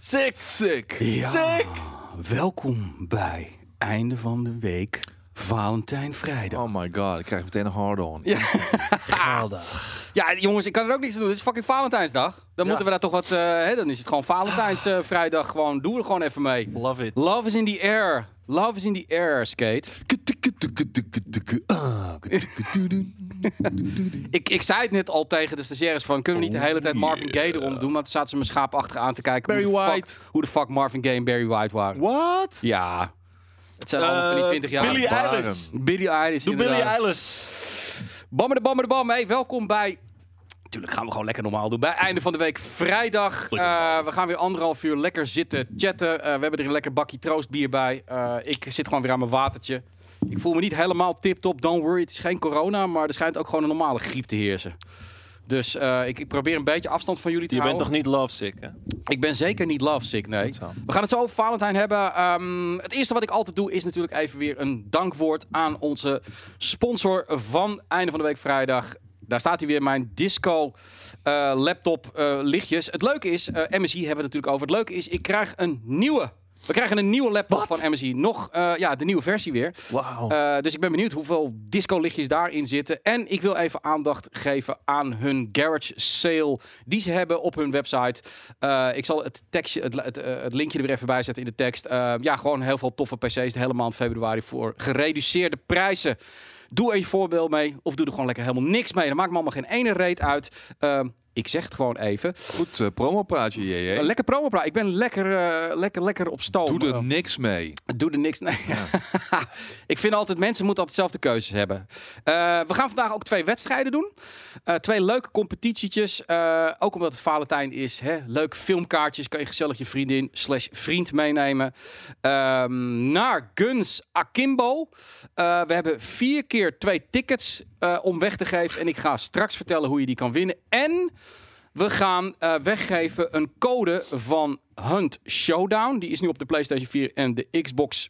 Sick. Sick. Ja, Sick. welkom bij einde van de week Valentijn Vrijdag. Oh my god, ik krijg meteen een hard on. Ja. Geweldig. Ja, jongens, ik kan er ook niks aan doen. Het is fucking Valentijnsdag. Dan moeten we daar toch wat... eh, hè, dan is het gewoon Valentijnsvrijdag. gewoon, doe er gewoon even mee. Love it. Love is in the air. Love is in the air, Skate. Ik, ik zei het net al tegen de stagiaires van... kunnen we niet de hele tijd Marvin Gaye erom doen? Maar toen zaten ze me schaapachtig aan te kijken... Barry hoe, de fuck, White. hoe de fuck Marvin Gaye en Barry White waren. What? Ja. Het zijn allemaal van die Eh, 20 jaar. Billie Baren. Eilish. Billie Eilish, Doe inderdaad. Eilish. Bammer de bammer de bam. Hey, welkom bij... Natuurlijk gaan we gewoon lekker normaal doen. Bij einde van de week vrijdag. Eh, we gaan weer anderhalf uur lekker zitten chatten. Eh, we hebben er een lekker bakje troostbier bij. Eh, ik zit gewoon weer aan mijn watertje. Ik voel me niet helemaal tip-top. Don't worry, het is geen corona. Maar er schijnt ook gewoon een normale griep te heersen. Dus eh, ik, ik probeer een beetje afstand van jullie te Je bent houden. toch niet lovesick, hè? Ik ben zeker niet lovesick, nee. We gaan het zo over Valentijn hebben. Ehm, het eerste wat ik altijd doe is natuurlijk even weer een dankwoord aan onze sponsor van Einde van de Week Vrijdag. Daar staat hij weer, mijn disco eh, laptop eh, lichtjes. Het leuke is, eh, MSI hebben we het natuurlijk over. Het leuke is, ik krijg een nieuwe. We krijgen een nieuwe laptop van MSI. Nog, ja, de nieuwe versie weer. Eh, dus ik ben benieuwd hoeveel disco-lichtjes daarin zitten. En ik wil even aandacht geven aan hun garage sale die ze hebben op hun website. Ik zal het, tekstje, het, het, het linkje er weer even bij zetten in de tekst. Ja, gewoon heel veel toffe PC's de hele maand februari voor gereduceerde prijzen. Doe er je voorbeeld mee of doe er gewoon lekker helemaal niks mee. Dan maakt me allemaal geen ene reet uit. Ehm, ik zeg het gewoon even. Goed uh, promopraatje, JJ. Een lekker promo Ik ben lekker, eh, lekker, lekker op stoom. Doe er Eh, niks mee. Doe er niks. Nee. ik vind altijd, mensen moeten altijd zelf de keuzes hebben. Eh, we gaan vandaag ook twee wedstrijden doen. Eh, twee leuke competitietjes. Eh, ook omdat het Valentijn is. Hè? Leuke filmkaartjes. Kan je gezellig je vriendin slash vriend meenemen. Ehm, naar Guns Akimbo. Eh, we hebben vier keer twee tickets eh, om weg te geven. En ik ga straks vertellen hoe je die kan winnen. En... We gaan eh, weggeven een code van Hunt Showdown. Die is nu op de PlayStation 4 en de Xbox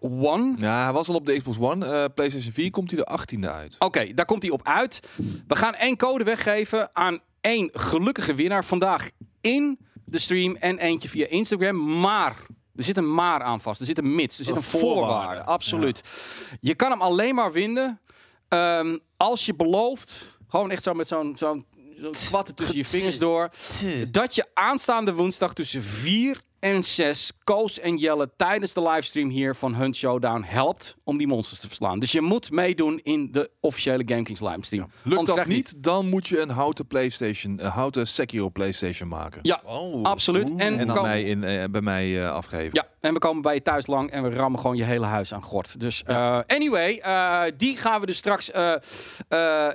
One. Ja, hij was al op de Xbox One. Eh, PlayStation 4 komt hij de 18e uit. Oké, daar komt hij op uit. We gaan één code weggeven aan één gelukkige winnaar vandaag in de stream en eentje via Instagram. Maar er zit een maar aan vast. Er zit een mits. Er zit Een een voorwaarde. voorwaarde. Absoluut. Je kan hem alleen maar winnen ehm, als je belooft, gewoon echt zo met zo'n zo'n kwatten tussen je vingers door, dat je aanstaande woensdag tussen 4 en 6 Koos en Jelle tijdens de livestream hier van Hunt Showdown helpt om die monsters te verslaan. Dus je moet meedoen in de officiële GameKings livestream. Lukt Anders dat niet, dan moet je een houten PlayStation, een houten Sekiro PlayStation maken. Ja, Oh. absoluut. En, En dan mij in, eh, bij mij eh, afgeven. Ja, en we komen bij je thuis lang en we rammen gewoon je hele huis aan gort. Dus eh, anyway, eh, die gaan we dus straks eh, eh,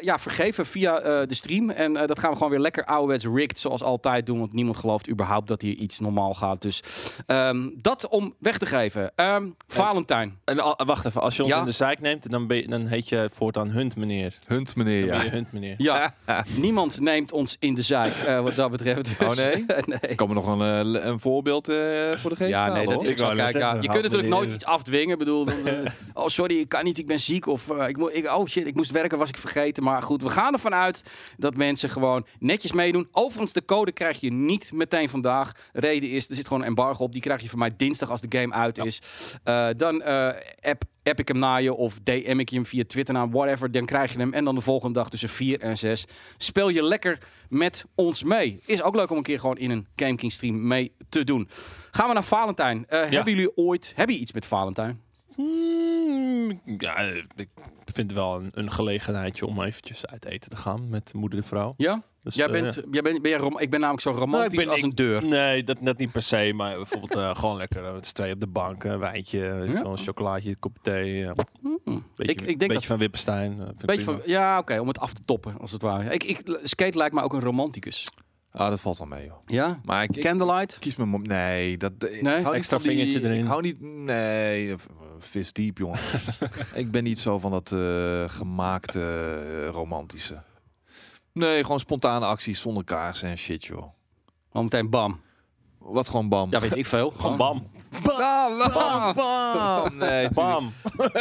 ja, vergeven via eh, de stream. En eh, dat gaan we gewoon weer lekker ouderwets rigged zoals altijd doen. Want niemand gelooft überhaupt dat hier iets normaal gaat. Dus ehm, dat om weg te geven. Ehm, Valentijn. En, wacht even, als je ons Ja. in de zeik neemt, dan, ben je, dan heet je voortaan Hunt meneer. Hunt meneer, Dan ja. ben je Hunt meneer. Ja, niemand neemt ons in de zaak eh, wat dat betreft. Dus, Oh, nee? nee. Ik kan me nog een, een voorbeeld eh, voor de geest Ja, nee, dat hoor. is Ik ja, je kunt natuurlijk nooit iets afdwingen. Bedoel, dan, eh, oh sorry, ik kan niet, ik ben ziek. Of eh, ik, moet, ik, oh shit, ik moest werken, was ik vergeten. Maar goed, we gaan ervan uit dat mensen gewoon netjes meedoen. Overigens, de code krijg je niet meteen vandaag. Reden is, er zit gewoon een embargo op. Die krijg je van mij dinsdag als de game uit is. Eh, dan eh, app, app ik hem naar je of DM ik je hem via Twitter naar whatever. Dan krijg je hem. En dan de volgende dag tussen 4 en 6 speel je lekker met ons mee. Is ook leuk om een keer gewoon in een Game King stream mee te doen. Gaan we naar Valentijn. Eh, Hebben jullie ooit, heb je iets met Valentijn? Hmm, ja, ik vind het wel een, een gelegenheidje om eventjes uit eten te gaan met moeder de vrouw. Ja? Dus, Jij eh, bent, jij bent, ben jij rom- ik ben namelijk zo romantisch Nou, ik ben- als ik- een deur. Nee, dat net niet per se, maar bijvoorbeeld eh, gewoon lekker eh, met z'n tweeën op de bank, een wijntje, Ja. zo'n chocolaatje, een kop thee. eh, Hmm. beetje, Ik, ik denk beetje dat van Wippenstein. vind ik Beetje van, ja, oké, om het af te toppen, als het ware. Ik, ik, skate lijkt me ook een romanticus. Ah, dat valt wel mee, joh. Ja? Maar ik, ik Candlelight? kies mijn mom. Nee, dat. ik Nee? Extra die- vingertje erin. Ik hou niet. Nee, vis diep, jongen. ik ben niet zo van dat eh, gemaakte eh, romantische. Nee, gewoon spontane acties zonder kaarsen en shit, joh. Gewoon meteen bam. Wat gewoon bam. Ja, weet ik veel. Gewoon bam. Bam, bam. Bam, bam. Nee, Bam.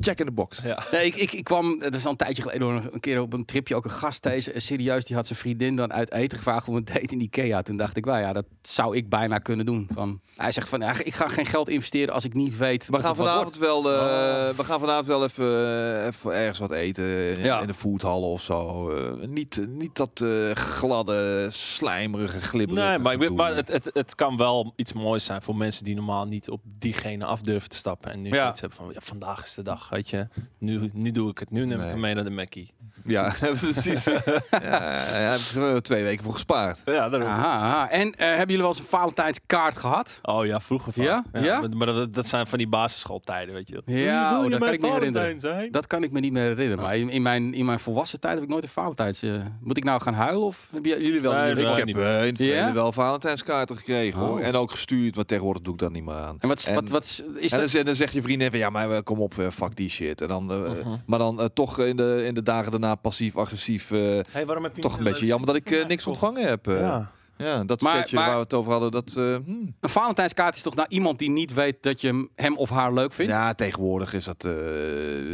Check in the box. Ja. Nee, ik, ik, ik kwam, dat is al een tijdje geleden, hoor, een keer op een tripje ook een gast deze. eh, Serieus, die had zijn vriendin dan uit eten gevraagd om een date in Ikea. Toen dacht ik, wel ja, dat zou ik bijna kunnen doen. Van, hij zegt van, ja, ik ga geen geld investeren als ik niet weet We gaan vanavond wel, eh, we gaan vanavond wel even, eh, even ergens wat eten in, Ja. in de foodhal of zo. Eh, niet, niet dat eh, gladde, slijmerige, glibberige. Nee, maar, ik, weet- gedoe. maar het, het, het kan wel iets moois zijn voor mensen die normaal niet op diegene af durven te stappen. En nu Ja. zoiets hebben van, ja, vandaag is de dag, weet je. Nu, nu doe ik het. Nu neem ik hem mee naar de Mackie. Ja, precies. ja, daar heb ik er twee weken voor gespaard. Ja, daarom. Aha, aha. En eh, hebben jullie wel eens een Valentijnskaart gehad? Oh ja, vroeger van. Ja? Ja? Maar, maar dat, dat zijn van die basisschooltijden, weet je. Ja, oh, dat kan ik me herinneren. Zijn? Dat kan ik me niet meer herinneren. Maar in, in, mijn, in mijn volwassen tijd heb ik nooit een Valentijns... eh, moet ik nou gaan huilen of hebben jullie wel? Nee, ik heb niet. eh, in het verleden wel Valentijnskaarten gekregen hoor. Oh. En ook gestuurd, maar tegenwoordig doe ik dat niet meer aan. En wat, En- wat, wat is En dat? dan, zeg- dan zeg je vriendin van ja, maar eh, kom op, eh, fuck die shit. En dan, eh, Mhm. Maar dan toch in de, in de dagen daarna passief-agressief. eh, Hey, waarom heb je toch een beetje jammer dat ik niks ontvangen heb. eh. Ja. Ja, dat Maar- setje maar- waar we het over hadden, dat... eh, hmm. Een Valentijnskaart is toch naar iemand die niet weet dat je hem- of haar leuk vindt? Ja, tegenwoordig is dat... eh,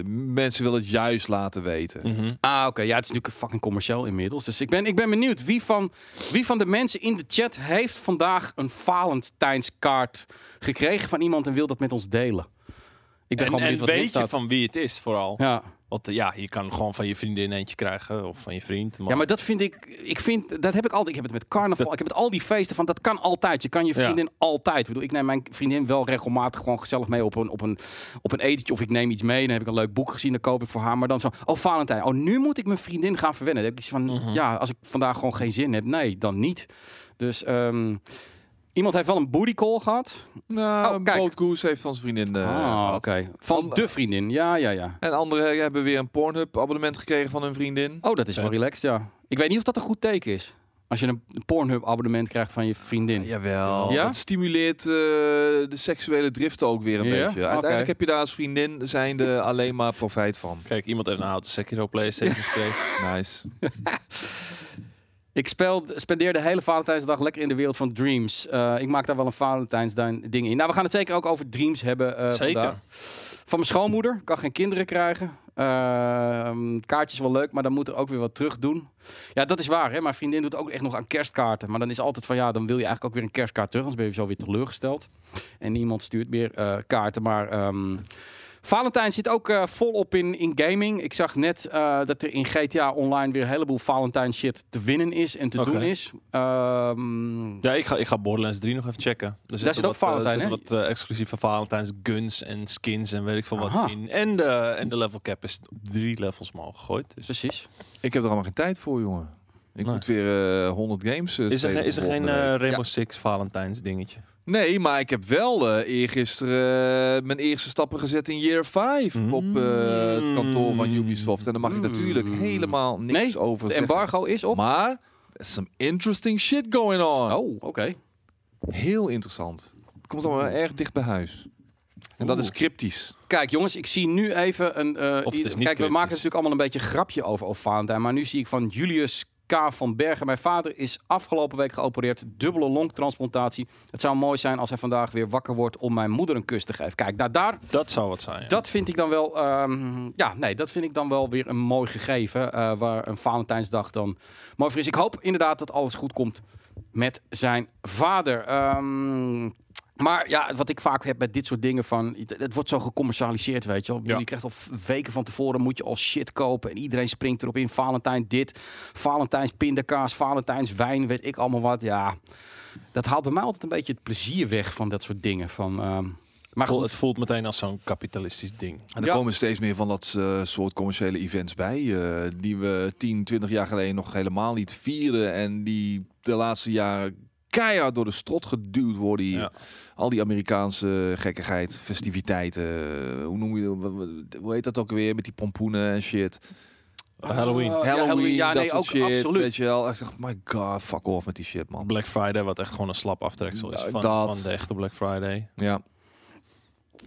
mensen willen het juist laten weten. Mhm. Ah, oké. Ja, het is natuurlijk fucking commercieel inmiddels. Dus ik ben, ik ben benieuwd. Wie van, wie van de mensen in de chat heeft vandaag een Valentijnskaart gekregen van iemand en wil dat met ons delen? Ik ben En, gewoon en wat weet je van wie het is vooral. Ja. Want eh, ja, je kan gewoon van je vriendin eentje krijgen of van je vriend. ja, maar dat vind ik... Ik vind... Dat heb ik altijd. Ik heb het met carnaval. Dat- Ik heb het al die feesten van... Dat kan altijd. Je kan je Ja. vriendin altijd. Ik bedoel, ik neem mijn vriendin wel regelmatig gewoon gezellig mee op een, op een, op een etentje. Of ik neem iets mee. Dan heb ik een leuk boek gezien. Dan koop ik voor haar. Maar dan zo... Oh, Valentijn. Oh, nu moet ik mijn vriendin gaan verwennen. Dan heb ik iets van... Mhm. Ja, als ik vandaag gewoon geen zin heb. Nee, dan niet. Dus... ehm, Iemand heeft wel een booty call gehad. Nou, Oh, heeft van zijn vriendin... eh, ah, gehad. oké. Van de vriendin. Ja, ja, ja. En anderen hebben weer een Pornhub abonnement gekregen van hun vriendin. Oh, dat is wel relaxed, ja. Ik weet niet of dat een goed teken is. Als je een Pornhub abonnement krijgt van je vriendin. Jawel. Ja? Het stimuleert eh, de seksuele driften ook weer een beetje. Uiteindelijk heb je daar als vriendin zijnde alleen maar profijt van. Kijk, iemand heeft een houten Sekiro Playstation gekregen. Nice. Ik speel, spendeer de hele Valentijnsdag lekker in de wereld van Dreams. Eh, ik maak daar wel een Valentijnsding in. Nou, we gaan het zeker ook over Dreams hebben eh Zeker. vandaag. Van mijn schoonmoeder. Kan geen kinderen krijgen. Ehm kaartjes wel leuk, maar dan moet er ook weer wat terug doen. Ja, dat is waar. Hè? Mijn vriendin doet ook echt nog aan kerstkaarten. Maar dan is altijd van ja, dan wil je eigenlijk ook weer een kerstkaart terug. Anders ben je zo weer teleurgesteld. En niemand stuurt meer eh, kaarten. Maar ehm Valentijn zit ook eh, volop in, in gaming. Ik zag net eh, dat er in GTA Online weer een heleboel Valentijn shit te winnen is en te doen is. Ehm, Ja, ik ga, ik ga Borderlands 3 nog even checken. Er zit ook wat, eh, Valentijn, er zitten wat exclusieve Valentijns guns en skins en weet ik veel Aha. wat in. En de, en de level cap is op drie levels maar gegooid. Dus precies. Ik heb er allemaal geen tijd voor, jongen. Ik Nee. moet weer eh 100 games is er, is er geen eh. Rainbow Six Valentijns dingetje? Nee, maar ik heb wel eh eergisteren eh, mijn eerste stappen gezet in Year 5 op eh, het kantoor van Ubisoft. En daar mag ik natuurlijk Mm. helemaal niks Nee, over De zeggen. embargo is op. Maar, there's some interesting shit going on. Oh, oké. Heel interessant. Het komt allemaal erg dicht bij huis. En dat Oeh. is cryptisch. Kijk jongens, ik zie nu even een... eh, Of het is niet Kijk, we maken natuurlijk allemaal een beetje een grapje over, over Valentijn. Maar nu zie ik van Julius K. van Bergen. Mijn vader is afgelopen week geopereerd. Dubbele longtransplantatie. Het zou mooi zijn als hij vandaag weer wakker wordt om mijn moeder een kus te geven. Kijk, nou, daar, Dat zou wat zijn. ja. dat vind ik dan wel... ehm, ja, nee, dat vind ik dan wel weer een mooi gegeven. eh, waar een Valentijnsdag dan mooi voor is. Ik hoop inderdaad dat alles goed komt met zijn vader. Ehm, maar ja, wat ik vaak heb met dit soort dingen van... Het, wordt zo gecommercialiseerd, weet je wel. Ja. Je krijgt al weken van tevoren moet je al shit kopen. En iedereen springt erop in. Valentijn dit, Valentijns pindakaas, Valentijns wijn, weet ik allemaal wat. Ja, dat haalt bij mij altijd een beetje het plezier weg van dat soort dingen. Van, ehm, maar goed, het voelt meteen als zo'n kapitalistisch ding. En er Ja. komen steeds meer van dat eh, soort commerciële events bij. eh, die we 10, 20 jaar geleden nog helemaal niet vierden. En die de laatste jaren keihard door de strot geduwd worden hier. Ja. Al die Amerikaanse gekkigheid, festiviteiten. eh, hoe noem je dat? Hoe heet dat ook weer? Met die pompoenen en shit. Halloween. Oh, ja, Halloween, Ja, dat nee, ook shit. absoluut. Weet je wel. Ik zeg, my god, fuck off met die shit, man. Black Friday, wat echt gewoon een slap aftreksel is van, dat. van de echte Black Friday. Ja.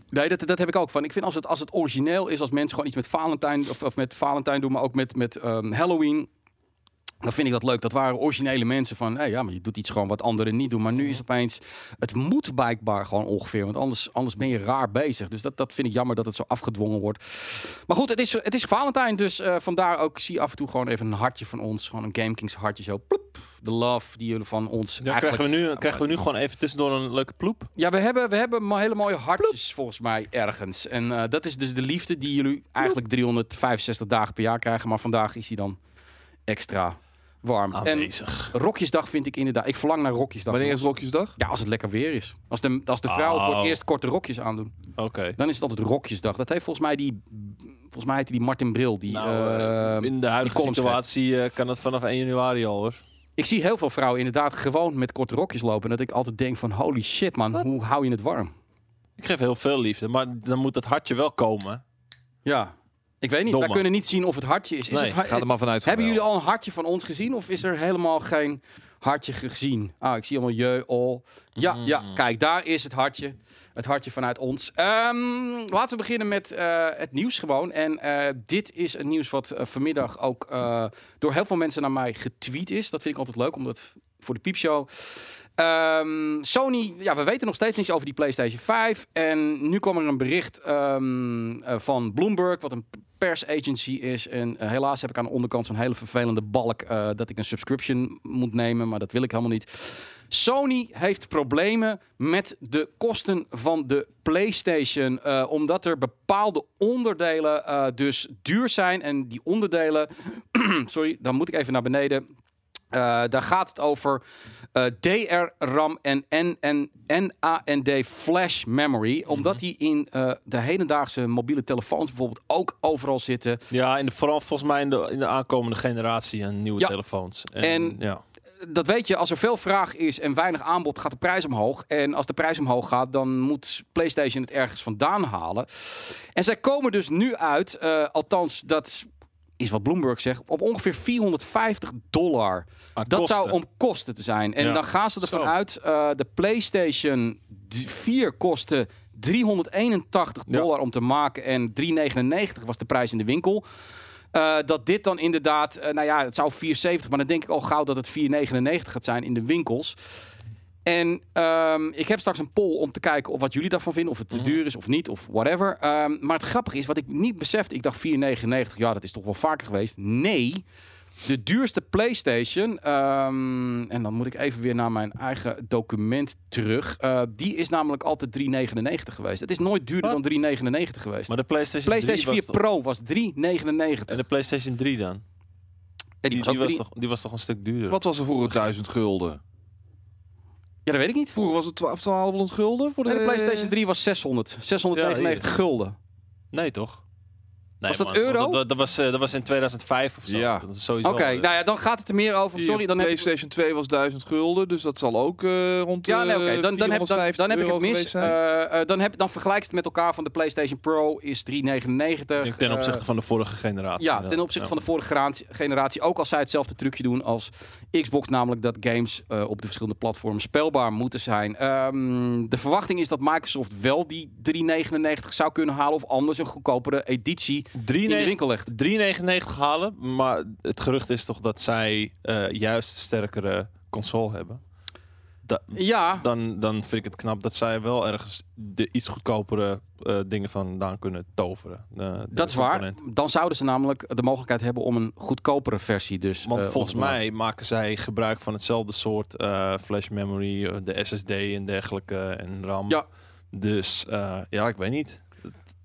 Nee, dat, dat heb ik ook van. Ik vind als het, als het origineel is, als mensen gewoon iets met Valentijn of, of met Valentijn doen, maar ook met, met ehm, Halloween. Dan vind ik dat leuk. Dat waren originele mensen van, hey, ja, maar je doet iets gewoon wat anderen niet doen. Maar nu is opeens, het moet blijkbaar gewoon ongeveer. Want anders, anders ben je raar bezig. Dus dat, dat vind ik jammer dat het zo afgedwongen wordt. Maar goed, het is, het is Valentijn. Dus eh, vandaar ook, zie je af en toe gewoon even een hartje van ons. Gewoon een GameKings hartje zo. Ploep. De love die jullie van ons Ja, krijgen, we nu, krijgen we nu gewoon even tussendoor een leuke ploep? Ja, we hebben, we hebben hele mooie hartjes volgens mij ergens. En eh, dat is dus de liefde die jullie eigenlijk 365 dagen per jaar krijgen. Maar vandaag is die dan extra warm. En Aanwezig. Rokjesdag vind ik inderdaad... Ik verlang naar Rokjesdag. Wanneer is Rokjesdag? Ja, als het lekker weer is. Als de, als de vrouwen voor Oh. het eerst korte rokjes aandoen. Oké. Dan is het altijd Rokjesdag. Dat heeft volgens mij die... Volgens mij heette die Martin Bril. Die, Nou, eh, in de huidige situatie eh, kan het vanaf 1 januari al hoor. Ik zie heel veel vrouwen inderdaad gewoon met korte rokjes lopen. En dat ik altijd denk van holy shit man, hoe hou je het warm? Ik geef heel veel liefde, maar dan moet het hartje wel komen. Ja, ik weet niet. Domme. Wij kunnen niet zien of het hartje is. is Nee, het Ga er maar vanuit. van Hebben wel. jullie al een hartje van ons gezien? Of is er helemaal geen hartje gezien? Ah, ik zie allemaal je, al. Ja, ja, Mm. kijk, daar is het hartje. Het hartje vanuit ons. Ehm, laten we beginnen met eh, het nieuws gewoon. En eh, dit is een nieuws wat eh, vanmiddag ook door heel veel mensen naar mij getweet is. Dat vind ik altijd leuk, omdat voor de piepshow. Ehm, Sony, ja, we weten nog steeds niks over die PlayStation 5. En nu kwam er een bericht ehm, eh, van Bloomberg, wat een persagency is. En eh, helaas heb ik aan de onderkant zo'n hele vervelende balk eh, dat ik een subscription moet nemen, maar dat wil ik helemaal niet. Sony heeft problemen met de kosten van de PlayStation, eh, omdat er bepaalde onderdelen dus duur zijn. En die onderdelen, sorry, dan moet ik even naar beneden. Eh, daar gaat het over eh, DR-RAM en en NAND flash memory. Omdat die in eh, de hedendaagse mobiele telefoons bijvoorbeeld ook overal zitten. Ja, in de, vooral volgens mij in de, in de aankomende generatie aan nieuwe Ja. telefoons. En- ja. Dat weet je, als er veel vraag is en weinig aanbod, gaat de prijs omhoog. En als de prijs omhoog gaat, dan moet PlayStation het ergens vandaan halen. En zij komen dus nu uit, althans dat is wat Bloomberg zegt, op ongeveer 450 dollar. Aan Dat kosten. zou om kosten te zijn. En Ja. dan gaan ze ervan Zo. uit, eh, de PlayStation 4 kostte 381 Ja. dollar om te maken en 399 was de prijs in de winkel. Eh, dat dit dan inderdaad, eh, nou ja, het zou 470, maar dan denk ik al gauw dat het 499 gaat zijn in de winkels. En ehm, ik heb straks een poll om te kijken of wat jullie daarvan vinden. Of het te Mhm. duur is of niet, of whatever. Ehm, maar het grappige is, wat ik niet besefte. Ik dacht 4,99. Ja, dat is toch wel vaker geweest. Nee, de duurste PlayStation. ehm, en dan moet ik even weer naar mijn eigen document terug. eh, die is namelijk altijd 3,99 geweest. Het is nooit duurder Wat? dan 3,99 geweest. Maar de PlayStation, PlayStation 4 3 was toch- Pro was 3,99. En de PlayStation 3 dan? En Die, die die, was toch, die was toch een stuk duurder? Wat was er vroeger 1000 gulden? Ja, dat weet ik niet. Vroeger was het 12 1200 gulden voor de, Nee, de PlayStation 3 was 600. 699 Ja, gulden. Nee, toch? Nee, Was dat man. euro? Dat, dat, was, eh, dat was in 2005 of zo. Ja. Dat is sowieso, Oké, eh, nou ja, dan gaat het er meer over. Sorry, dan heb ik... PlayStation 2 was 1000 gulden, dus dat zal ook eh, rond Ja, nee, oké. Dan, dan, heb, dan, 450 dan heb ik het mis. Eh, eh, dan, heb, dan vergelijk het met elkaar van de PlayStation Pro is 399. ik denk ten opzichte van de vorige generatie. Ja, ten opzichte Ja. van de vorige generatie. Ook als zij hetzelfde trucje doen als Xbox. Namelijk dat games eh, op de verschillende platformen speelbaar moeten zijn. Ehm, de verwachting is dat Microsoft wel die 399 zou kunnen halen. Of anders een goedkopere editie in de 3,99 winkel legt. 3,99 halen, maar het gerucht is toch dat zij eh, juist sterkere console hebben. Da- Ja, dan, dan vind ik het knap dat zij wel ergens de iets goedkopere eh, dingen vandaan kunnen toveren. Eh, dat is waar. Dan zouden ze namelijk de mogelijkheid hebben om een goedkopere versie. Dus, Want volgens mij maken zij gebruik van hetzelfde soort flash memory, de SSD en dergelijke en RAM. Ja. Dus ja, ik weet niet.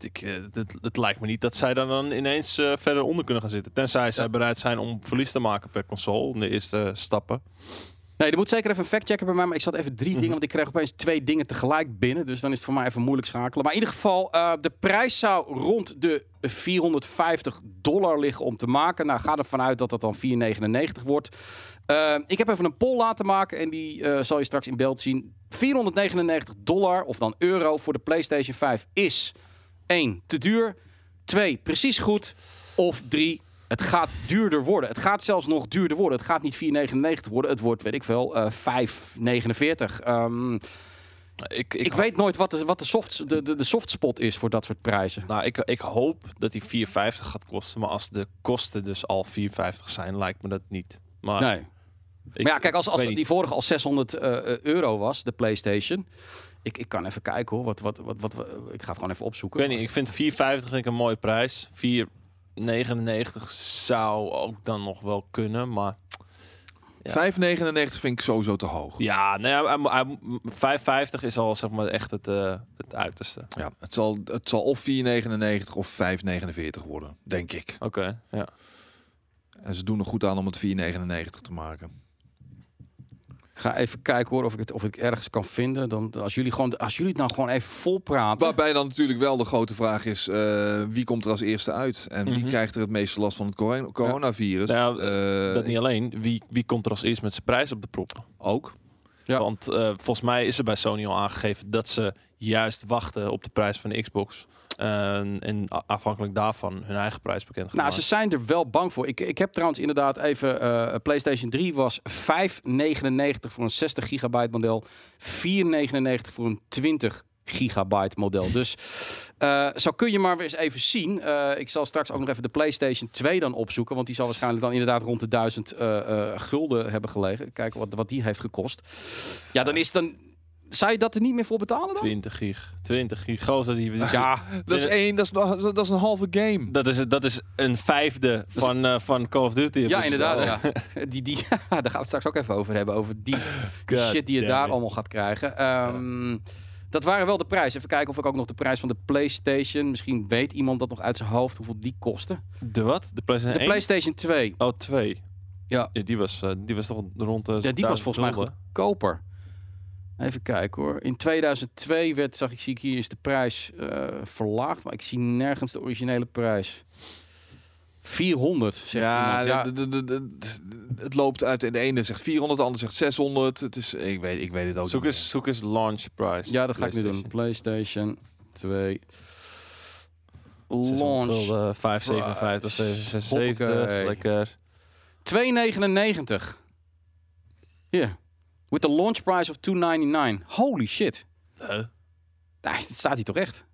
Het, ik, eh, het, het lijkt me niet dat zij daar dan ineens eh, verder onder kunnen gaan zitten. Tenzij zij bereid zijn om verlies te maken per console in de eerste stappen. Nee, er moet zeker even een fact checken bij mij. Maar ik zat even drie Mhm. dingen, want ik kreeg opeens twee dingen tegelijk binnen. Dus dan is het voor mij even moeilijk schakelen. Maar in ieder geval, eh, de prijs zou rond de 450 dollar liggen om te maken. Nou, ga ervan uit dat dat dan 499 wordt. Ik heb even een poll laten maken en die zal je straks in beeld zien. 499 dollar, of dan euro, voor de PlayStation 5 is 1. te duur. 2. precies goed. Of 3. Het gaat duurder worden. Het gaat zelfs nog duurder worden. Het gaat niet 4,99 worden. Het wordt, weet ik veel, eh 5,49. Ehm, Ik, ik weet nooit wat de, wat de, soft, de, de, de softspot is voor dat soort prijzen. Nou, ik, ik hoop dat die 4,50 gaat kosten. Maar als de kosten dus al 4,50 zijn, lijkt me dat niet. Maar Nee. ik- maar ja, kijk, als, als die vorige al 600 eh, eh, euro was, de PlayStation. Ik, ik kan even kijken hoor. Wat, wat, wat, wat, wat- ik ga het gewoon even opzoeken. Ik weet niet, ik vind 4,50 vind ik een mooie prijs. 4,99 zou ook dan nog wel kunnen, maar... Ja. 5,99 vind ik sowieso te hoog. Ja, hij- 5,50 is al zeg maar echt het, eh, het uiterste. Ja, het, zal, het zal of 4,99 of 5,49 worden, denk ik. Oké, ja. En ze doen er goed aan om het 4,99 te maken. Ga even kijken hoor of ik het, of ik het ergens kan vinden. Dan, als, jullie gewoon, als jullie het nou gewoon even vol praten. Waarbij dan natuurlijk wel de grote vraag is, eh, wie komt er als eerste uit? En wie Mhm. krijgt er het meeste last van het corona- coronavirus? Nou ja, Eh, dat niet alleen. Wie, wie komt er als eerst met zijn prijs op de proppen? Ook. Ja. Want eh, volgens mij is er bij Sony al aangegeven dat ze juist wachten op de prijs van de Xbox. En, en afhankelijk daarvan hun eigen prijs bekend Nou, ze zijn er wel bang voor. Ik, ik heb trouwens inderdaad even... eh, PlayStation 3 was 5,99 voor een 60 gigabyte model. 4,99 voor een 20 gigabyte model. Dus eh, zo kun je maar weer eens even zien. Eh, ik zal straks ook nog even de PlayStation 2 dan opzoeken. Want die zal waarschijnlijk dan inderdaad rond de 1000 eh, eh, gulden hebben gelegen. Kijken wat, wat die heeft gekost. Ja, dan is dan... Zou je dat er niet meer voor betalen dan? 20 gig. 20 gig. Gozer, die, Ja, Dat is één, dat is, nog- dat is een halve game. dat, is, dat is een vijfde van, eh, van Call of Duty. Ja, Dus, inderdaad. Ja. Die, die, daar gaan we het straks ook even over hebben. Over die God shit die je daar it. allemaal gaat krijgen. Ehm, Dat waren wel de prijs. Even kijken of ik ook nog de prijs van de PlayStation. Misschien weet iemand dat nog uit zijn hoofd hoeveel die kostte. De wat? De PlayStation De 1? PlayStation 2. Oh, 2. Ja. die, was, eh, die was toch rond de Ja, die was volgens mij goedkoper. Even kijken hoor. In 2002 werd, zag ik, zie ik hier is de prijs eh, verlaagd. Maar ik zie nergens de originele prijs. 400, zegt Ja, iemand. Ja, het loopt uit. De ene zegt 400, de ander zegt 600. Het is, ik, weet, ik weet het ook Zoek niet eens, zoek eens launch price. ja, dat ga ik nu doen. PlayStation. PlayStation 2. 600 Launch gulden, 5,57, price. 76. Hoppakee. Lekker. 2,99. Hier. With the launch price of 2,99. Holy shit. Huh? Nee, staat hier toch echt?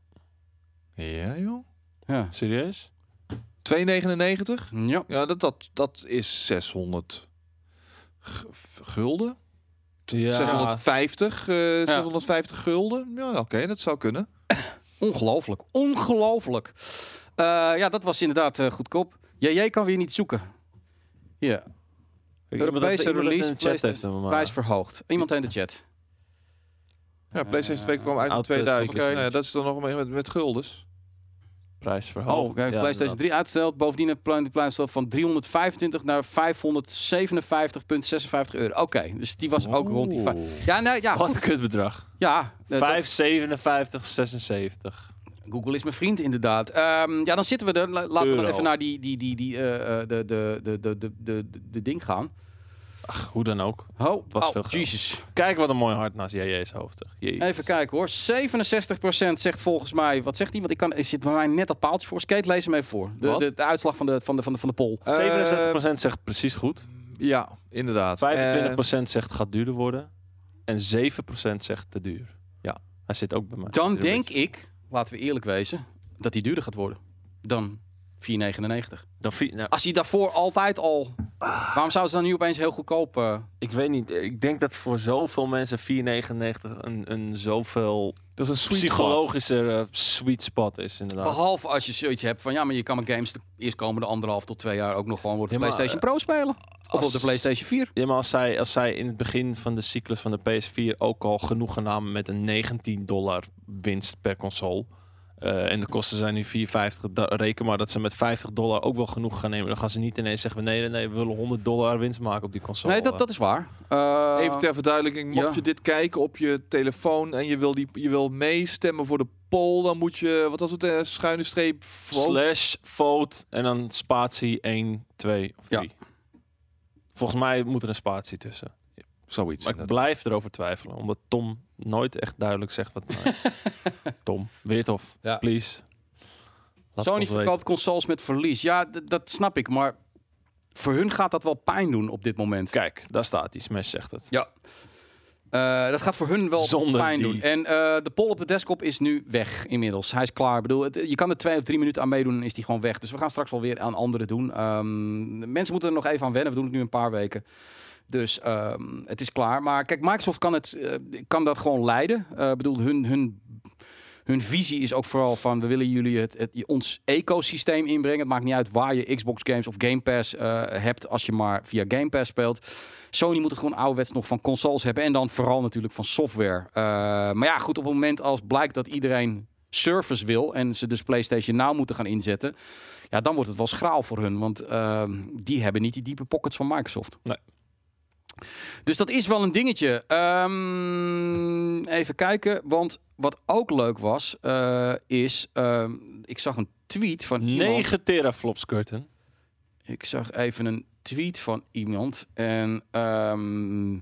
Ja, joh. Ja. Serieus? 2,99? Ja. Ja, dat, dat, dat is 600 g- gulden. Ja. 650, eh 650 gulden. Ja, oké, dat zou kunnen. Ongelooflijk. Ongelooflijk. Eh, ja, dat was inderdaad eh, goedkoop. JJ kan weer niet zoeken. Hier. Europese release, in de chat heeft PlayStation, hem maar. prijs verhoogd. Iemand in de chat. Ja, PlayStation 2 kwam uit in Output, 2000. oké. Nou ja, dat is dan nog met, met, met guldens. prijs verhoogd. Oh, kijk, Ja, PlayStation 3 uitgesteld. Bovendien een plan- prijs van 325 naar 557,56 euro. Oké, dus die was ook rond die... Ja, nee, ja. Wat een kutbedrag. Ja, eh, dat- 5,57, 76. Google is mijn vriend, inderdaad. Ehm, ja, dan zitten we er. La- Laten we dan even naar die, die, die, die, eh, eh, de, de, de, de, de, de, de ding gaan. Ach, hoe dan ook. Oh, was oh, veel. Jesus. Kijk wat een mooi hart naast JJ's hoofd. Jezus. Even kijken hoor. 67% zegt volgens mij... Wat zegt hij? Want ik kan, er zit bij mij net dat paaltje voor. Skate, lees hem even voor. De, Wat? de, de uitslag van de, van de, van de, van de poll. 67% zegt precies goed. 25% Ja, inderdaad. zegt gaat duurder worden. En 7% zegt te duur. Ja. Hij zit ook bij mij. Dan denk beetje. ik, laten we eerlijk wezen... dat die duurder gaat worden. Dan 4,99. Dan, nou, Als hij daarvoor altijd al... Waarom zouden ze dan nu opeens heel goedkoop... eh, ik weet niet. Ik denk dat voor zoveel mensen 4,99 een, een zoveel dat is een sweet spot. psychologischer eh, sweet spot is inderdaad. Behalve als je zoiets hebt van ja, maar je kan mijn games de eerst komende anderhalf tot twee jaar ook nog gewoon op de Ja, maar, PlayStation Pro spelen. Of op de PlayStation 4. Ja, maar als zij, als zij in het begin van de cyclus van de PS4 ook al genoegen namen met een 19 dollar winst per console. Eh, en de kosten zijn nu 4,50. da- Reken maar dat ze met 50 dollar ook wel genoeg gaan nemen. Dan gaan ze niet ineens zeggen: nee, nee, nee, we willen 100 dollar winst maken op die console. Nee, dat, dat is waar. Eh, Even ter verduidelijking, mocht ja. je dit kijken op je telefoon en je wil, die, je wil meestemmen voor de poll, dan moet je, wat was het, eh, schuine streep, vote? Slash vote en dan spatie 1, 2 of Ja. 3. Volgens mij moet er een spatie tussen. Zoiets. Maar ik inderdaad. blijf erover twijfelen. Omdat Tom nooit echt duidelijk zegt wat het nou is. Tom, Weerthof, Ja. please. Laat Sony weten. verkoopt consoles met verlies. Ja, dat snap ik. Maar voor hun gaat dat wel pijn doen op dit moment. Kijk, daar staat hij. Smash zegt het. Ja. Eh, dat gaat voor hun wel Zonder pijn die. doen. En eh, de poll op de desktop is nu weg inmiddels. Hij is klaar. Ik bedoel, het- je kan er twee of drie minuten aan meedoen en is die gewoon weg. Dus we gaan straks wel weer aan anderen doen. Ehm, mensen moeten er nog even aan wennen. We doen het nu een paar weken. Dus ehm, het is klaar. Maar kijk, Microsoft kan, het, eh, kan dat gewoon leiden. Eh, bedoel, hun, hun, hun visie is ook vooral van... we willen jullie het, het, ons ecosysteem inbrengen. Het maakt niet uit waar je Xbox games of Game Pass eh, hebt... als je maar via Game Pass speelt. Sony moet het gewoon ouderwets nog van consoles hebben. En dan vooral natuurlijk van software. Maar ja, goed, op het moment als blijkt dat iedereen Surface wil... en ze dus PlayStation Now moeten gaan inzetten... ja, dan wordt het wel schraal voor hun. Want ehm, die hebben niet die diepe pockets van Microsoft. Nee. Dus dat is wel een dingetje. Ehm, even kijken, want wat ook leuk was, eh, is... ehm, ik zag een tweet van iemand... 9 teraflops, Curtin. Ik zag even een tweet van iemand. En ehm,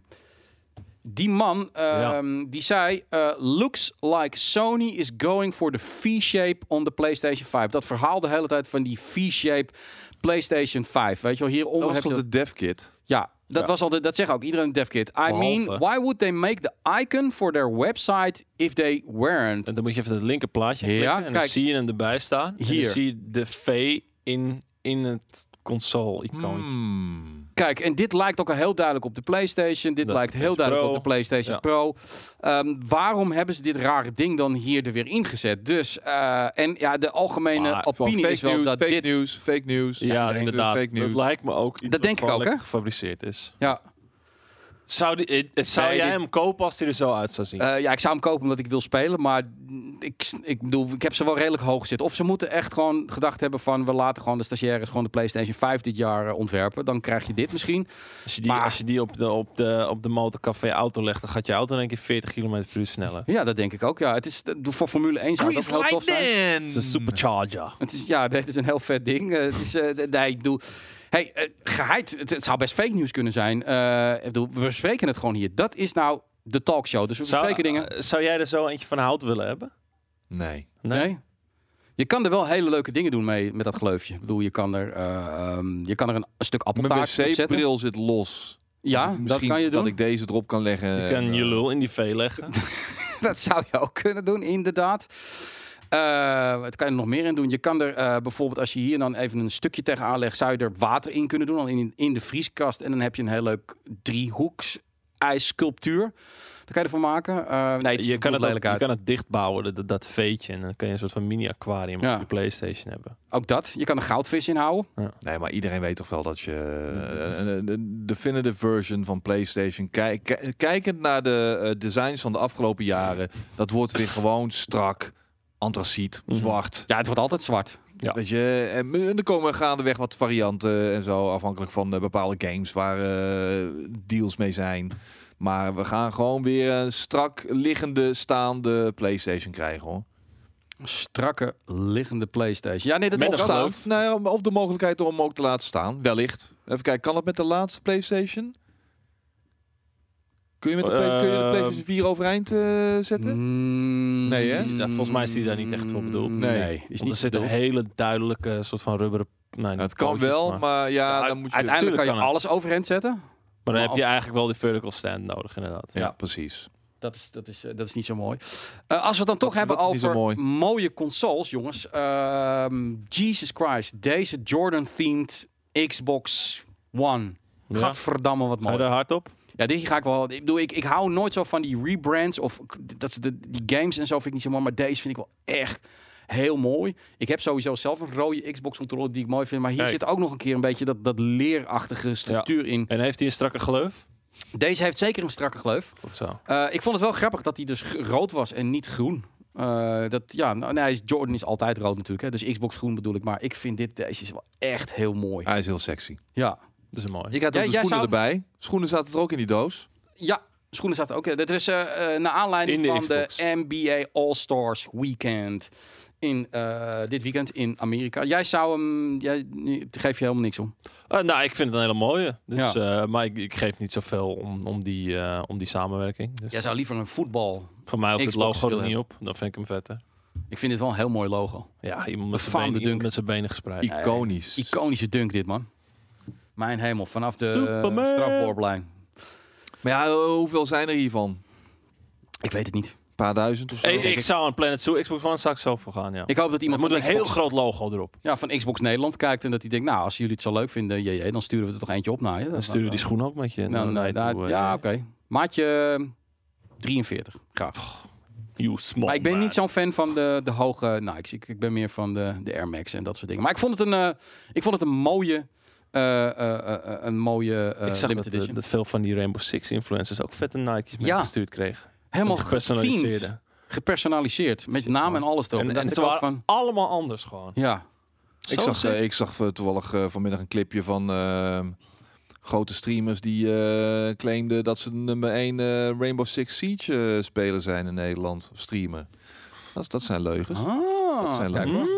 die man, ehm, die zei... eh, looks like Sony is going for the V-shape on the PlayStation 5. Dat verhaal de hele tijd van die V-shape PlayStation 5. Weet je wel, hieronder Dat was heb je... de dev kit? Ja, dat Ja. was altijd, dat zegt ook iedereen in DevKit. I mean, why would they make the icon for their website if they weren't? En dan moet je even het linker plaatje Ja, klikken. En dan kijk. zie je hem erbij staan. En Hier. dan zie je de V in, in het console-icoon. Hmm. Kijk, en dit lijkt ook al heel duidelijk op de PlayStation. Dit Dat lijkt heel PS duidelijk Pro. op de PlayStation Ja. Pro. Ehm, waarom hebben ze dit rare ding dan hier er weer ingezet? Dus, eh, en ja, de algemene Maar opinie fake is wel news, dat fake dit... news, fake news. Ja, inderdaad. Fake news. Dat lijkt me ook. iets Dat denk ik ook, hè? gefabriceerd is. Ja, Zou, die, eh, zou Nee, jij hem kopen als hij er zo uit zou zien? Eh, ja, ik zou hem kopen omdat ik wil spelen, maar ik, ik bedoel, ik heb ze wel redelijk hoog gezet. Of ze moeten echt gewoon gedacht hebben van, we laten gewoon de stagiaires gewoon de PlayStation 5 dit jaar eh, ontwerpen. Dan krijg je dit misschien. als, je die, maar- als je die op de, op, de, op de motorcafé auto legt, dan gaat je auto in één keer 40 km per uur sneller. Ja, dat denk ik ook. Ja, het is eh, voor Formule 1 zou het ook heel tof zijn. Het is een supercharger. Het is, ja, dit is een heel vet ding. Eh, het is, eh, d- nee, ik bedoel, hey, eh, geheid, het, het zou best fake nieuws kunnen zijn. Eh, ik bedoel, we bespreken het gewoon hier. Dat is nou de talkshow. Dus we Zou, bespreken dingen. eh, zou jij er zo eentje van hout willen hebben? Nee. Nee. Je kan er wel hele leuke dingen doen mee met dat gleufje. Ik bedoel, je kan er, eh, ehm, je kan er een, een stuk Mijn appeltaart op zetten. wc-bril zit los. Ja, Dus dat kan je doen. Dat ik deze erop kan leggen. Je en, kan je lul in die V leggen. Dat zou je ook kunnen doen, inderdaad. Eh, wat kan je er nog meer in doen? Je kan er eh, bijvoorbeeld, als je hier dan even een stukje tegenaan legt, zou je er water in kunnen doen, al in, in de vrieskast. En dan heb je een heel leuk driehoeks ijssculptuur. Daar kan je ervan maken. Eh, nee, het je, kan er het ook- je kan het dichtbouwen, dat, dat veetje. En dan kan je een soort van mini-aquarium Ja. op je Playstation hebben. Ook dat. Je kan er goudvis in houden. Nee, maar iedereen weet toch wel dat je een een definitive version van PlayStation, kijk, ki- kijkend naar de designs van de afgelopen jaren, dat wordt weer gewoon strak, antraciet, Mhm. zwart. Ja, het wordt altijd zwart. Ja. Weet je, en en er komen gaandeweg wat varianten en zo, afhankelijk van eh, bepaalde games waar eh, deals mee zijn. Maar we gaan gewoon weer een strak liggende, staande PlayStation krijgen hoor. Strakke liggende PlayStation. Ja, nee, dat gleuf. Nou ja, of de mogelijkheid om hem ook te laten staan, wellicht. Even kijken, kan dat met de laatste PlayStation? Kun je, met de, Play- kun je de Ehm, PlayStation 4 overeind eh, zetten? Mm, Nee, hè? Ja, volgens mij is die daar niet echt voor bedoeld. Nee, Nee. is niet er zit een hele duidelijke soort van rubberen... Nee, niet het kan pootjes, wel, maar, maar, ja, dan moet je... Uiteindelijk kan je alles overeind zetten. maar dan heb je eigenlijk wel die vertical stand nodig, inderdaad. ja, precies. Dat is, dat is, eh, dat is niet zo mooi. Eh, als we het dan toch is- hebben over mooi? mooie consoles, jongens. Ehm, Jesus Christ. Deze Jordan-themed Xbox One. Ja. Gadverdamme wat Ga je mooi. er hard op? Ja, dit ga ik wel... Ik bedoel, ik, ik hou nooit zo van die rebrands of dat ze de, die games en zo vind ik niet zo mooi. Maar deze vind ik wel echt heel mooi. Ik heb sowieso zelf een rode Xbox controller die ik mooi vind. Maar hier zit ook nog een keer een beetje dat, dat leerachtige structuur in. En heeft hij een strakke gleuf? Deze heeft zeker een strakke gleuf. Goed zo. Eh, ik vond het wel grappig dat hij dus rood was en niet groen. Eh, dat, ja, nou, nee, is- Jordan is altijd rood natuurlijk. Hè? Dus Xbox groen bedoel ik. Maar ik vind dit, deze is wel echt heel mooi. Hij is heel sexy. Ja, Dat is mooi. Je Jij- ook de jij schoenen zou- erbij. Schoenen zaten er ook in die doos. ja schoenen zaten ook. Dit is eh, eh, naar aanleiding In de van Xbox. de NBA All-Stars Weekend. In, eh, dit weekend in Amerika. Jij zou hem... Jij nee, geef je helemaal niks om. Eh, nou, ik vind het een hele mooie. Dus, Ja. eh, maar ik, ik geef niet zoveel om, om, die, eh, om die samenwerking. Dus Jij zou liever een voetbal... voor mij hoeft het Xbox logo er niet op. Dan vind ik hem vetter. Ik vind dit wel een heel mooi logo. Ja, iemand met zijn Befaamde benen, iemand dunk. met zijn benen gespreid. Iconisch. Iconische dunk dit, man. Mijn hemel. Vanaf de Superman. strafworplijn. Maar ja, hoeveel zijn er hiervan? Ik weet het niet. Een paar duizend of zo? Ik, ik zou aan Planet Zoo Xbox One straks zo voor gaan, ja. Ik hoop dat Er iemand moet een heel groot logo erop. ja, van Xbox Nederland kijkt en dat hij denkt, nou, als jullie het zo leuk vinden, jee, dan sturen we er toch eentje op naar je. Dan sturen we die schoen ook met je. Nou, naar nee, mij daar- toe, eh, ja, oké. Maatje eh, 43, graag. You small Maar ik ben man. niet zo'n fan van de, de hoge Nikes. Ik, ik ben meer van de, de Air Max en dat soort dingen. Maar ik vond het een, eh, ik vond het een mooie, eh, eh, eh, een mooie eh Ik zag dat, edition. dat veel van die Rainbow Six influencers ook vette Nike's mee Ja. gestuurd kregen. Helemaal gepersonaliseerde. gethemed, gepersonaliseerd, met Shit, naam man. en alles erop. En, En, en ze waren van, allemaal anders gewoon. ja, Ik zag, eh, ik zag eh, toevallig eh, vanmiddag een clipje van eh, grote streamers die eh, claimden dat ze nummer 1 Rainbow Six Siege eh, speler zijn in Nederland. Of streamen. Dat, dat zijn leugens. ah, Dat zijn leuk.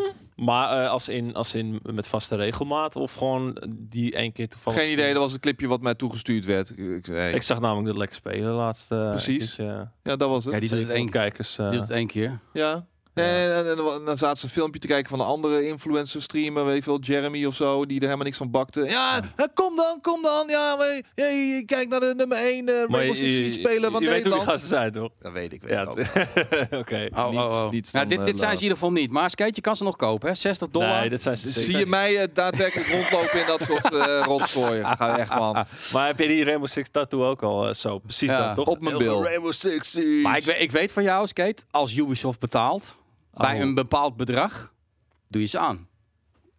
Maar eh, als, in, als in met vaste regelmaat of gewoon die één keer toevallig... Geen idee, dat was een clipje wat mij toegestuurd werd. Ik, ik, zei, hey, Ik zag namelijk dat lekker spelen laatste. eh, Precies. keertje. ja, dat was het. Ja, die doet het één, kijkers. eh, die doet het één keer. Ja. En, en, en dan- zaten ze een filmpje te kijken van een andere influencer streamer, weet je wel, Jeremy of zo, die er helemaal niks van bakte. Ja, eh, kom dan, kom dan. Ja, we, ja, je kijkt naar de nummer 1 uh, maar Rainbow Six speler van je weet hoe die Nederland. gasten zijn, toch? Dat weet ik. Weet Ja, oké. Oh, oh, oh. niets Nou, dit, dit eh, zijn ze in ieder geval niet. Maar skate, je kan ze nog kopen, hè? 60 dollar. Nee, dit zijn ze Dus zie je mij eh, daadwerkelijk rondlopen in dat soort uh, rotzooien? Ga echt man. Maar heb je die Rainbow Six tattoo ook al eh, zo? Precies dat, toch? Op mijn bil. Rainbow Six. Maar ik, weet- ik weet van jou, Skate, als Ubisoft betaalt bij Oh. een bepaald bedrag, doe je ze aan.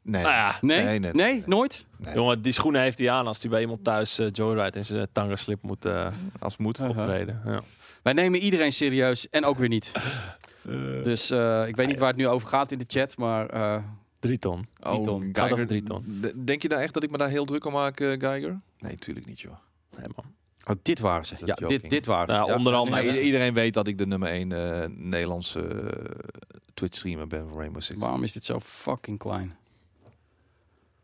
Nee. Nou ja, Nee? Nee, Nee? nee, nee. Nooit? Nee. jongen, die schoenen heeft hij aan als hij bij iemand thuis eh, Joyride in zijn tanga slip moet eh Als moet. optreden. Ja. Wij nemen iedereen serieus en ook weer niet. Dus eh, ik weet niet waar het nu over gaat in de chat, maar eh, Drie ton. Drie ton. Gaat Geiger, over drie ton. Denk je nou echt dat ik me daar heel druk om maak, eh, Geiger? Nee, natuurlijk niet, joh. Nee, man. oh, dit waren ze. Ja, dit, dit waren ze. Nou, Ja, onder andere- Ja. iedereen weet dat ik de nummer 1 eh, Nederlandse eh, Twitch-streamer ben van Rainbow Six. Waarom is dit zo fucking klein?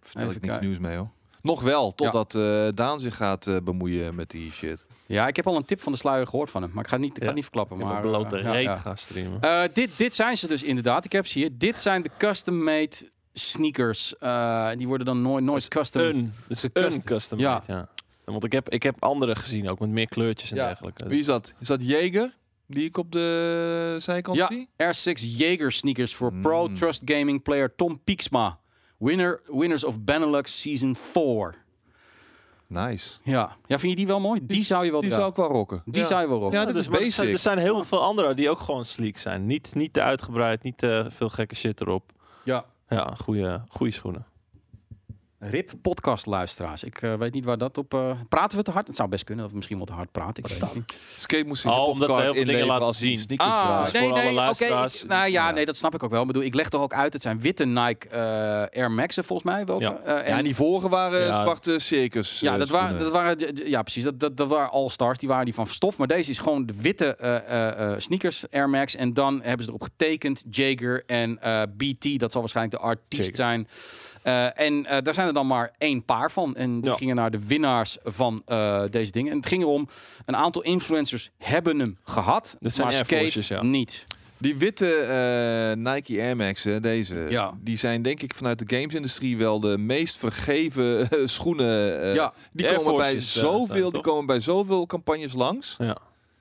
Vertel Even ik niks kijken. nieuws mee, hoor. Nog wel, totdat eh, Daan zich gaat eh, bemoeien met die shit. Ja, ik heb al een tip van de sluier gehoord van hem, maar ik ga het niet, ik ga Ja. het niet verklappen. Maar Maar, blote eh, ja, reet ja. gaan streamen. Eh, dit, dit zijn ze dus inderdaad. Ik heb ze hier. Dit zijn de custom-made sneakers. Eh, die worden dan nooit, nooit custom. een, dus een custom. custom, Ja. made, ja. Want ik heb, ik heb andere gezien ook, met meer kleurtjes en Ja. dergelijke. Wie is dat? Is dat Jager? Die ik op de zijkant Ja, zie? R6 Jaeger sneakers voor Mm. Pro Trust Gaming player Tom Pieksma. Winner, winners of Benelux Season 4. Nice. Ja. ja, vind je die wel mooi? Die, zou je wel Die dragen. zou ik wel rocken. Die Ja. zou je wel rocken. Ja, dus, is er, basic. er zijn heel veel andere die ook gewoon sleek zijn. Niet, niet te uitgebreid, niet te veel gekke shit erop. Ja. Ja, goede, goede schoenen. RIP podcast luisteraars. Ik eh, weet niet waar dat op... eh, praten we te hard? Het zou best kunnen dat we misschien wel te hard praten. Ik weet het niet. Skate moest Oh, omdat we heel veel dingen laten zien. sneakers Ah, nee, alle nee, oké. nou ja, Ja. nee, dat snap ik ook wel. Ik bedoel, ik leg toch ook uit, het zijn witte Nike eh, Air Max'en volgens mij. Welke? Ja. Eh, en- Ja, en die vorige waren Ja. zwarte circus. Ja, dat waren, dat waren, ja precies. Dat, dat, dat waren All-Stars. Die waren die van stof. Maar deze is gewoon de witte eh, eh, eh, sneakers Air Max. En dan hebben ze erop getekend Jager en eh, BT. Dat zal waarschijnlijk de artiest Jager. zijn. Eh, en eh, daar zijn er dan maar één paar van. En die Ja. gingen naar de winnaars van eh, deze dingen. En het ging erom, een aantal influencers hebben hem gehad. Dat zijn maar Forces, ja. niet. Die witte eh, Nike Air Max, hè, deze, Ja. die zijn denk ik vanuit de gamesindustrie wel de meest vergeven schoenen. eh, ja, die, Air komen bij Forces, zoveel, die toch? komen bij zoveel campagnes langs, Ja,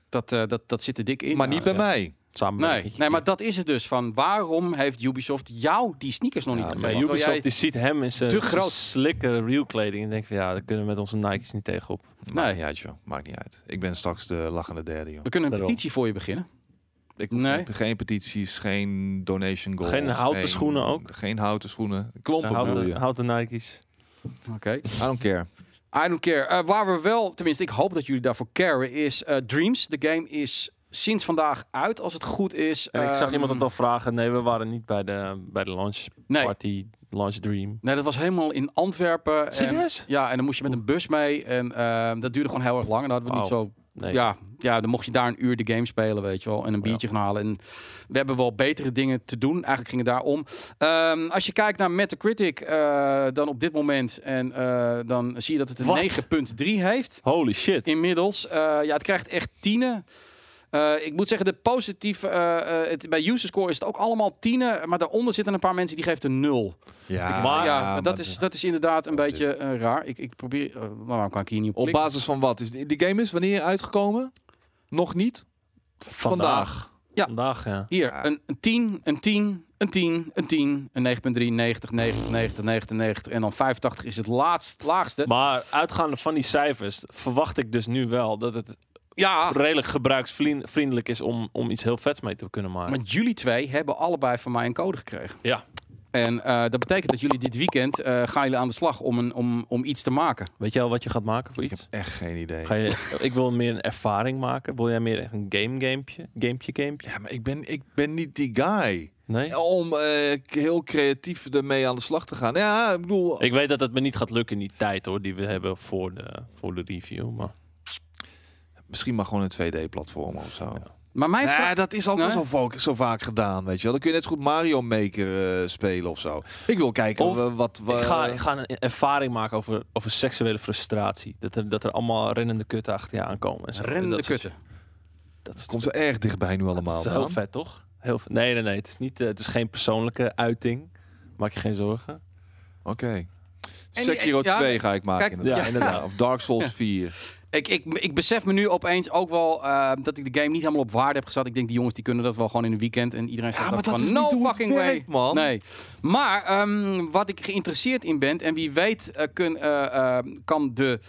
dat, eh, dat, dat zit er dik in. maar niet bij ja. mij. Samen Nee, nee, maar dat is het dus. Van waarom heeft Ubisoft jou die sneakers nog Ja, niet gegeven? Ubisoft jij- die ziet hem in zijn te groot. slikke real kleding en denkt van ja, daar kunnen we met onze Nike's niet tegenop. Niet uit, joh. Maakt niet uit. Ik ben straks de lachende derde, joh. We kunnen een Daarom. petitie voor je beginnen. Ik Nee. heb geen petities, geen donation goals. Geen houten schoenen ook? Geen houten schoenen. Klompen bedoel Houten, je. houten Nike's. Oké. I don't care. I don't care. Eh, waar we wel, tenminste, ik hoop dat jullie daarvoor caren, is eh, Dreams. De game is sinds vandaag uit, als het goed is. En ik zag Ehm, iemand het al vragen. Nee, we waren niet bij de, bij de launch Nee. party, launch dream. Nee, dat was helemaal in Antwerpen. En- Serieus? ja, en dan moest je met een bus mee. En ehm, dat duurde gewoon heel erg lang. En dan hadden we niet Wauw. zo Nee. Ja, ja, dan mocht je daar een uur de game spelen, weet je wel. En een biertje gaan halen. En we hebben wel betere dingen te doen. Eigenlijk ging het daarom. Ehm, als je kijkt naar Metacritic, eh, dan op dit moment. En eh, dan zie je dat het een Wat? 9.3 heeft. Holy shit. Inmiddels. Eh, ja, het krijgt echt tienen. Eh, ik moet zeggen, de positieve, eh, eh, het, bij user score is het ook allemaal tienen, maar daaronder zitten een paar mensen die geven een nul. Ja, Maar- ja, dat, is, dat is inderdaad een beetje eh, raar. Ik, ik probeer, maar waarom kan ik hier niet op Op basis van wat? Is die, die game is wanneer uitgekomen? Nog niet? Vandaag. Ja. Vandaag, ja. Hier, Ja. een, een 10, een 10, een 10, een 10, een 9.3, 90, 90, 90, 99 en dan 85 is het laatst, laagste. Maar uitgaande van die cijfers verwacht ik dus nu wel dat het ja, redelijk gebruiksvriendelijk is om, om iets heel vets mee te kunnen maken. maar jullie twee hebben allebei van mij een code gekregen. Ja, En eh, dat betekent dat jullie dit weekend eh, gaan jullie aan de slag om, een, om, om iets te maken. weet je al wat je gaat maken voor Ik iets? heb echt geen idee. Ga je, ik wil meer een ervaring maken. Wil jij meer echt een game gamepje? Gamepje gamepje? Ja, maar ik ben, ik ben niet die guy. Nee? Om eh, heel creatief ermee aan de slag te gaan. Ja, ik bedoel... Ik weet dat het me niet gaat lukken in die tijd hoor, die we hebben voor de, voor de review. Maar Misschien maar gewoon een 2D-platform of zo. Ja. Maar mijn Nee, vraag... dat is Nee? al zo, vaak- zo vaak gedaan, weet je wel. Dan kun je net zo goed Mario Maker eh, spelen of zo. Ik wil kijken Of wat... we- ik, ga, ik ga een ervaring maken over, over seksuele frustratie. Dat er, dat er allemaal rennende kutten achter je aankomen. En zo. Rennende dat kutten. Dat komt zo erg dichtbij nu allemaal. dat is heel vet, toch? Heel vet. Nee, nee, nee. Het is, niet, eh, het is geen persoonlijke uiting. Maak je geen zorgen. Oké. En die- Sekiro ja, 2 ga ik maken. kijk, inderdaad. ja, inderdaad. Of Dark Souls 4. Ik, ik, ik besef me nu opeens ook wel eh, dat ik de game niet helemaal op waarde heb gezet. Ik denk, die jongens die kunnen dat wel gewoon in een weekend. En iedereen zegt Ja, ook maar dat van, is no fucking way. werkt, man. Nee. Maar ehm, wat ik geïnteresseerd in ben, en wie weet eh, kun, eh, kan, de,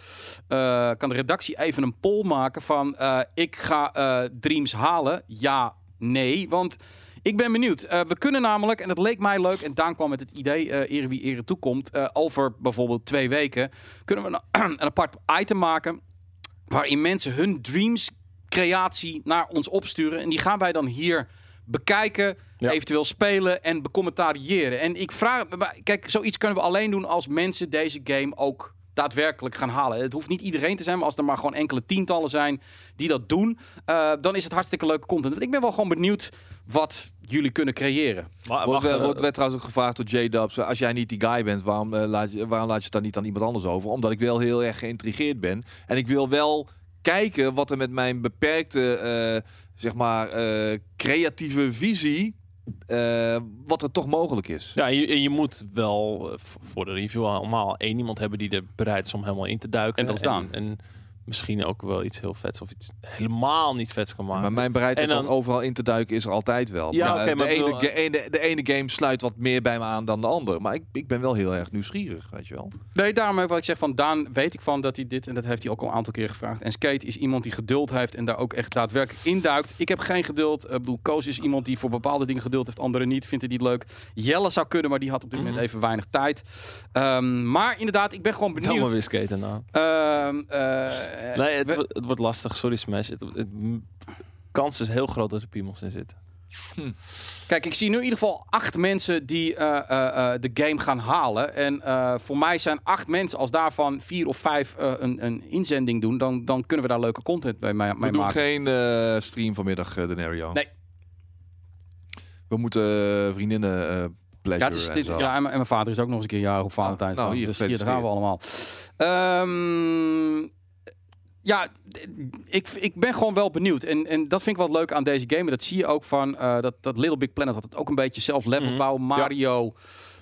kan de redactie even een poll maken van... ik ga Dreams halen, ja, nee. Want ik ben benieuwd. We kunnen namelijk, en dat leek mij leuk, en Daan kwam met het idee, eh ere wie ere toekomt, over bijvoorbeeld twee weken, kunnen we een, een apart item maken waarin mensen hun dreams creatie naar ons opsturen. En die gaan wij dan hier bekijken, Ja. eventueel spelen en becommentariëren. En ik vraag, kijk, zoiets kunnen we alleen doen als mensen deze game ook daadwerkelijk gaan halen. Het hoeft niet iedereen te zijn, maar als er maar gewoon enkele tientallen zijn die dat doen, eh, dan is het hartstikke leuke content. Want Ik ben wel gewoon benieuwd wat jullie kunnen creëren. Maar, Wordt, wordt, werd trouwens ook gevraagd door J-Dubs. Als jij niet die guy bent, waarom, eh, laat je, waarom laat je het dan niet aan iemand anders over? Omdat ik wel heel erg geïntrigeerd ben. En ik wil wel kijken wat er met mijn beperkte, eh, zeg maar, eh, creatieve visie, eh, wat er toch mogelijk is. Ja, je, en je moet wel eh, voor de review allemaal één iemand hebben die er bereid is om helemaal in te duiken. En dat is Daan. En, misschien ook wel iets heel vets of iets helemaal niet vets kan maken. Maar mijn bereidheid dan- om overal in te duiken is er altijd wel. Ja, Maar, oké, eh, maar de, ene, bedoel, ga- ene- de ene game sluit wat meer bij me aan dan de andere. Maar ik, ik ben wel heel erg nieuwsgierig, weet je wel. Nee, daarom ook wat ik zeg van Daan weet ik van dat hij dit en dat heeft hij ook al een aantal keer gevraagd. En Skate is iemand die geduld heeft en daar ook echt daadwerkelijk induikt. Ik heb geen geduld. Ik bedoel, Koos is iemand die voor bepaalde dingen geduld heeft, andere niet. Vindt hij niet leuk. Jelle zou kunnen, maar die had op dit moment Mhm. even weinig tijd. Ehm, maar inderdaad, ik ben gewoon Dan maar benieuwd. weer skaten nou. Ehm, eh, Nee, het, we- het wordt lastig. Sorry Smash. Het, het, kans is heel groot dat er piemels in zitten. Kijk, ik zie nu in ieder geval acht mensen die eh, eh, eh, de game gaan halen. En eh, voor mij zijn acht mensen, als daarvan vier of vijf eh, een, een inzending doen, dan, dan kunnen we daar leuke content bij, mee, We mee doen maken. geen eh, stream vanmiddag, eh Denario. Nee. We moeten eh, vriendinnen eh pleasure Ja, het is en dit, zo. ja en, mijn- vader is ook nog eens een keer jarig op Valentijnsdag. nou, hier, dus hier gaan we allemaal. Ehm, ja, ik, ik ben gewoon wel benieuwd. En, en dat vind ik wel leuk aan deze game. En dat zie je ook van eh, dat, dat Little Big Planet had het ook een beetje zelf levels Mhm. bouwen. Mario.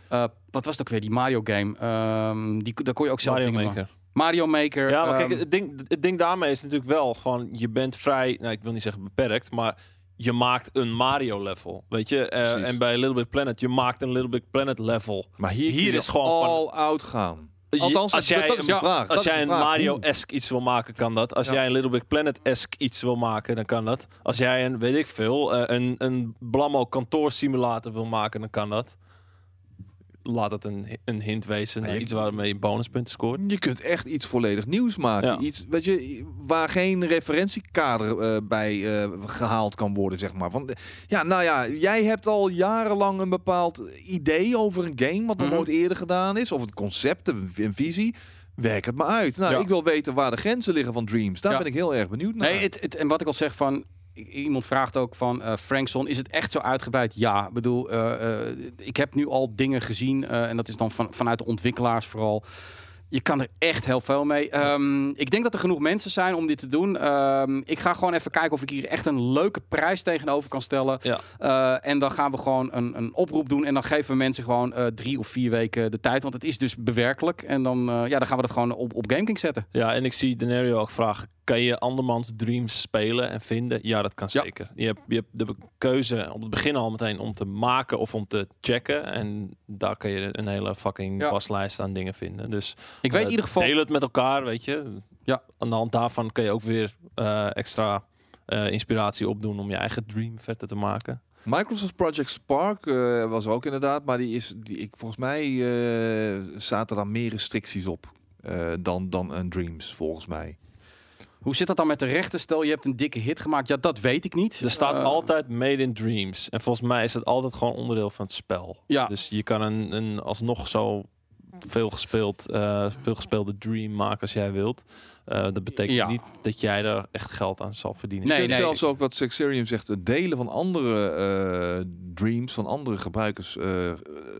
eh, wat was het ook weer, die Mario game? Ehm, die, daar kon je ook zelf Mario dingen Maker. maken. Mario Maker. Ja, maar ehm, kijk, het ding, het ding daarmee is natuurlijk wel gewoon, je bent vrij, nou ik wil niet zeggen beperkt, maar je maakt een Mario level, weet je? Eh, en bij Little Big Planet, je maakt een Little Big Planet level. Maar hier, Hier is gewoon van- all out gaan. Althans, als jij, dat is de ja, vraag. Als jij een. Mario-esque iets wil maken, kan dat. Als Ja. jij een Little Big Planet-esque iets wil maken, dan kan dat. Als jij een, weet ik veel, eh, een, een Blammo kantoorsimulator wil maken, dan kan dat. Laat het een, een hint wezen naar iets waarmee je bonuspunten scoort. Je kunt echt iets volledig nieuws maken. Ja. Iets weet je, waar geen referentiekader eh, bij eh, gehaald kan worden, zeg maar. Want, ja, nou ja, jij hebt al jarenlang een bepaald idee over een game... wat nog Mhm. nooit eerder gedaan is. Of het concept, een, een visie. Werk het maar uit. Nou, Ja. ik wil weten waar de grenzen liggen van Dreams. Daar Ja. ben ik heel erg benieuwd naar. Nee, het, het, en wat ik al zeg van. Iemand vraagt ook van eh Frankson, is het echt zo uitgebreid? Ja, ik bedoel, eh, eh, ik heb nu al dingen gezien en dat is dan van, vanuit de ontwikkelaars vooral. Je kan er echt heel veel mee. Ehm, ik denk dat er genoeg mensen zijn om dit te doen. Ehm, ik ga gewoon even kijken of ik hier echt een leuke prijs tegenover kan stellen. Ja. En dan gaan we gewoon een, een oproep doen. En dan geven we mensen gewoon drie of vier weken de tijd. Want het is dus bewerkelijk. En dan, ja, dan gaan we dat gewoon op, op GameKing zetten. Ja, en ik zie Denario ook vragen: kan je andermans dreams spelen en vinden? Ja, dat kan Ja. zeker. Je, hebt, je hebt de keuze op het begin al meteen om te maken of om te checken. En daar kan je een hele fucking Ja. waslijst aan dingen vinden. Dus Ik weet eh, in ieder geval... deel het met elkaar, weet je. Ja. Aan de hand daarvan kun je ook weer eh, extra eh, inspiratie opdoen om je eigen dream vetter te maken. Microsoft Project Spark eh, was er ook inderdaad, maar die is, die, ik, volgens mij eh, zaten daar meer restricties op eh, dan, dan een Dreams, volgens mij. Hoe zit dat dan met de rechten? Stel, je hebt een dikke hit gemaakt. Ja, dat weet ik niet. Er staat Eh, altijd Made in Dreams. En volgens mij is het altijd gewoon onderdeel van het spel. Ja. Dus je kan een, een alsnog zo veel, gespeeld, eh, veel gespeelde dream maken als jij wilt. Eh, dat betekent Ja. niet dat jij daar echt geld aan zal verdienen. Nee, Je kunt nee. zelfs ook wat Sexerium zegt, het delen van andere eh, dreams van andere gebruikers eh,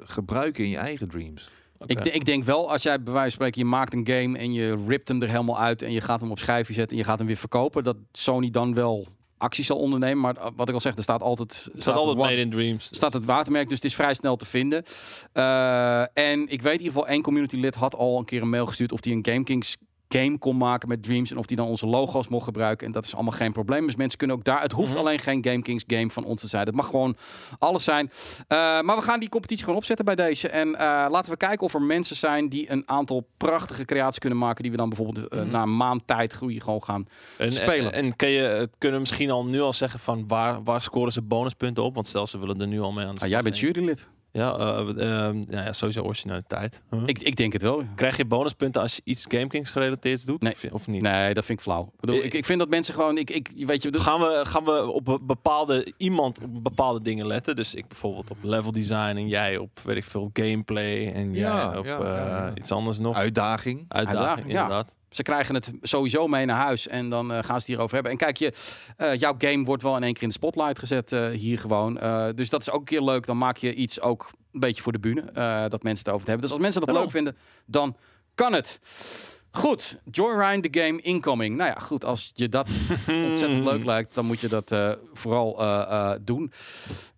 gebruiken in je eigen dreams. Ik, ik denk wel, als jij bij wijze van spreken, je maakt een game en je ript hem er helemaal uit en je gaat hem op schijfje zetten en je gaat hem weer verkopen, dat Sony dan wel acties zal ondernemen. Maar uh, wat ik al zeg, er staat altijd, staat altijd Made in Dreams. staat het watermerk, dus het is vrij snel te vinden. Eh, en ik weet in ieder geval, één community lid had al een keer een mail gestuurd of die een GameKings game kon maken met Dreams en of die dan onze logo's mocht gebruiken. En dat is allemaal geen probleem. Dus mensen kunnen ook daar. Het hoeft Mhm. alleen geen GameKings game van ons te zijn. Het mag gewoon alles zijn. Eh, maar we gaan die competitie gewoon opzetten bij deze. En eh, laten we kijken of er mensen zijn die een aantal prachtige creaties kunnen maken. Die we dan bijvoorbeeld eh, Mhm. na een maand tijd groeien gewoon gaan. En, spelen. En, en kun je, het kunnen we misschien al nu al zeggen van waar, waar scoren ze bonuspunten op? Want stel ze willen er nu al mee aan de Ah, jij bent gaan. jurylid. Ja, eh, eh, nou ja, sowieso originaliteit. Huh? Ik, ik denk het wel. Krijg je bonuspunten als je iets GameKings gerelateerd doet? Nee. Of, of niet? Nee, dat vind ik flauw. Ik, bedoel, Ik- vind dat mensen gewoon. Ik, ik, weet je, Gaan we, gaan we op be- bepaalde iemand op bepaalde dingen letten? Dus ik bijvoorbeeld op level design en jij op weet ik veel gameplay en jij Ja, op ja, eh, ja, ja. iets anders nog. Uitdaging. Uitdaging, Uitdaging, ja. inderdaad. Ze krijgen het sowieso mee naar huis en dan eh, gaan ze het hierover hebben. En kijk je, eh, jouw game wordt wel in één keer in de spotlight gezet eh, hier gewoon. Dus dat is ook een keer leuk. Dan maak je iets ook een beetje voor de bühne, dat mensen het over hebben. Dus als mensen dat leuk vinden, dan kan het. Goed, Joyride the game incoming. Nou ja, goed, als je dat ontzettend leuk lijkt, dan moet je dat vooral doen.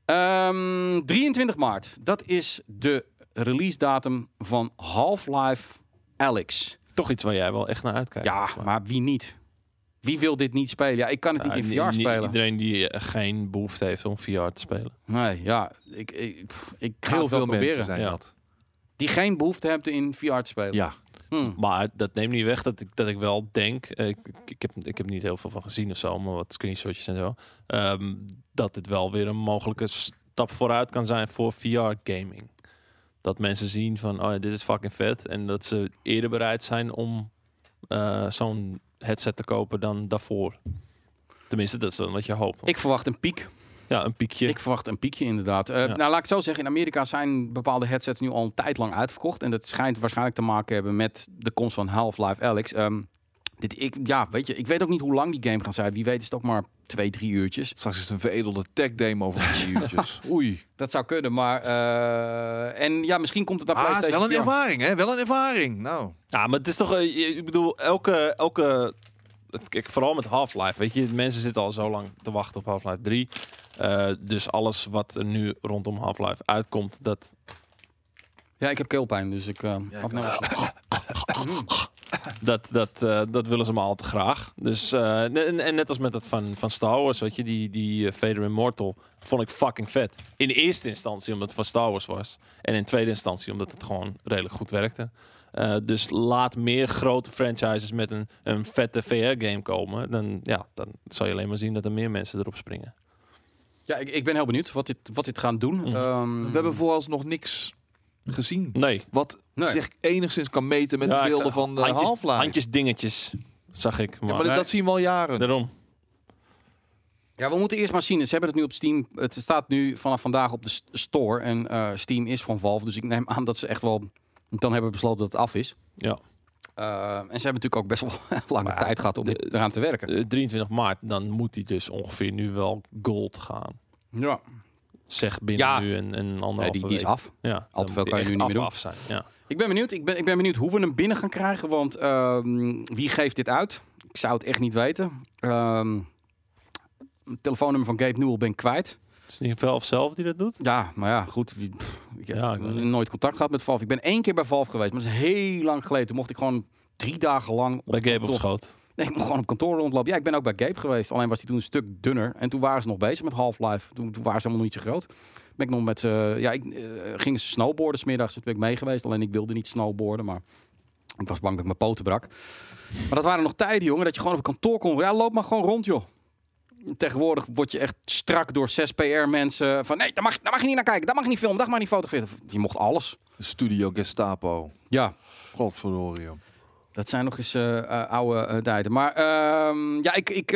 Ehm, 23 maart, dat is de release datum van Half-Life Alyx. Toch iets waar jij wel echt naar uitkijkt. Ja, maar wie niet? Wie wil dit niet spelen? Ja, ik kan het Ja, niet in VR spelen. Iedereen die eh, geen behoefte heeft om VR te spelen. Nee, ja, ik, ik, pff, ik ga Heel veel proberen. mensen zijn Ja. dat. Die geen behoefte hebben in VR te spelen. Ja. Hm. Maar dat neemt niet weg dat ik, dat ik wel denk, eh, ik, ik, heb, ik heb niet heel veel van gezien of zo, maar wat screenshotjes en zo, ehm, dat dit wel weer een mogelijke stap vooruit kan zijn voor VR-gaming. Dat mensen zien van, oh ja, dit is fucking vet. En dat ze eerder bereid zijn om eh, zo'n headset te kopen dan daarvoor. Tenminste, dat is wat je hoopt. Ik verwacht een piek. ja, een piekje. Ik verwacht een piekje inderdaad. Eh, Ja. Nou, laat ik het zo zeggen. In Amerika zijn bepaalde headsets nu al een tijd lang uitverkocht. En dat schijnt waarschijnlijk te maken hebben met de komst van Half-Life Alyx. Ehm, dit, ik, ja, weet je, ik weet ook niet hoe lang die game gaat zijn. Wie weet is het ook maar twee, drie uurtjes. Straks is het een veredelde tech demo van drie uurtjes. Oei. Dat zou kunnen, maar... eh, en ja, misschien komt het naar Ah, het is PlayStation wel een VR. ervaring, hè? Wel een ervaring. Nou. Ja, maar het is toch, eh, ik bedoel, elke, elke, het- kijk, vooral met Half-Life, weet je, mensen zitten al zo lang te wachten op Half-Life 3. Eh, dus alles wat er nu rondom Half-Life uitkomt, dat, Ja, ik heb keelpijn, dus ik... eh, had nou- dat, dat, eh, dat willen ze maar al te graag. Dus, eh, en, en net als met dat van, van Star Wars, weet je, die, die eh, Vader Immortal, vond ik fucking vet. In eerste instantie omdat het van Star Wars was. En in tweede instantie omdat het gewoon redelijk goed werkte. Dus laat meer grote franchises met een, een vette VR-game komen. Dan, ja, dan zal je alleen maar zien dat er meer mensen erop springen. Ja, ik, ik ben heel benieuwd wat dit, wat dit gaat doen. Mhm. Ehm, We hebben vooralsnog niks gezien. Nee. Wat Nee. zich enigszins kan meten met Ja, de beelden zag van de handjes, Half-Life. handjes dingetjes, zag ik. Maar, Ja, maar dat- dat zien we al jaren. daarom. Ja, we moeten eerst maar zien. Ze hebben het nu op Steam. Het staat nu vanaf vandaag op de store. En eh, Steam is van Valve. Dus ik neem aan dat ze echt wel dan hebben besloten dat het af is. Ja. Eh, en ze hebben natuurlijk ook best wel lange Maar ja, tijd gehad om de- eraan te werken. Eh, 23 maart, dan moet hij dus ongeveer nu wel gold gaan. ja. Zeg binnen Ja. nu een, een anderhalve Nee, die, die is week. af. Ja, Al te veel kan je nu niet meer af, af zijn. Ja. Ik ben benieuwd. Ik ben, ik ben benieuwd hoe we hem binnen gaan krijgen. Want ehm, wie geeft dit uit? Ik zou het echt niet weten. Ehm, het telefoonnummer van Gabe Newell ben ik kwijt. Het is niet Valve zelf die dat doet. Ja, maar ja, goed. pff, Ik heb Ja, ik nooit contact gehad met Valve. Ik ben één keer bij Valve geweest, maar dat is heel lang geleden. Toen mocht ik gewoon drie dagen lang... Bij Gabe op schoot. Nee, ik mocht gewoon op kantoor rondlopen. Ja, ik ben ook bij Gabe geweest. Alleen was hij toen een stuk dunner. En toen waren ze nog bezig met Half-Life. Toen, toen waren ze helemaal niet zo groot. Ben ik nog met ze... Ja, ik eh, gingen ze snowboarden 's middags. Toen ben ik mee geweest. Alleen ik wilde niet snowboarden, maar... Ik was bang dat ik mijn poten brak. Maar dat waren nog tijden, jongen. Dat je gewoon op kantoor kon... Ja, loop maar gewoon rond, joh. Tegenwoordig word je echt strak door 6 PR-mensen. Van nee, daar mag, daar mag je niet naar kijken. Daar mag je niet filmen. Daar mag je niet fotograferen. Je mocht alles. Studio Gestapo. Ja, Godverdorie, joh. Dat zijn nog eens eh, eh, oude eh, tijden. Maar ehm, ja, ik, ik,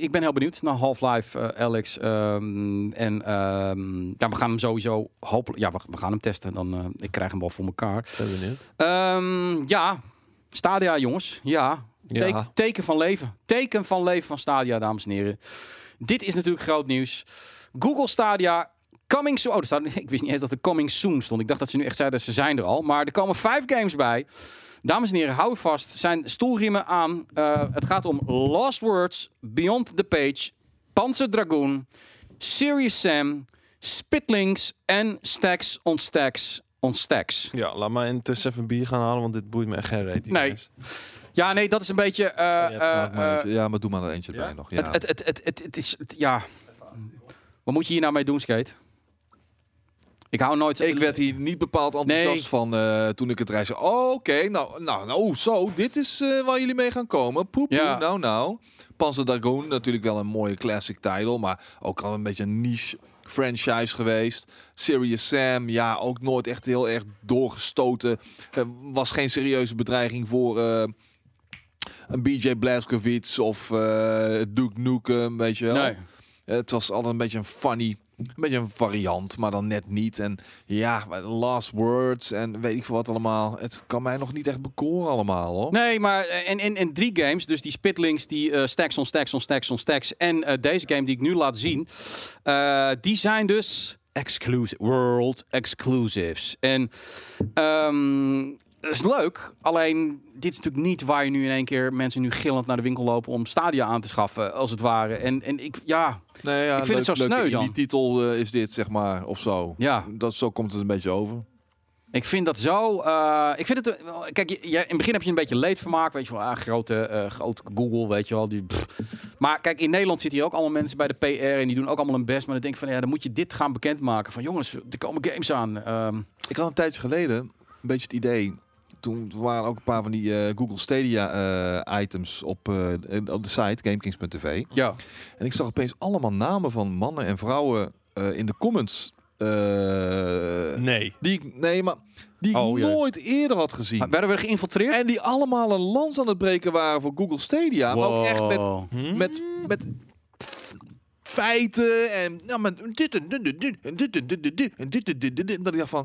ik ben heel benieuwd naar Half-Life, Alex. Ehm, en ehm, ja, we gaan hem sowieso hopelijk... Ja, we, we gaan hem testen. Dan, ik krijg hem wel voor elkaar. Ben benieuwd. Ja, Stadia, jongens. Ja, Ja. Teken, van leven. Teken van leven van Stadia, dames en heren. Dit is natuurlijk groot nieuws. Google Stadia coming soon. Oh, staat, ik wist niet eens dat er coming soon stond. Ik dacht dat ze nu echt zeiden, ze zijn er al. Maar er komen vijf games bij. Dames en heren, hou vast. Zijn stoelriemen aan. Eh, het gaat om Lost Words, Beyond the Page, Panzer Dragoon, Serious Sam, Spitlings en Stacks on Stacks on Stacks. Ja, laat maar intussen even bier gaan halen, want dit boeit me echt geen reet. Nee. Ja, nee, dat is een beetje... eh, Ja, eh, maar ja, maar doe maar er eentje ja? bij nog. Ja. Het, het, het, het, het, het is, het- ja. Wat moet je hier nou mee doen, Skate? Ik hou nooit... ik werd hier niet bepaald enthousiast Nee. van eh, toen ik het reis. Oh, oké, nou, nou, nou, zo, dit is eh, waar jullie mee gaan komen. Poep, Ja. nou, nou. Panzer Dragoon, natuurlijk wel een mooie classic title, maar ook al een beetje een niche franchise geweest. Serious Sam, ja, ook nooit echt heel erg doorgestoten. Eh, was geen serieuze bedreiging voor eh, een BJ Blazkowicz of Duke Nukem, weet je wel. Nee. Het was altijd een beetje een funny, een beetje een variant, maar dan net niet. En ja, last words en weet ik veel wat allemaal. Het kan mij nog niet echt bekoren allemaal, hoor. Nee, maar eh, en, en drie games, dus die Spitlings, die eh, Stacks on Stacks on Stacks on Stacks en eh, deze game die ik nu laat zien, die zijn dus exclusive, world exclusives. En ehm, dat is leuk, alleen dit is natuurlijk niet waar je nu in één keer mensen nu gillend naar de winkel lopen om Stadia aan te schaffen, als het ware. En, en ik, ja, Nee, ja, Ik vind het zo sneu dan. Die titel eh, is dit, zeg maar, of zo. ja. Dat, zo komt het een beetje over. Ik vind dat zo. eh, ik vind het. eh, Kijk, je, je- in het begin heb je een beetje leedvermaak. Weet je wel, ah, grote, eh, grote Google, weet je wel. Die, pff. Maar kijk, in Nederland zitten hier ook allemaal mensen bij de PR. En die doen ook allemaal hun best. Maar dan denk ik van ja, dan moet je dit gaan bekendmaken. Van jongens, er komen games aan. Ehm, Ik had een tijdje geleden een beetje het idee. Toen waren ook een paar van die eh, Google Stadia eh, items op, eh, op de site, GameKings.tv. ja. En ik zag opeens allemaal namen van mannen en vrouwen eh, in de comments. eh, Nee. die ik, nee, maar die ik Oh, nooit eerder had gezien. Maar werden we geïnfiltreerd? En die allemaal een lans aan het breken waren voor Google Stadia. Maar ook echt met. Hm? met, met feiten en ja, maar dit en dit en dit en dit en dit en dit en dit en dit en dit.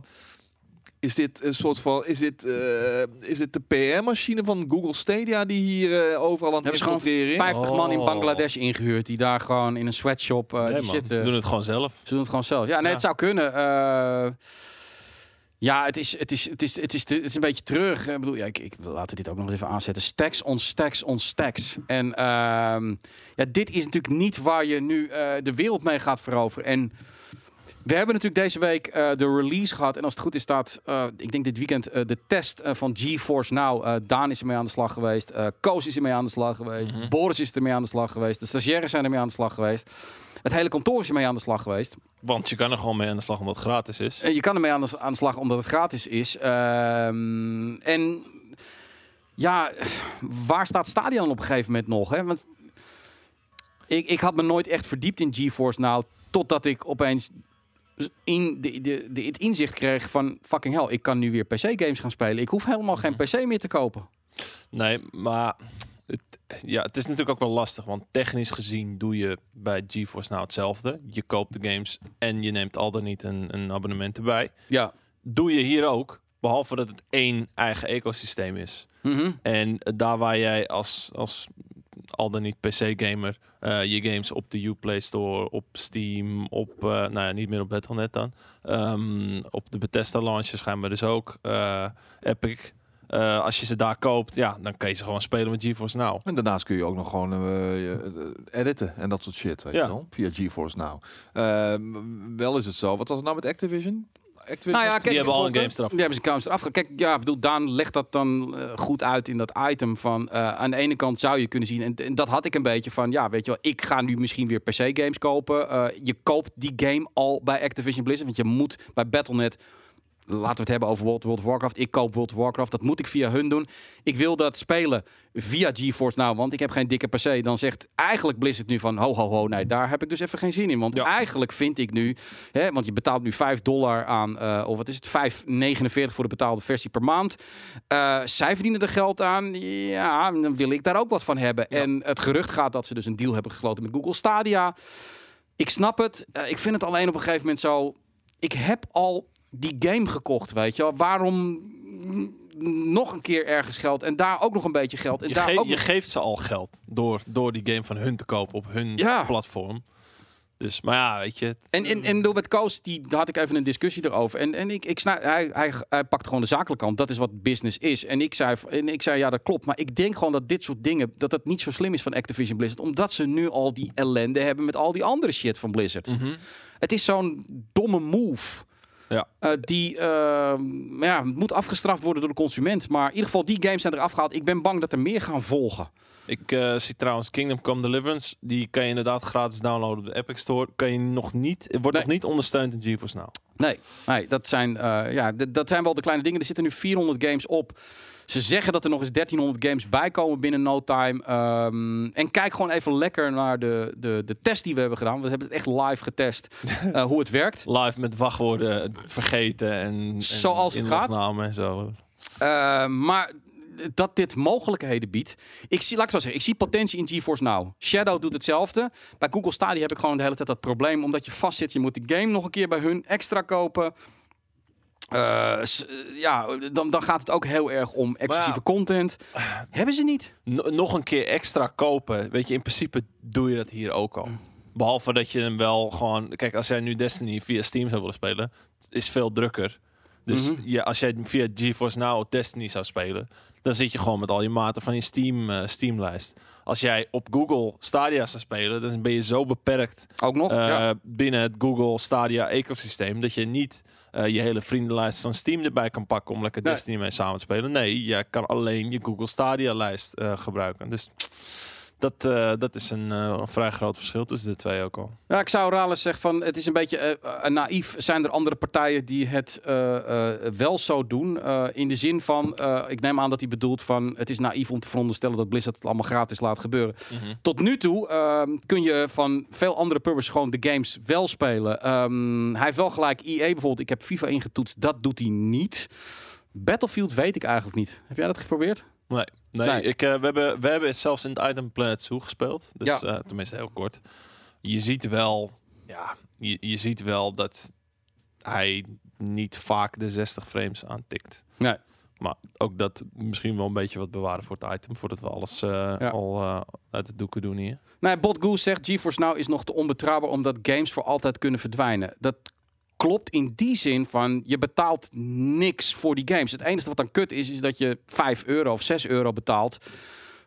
Is dit een soort van, is dit, eh, is dit de PR-machine van Google Stadia die hier eh, overal aan het Hebben ze gewoon infiltreren is? 50 man in Oh. Bangladesh ingehuurd. Die daar gewoon in een sweatshop. eh Nee, die man, zitten. Ze doen het gewoon zelf. Ze doen het gewoon zelf. Ja, nee, Ja. het zou kunnen. Eh, ja, het is, het, is, het, is, het, is, het is een beetje terug. Ik bedoel, ja, ik, ik laten we dit ook nog eens even aanzetten. Stacks on stacks on stacks. En ehm, ja, dit is natuurlijk niet waar je nu eh, de wereld mee gaat veroveren. En we hebben natuurlijk deze week eh, de release gehad. En als het goed is, staat, eh, ik denk dit weekend, eh, de test van GeForce Now. Daan is ermee aan de slag geweest. Koos is ermee aan de slag geweest. Mhm. Boris is ermee aan de slag geweest. De stagiaires zijn ermee aan de slag geweest. Het hele kantoor is ermee aan de slag geweest. Want je kan er gewoon mee aan de slag omdat het gratis is. En je kan ermee aan de, aan de slag omdat het gratis is. Ehm, en ja, waar staat Stadion op een gegeven moment nog? Hè? Want ik, ik had me nooit echt verdiept in GeForce Now. Totdat ik opeens in de, de, de, het inzicht kreeg van... Fucking hell, ik kan nu weer PC-games gaan spelen. Ik hoef helemaal geen PC meer te kopen. Nee, maar het, ja, het is natuurlijk ook wel lastig. Want technisch gezien doe je bij GeForce nou hetzelfde. Je koopt de games en je neemt al dan niet een, een abonnement erbij. Ja. Doe je hier ook, behalve dat het één eigen ecosysteem is. Mhm. En daar waar jij als, als al dan niet PC-gamer eh, je games op de Uplay Store, op Steam, op, eh, nou ja, niet meer op Battle.net dan. Ehm, op de Bethesda launcher schijnbaar dus ook. eh, Epic. Als je ze daar koopt, ja, dan kan je ze gewoon spelen met GeForce Now. En daarnaast kun je ook nog gewoon je, editen en dat soort shit, weet Ja. je wel, via GeForce Now. Ehm, wel is het zo. Wat was het nou met Activision? Activision Nou ja, kijk, Die hebben al een games eraf. Die hebben ze games eraf. Kijk, ja, ik bedoel, Daan legt dat dan eh, goed uit in dat item van... eh, aan de ene kant zou je kunnen zien, en, en dat had ik een beetje van... Ja, weet je wel, ik ga nu misschien weer PC-games kopen. Eh, je koopt die game al bij Activision Blizzard, want je moet bij Battle.net... Laten we het hebben over World, World of Warcraft. Ik koop World of Warcraft. Dat moet ik via hun doen. Ik wil dat spelen via GeForce nou, want ik heb geen dikke PC. Dan zegt eigenlijk Blizzard nu van ho ho ho. Nee, daar heb ik dus even geen zin in. Want Ja. eigenlijk vind ik nu, hè, want je betaalt nu 5 dollar aan, eh, of wat is het, 5,49 voor de betaalde versie per maand. Eh, zij verdienen er geld aan. Ja, dan wil ik daar ook wat van hebben. Ja. En het gerucht gaat dat ze dus een deal hebben gesloten met Google Stadia. Ik snap het. Eh, ik vind het alleen op een gegeven moment zo. Ik heb al die game gekocht, weet je wel. Waarom nog een keer ergens geld en daar ook nog een beetje geld en Je, daar ge- ook je geeft ze al geld door, door die game van hun te kopen op hun Ja. platform. Dus, maar ja, weet je. En, en, en door met Koos, die daar had ik even een discussie erover. En, en ik, ik snap, hij, hij, hij pakt gewoon de zakelijke kant. Dat is wat business is. En ik, zei, en ik zei, ja, dat klopt. Maar ik denk gewoon dat dit soort dingen, dat het niet zo slim is van Activision Blizzard. Omdat ze nu al die ellende hebben met al die andere shit van Blizzard. Mhm. Het is zo'n domme move. Ja. Eh, die eh, ja, moet afgestraft worden door de consument. Maar in ieder geval, die games zijn eraf gehaald. Ik ben bang dat er meer gaan volgen. Ik eh, zie trouwens Kingdom Come Deliverance. Die kan je inderdaad gratis downloaden op de Epic Store. Kan je nog niet, wordt Nee. nog niet ondersteund in GeForce Now. Nee, nee dat, zijn, eh, ja, dat zijn wel de kleine dingen. Er zitten nu 400 games op. Ze zeggen dat er nog eens 1300 games bij komen binnen no time. Ehm, en kijk gewoon even lekker naar de, de, de test die we hebben gedaan. We hebben het echt live getest. eh, hoe het werkt. Live met wachtwoorden vergeten en, en Zoals het gaat. en zo. Eh, maar dat dit mogelijkheden biedt. Ik zie, laat ik het zo zeggen, ik zie potentie in GeForce Now. Shadow doet hetzelfde. Bij Google Stadia heb ik gewoon de hele tijd dat probleem. Omdat je vastzit, je moet de game nog een keer bij hun extra kopen. S- ja, dan, dan gaat het ook heel erg om exclusieve ja. content. Hebben ze niet? No- nog een keer extra kopen. Weet je, in principe doe je dat hier ook al. Behalve dat je hem wel gewoon... Kijk, als jij nu Destiny via Steam zou willen spelen... is veel drukker. Dus Mhm. ja, als jij via GeForce Now Destiny zou spelen... dan zit je gewoon met al je maten van je Steam, Steam-lijst. Als jij op Google Stadia zou spelen... dan ben je zo beperkt Ook nog? ja. binnen het Google Stadia ecosysteem... dat je niet eh, je hele vriendenlijst van Steam erbij kan pakken... om lekker Nee. Destiny mee samen te spelen. Nee, je kan alleen je Google Stadia-lijst eh, gebruiken. Dus dat, eh, dat is een, eh, een vrij groot verschil tussen de twee ook al. Ja, ik zou Rales zeggen van het is een beetje eh, naïef. Zijn er andere partijen die het wel zo doen? In de zin van, ik neem aan dat hij bedoelt van het is naïef om te veronderstellen dat Blizzard het allemaal gratis laat gebeuren. Tot nu toe ehm, kun je van veel andere publishers gewoon de games wel spelen. Ehm, hij heeft wel gelijk EA bijvoorbeeld. Ik heb FIFA ingetoetst. Dat doet hij niet. Battlefield weet ik eigenlijk niet. Heb jij dat geprobeerd? Nee, nee, Nee. Ik, eh, we, hebben, we hebben het zelfs in het Item Planet Zoo gespeeld. Dus, Ja. eh, tenminste heel kort. Je ziet wel, ja, je, je ziet wel dat hij niet vaak de 60 frames aantikt. Nee. Maar ook dat misschien wel een beetje wat bewaren voor het item, voordat we alles eh, Ja. al uit de doeken doen hier. Nee, Bot Goose zegt GeForce Now is nog te onbetrouwbaar omdat games voor altijd kunnen verdwijnen. Dat klopt in die zin van je betaalt niks voor die games. Het enige wat dan kut is, is dat je 5 euro of 6 euro betaalt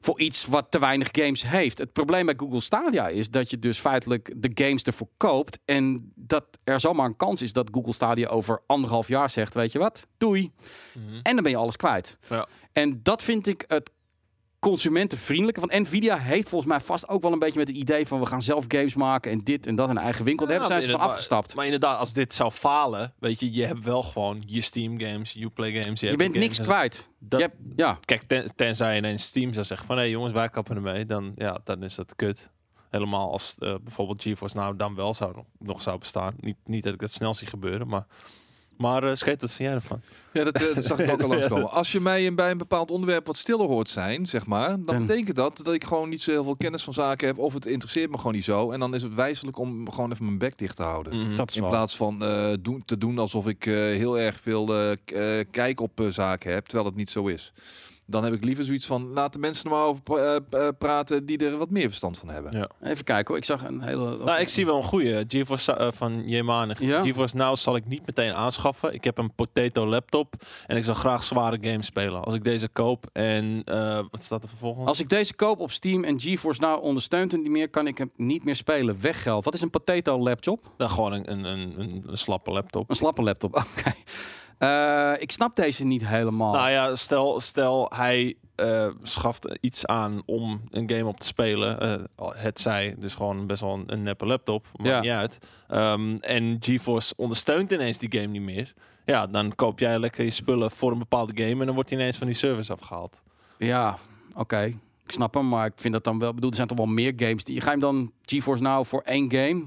voor iets wat te weinig games heeft. Het probleem bij Google Stadia is dat je dus feitelijk de games ervoor koopt en dat er zomaar een kans is dat Google Stadia over anderhalf jaar zegt, weet je wat, doei. En dan ben je alles kwijt. Ja. En dat vind ik het consumentenvriendelijke. Want Nvidia heeft volgens mij vast ook wel een beetje met het idee van we gaan zelf games maken en dit en dat in eigen winkel. Daar Ja, hebben zijn ze van afgestapt. Maar inderdaad, als dit zou falen, weet je, je hebt wel gewoon je Steam games, je Play games. je hebt bent niks kwijt. Dat, Je hebt- ja, Kijk, ten- tenzij ineens Steam zou zeggen van... hé jongens, wij kappen ermee. Dan, ja, dan is dat kut. Helemaal als eh, bijvoorbeeld GeForce nou dan wel zou, nog zou bestaan. Niet, niet dat ik dat snel zie gebeuren, maar... Maar uh, Scheet, wat vind jij ervan? Ja, dat, eh, dat zag ik ook al langskomen. Als je mij bij een bepaald onderwerp wat stiller hoort zijn, zeg maar, dan betekent dat dat ik gewoon niet zo heel veel kennis van zaken heb of het interesseert me gewoon niet zo. En dan is het wijselijk om gewoon even mijn bek dicht te houden. Mhm. dat is In wel. plaats van eh, doen, te doen alsof ik eh, heel erg veel eh, eh, kijk op eh, zaken heb, terwijl het niet zo is. Dan heb ik liever zoiets van, laat de mensen er maar over eh, eh, praten die er wat meer verstand van hebben. Ja. Even kijken hoor. Ik zag een hele... Nou, ik zie wel een goede. GeForce eh, van Jemanig. Ja? GeForce Now zal ik niet meteen aanschaffen. Ik heb een potato laptop en ik zal graag zware games spelen. Als ik deze koop en eh, wat staat er vervolgens? Als ik deze koop op Steam en GeForce nou ondersteunt het niet meer, kan ik hem niet meer spelen. Weggeld. Wat is een potato laptop? Dan gewoon een, een, een, een, een slappe laptop. Een slappe laptop. Oké. Eh, ik snap deze niet helemaal. Nou ja, stel, stel hij eh, schaft iets aan om een game op te spelen. eh, het zij, dus gewoon best wel een, een neppe laptop. Maakt Ja. niet uit. Ehm, en GeForce ondersteunt ineens die game niet meer. Ja, dan koop jij lekker je spullen voor een bepaalde game en dan wordt hij ineens van die service afgehaald. Ja, oké. Ik snap hem, maar ik vind dat dan wel... bedoel, er zijn toch wel meer games. Die, ga je hem dan GeForce nou voor één game?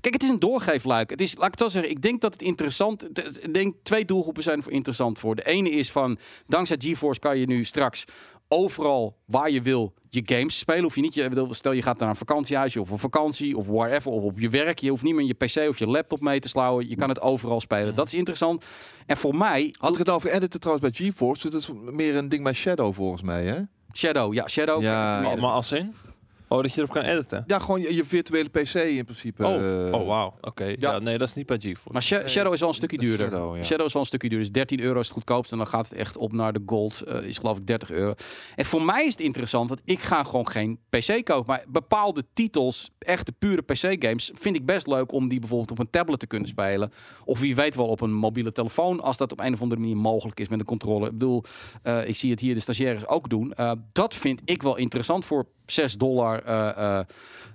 Kijk, het is een doorgeefluik. Het is, laat ik het zo zeggen, ik denk dat het interessant... Ik denk twee doelgroepen zijn er interessant voor. De ene is van, dankzij GeForce kan je nu straks overal waar je wil je games spelen. Hoef je niet, je, stel je gaat naar een vakantiehuisje of een vakantie of whatever, of op je werk. Je hoeft niet meer je PC of je laptop mee te slouwen. Je kan het overal spelen. Dat is interessant. En voor mij, Had ik het over editen trouwens bij GeForce, dus dat is meer een ding bij Shadow volgens mij, hè? Shadow, ja, Shadow. Ja, Ja, Maar, maar als in? Oh, dat je erop kan editen? Ja, gewoon je, je virtuele PC in principe. Oh, eh, oh wauw. Oké. Ja. nee, dat is niet bij GeForce. Maar Sha- Shadow is wel een stukje duurder. Shadow, ja. Shadow is wel een stukje duurder. Dus 13 euro is het goedkoopste. En dan gaat het echt op naar de gold. eh, is geloof ik 30 euro. En voor mij is het interessant. Want ik ga gewoon geen PC kopen. Maar bepaalde titels, echte pure PC games. Vind ik best leuk om die bijvoorbeeld op een tablet te kunnen spelen. Of wie weet wel op een mobiele telefoon. Als dat op een of andere manier mogelijk is met een controller. Ik bedoel, eh, ik zie het hier de stagiaires ook doen. Eh, dat vind ik wel interessant voor 6 dollar eh, eh,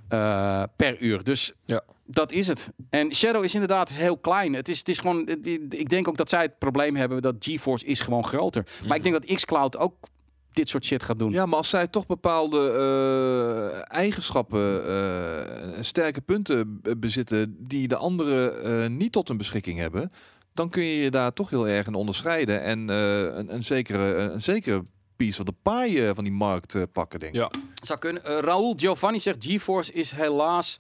eh, per uur. Dus Ja. dat is het. En Shadow is inderdaad heel klein. Het is, het is gewoon, het- ik denk ook dat zij het probleem hebben dat GeForce is gewoon groter. Maar ik denk dat xCloud ook dit soort shit gaat doen. Ja, maar als zij toch bepaalde eigenschappen, eh, sterke punten bezitten die de anderen niet tot hun beschikking hebben, dan kun je je daar toch heel erg in onderscheiden en een, een, zekere, een zekere piece of the pie eh, van die markt eh, pakken, denk ik. Ja. Zou kunnen. Eh, Raoul Giovanni zegt GeForce is helaas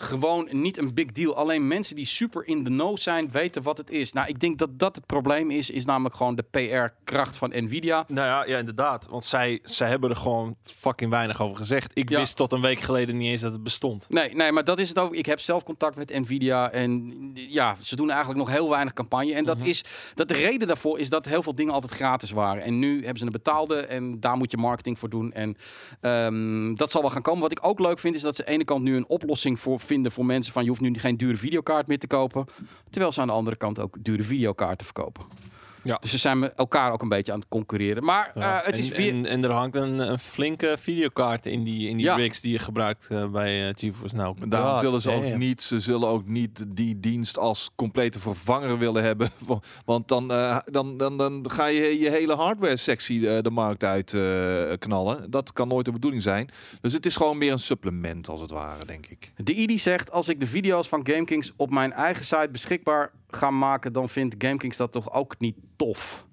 gewoon niet een big deal. Alleen mensen die super in de know zijn weten wat het is. Nou, ik denk dat dat het probleem is. Is namelijk gewoon de PR-kracht van Nvidia. Nou ja, ja, inderdaad. Want zij, zij hebben er gewoon fucking weinig over gezegd. Ik Ja. wist tot een week geleden niet eens dat het bestond. Nee, nee, maar dat is het ook. Ik heb zelf contact met Nvidia en ja, ze doen eigenlijk nog heel weinig campagne. En dat is dat de reden daarvoor is dat heel veel dingen altijd gratis waren. En nu hebben ze een betaalde en daar moet je marketing voor doen. En ehm, dat zal wel gaan komen. Wat ik ook leuk vind is dat ze aan de ene kant nu een oplossing voor vinden voor mensen van je hoeft nu geen dure videokaart meer te kopen, terwijl ze aan de andere kant ook dure videokaarten verkopen. Ja. Dus ze zijn met elkaar ook een beetje aan het concurreren. Maar Ja. eh, het en, is weer. en, en er hangt een, een flinke videokaart in die, in die Ja. rigs die je gebruikt eh, bij eh, GeForce Now. Daarom God willen ze ook niet, ze zullen ook niet die dienst als complete vervanger willen hebben. Wa- Want dan, eh, dan, dan, dan ga je je hele hardware sectie eh, de markt uit eh, knallen. Dat kan nooit de bedoeling zijn. Dus het is gewoon meer een supplement als het ware, denk ik. De ID zegt, als ik de video's van GameKings op mijn eigen site beschikbaar ga maken, dan vindt GameKings dat toch ook niet tof.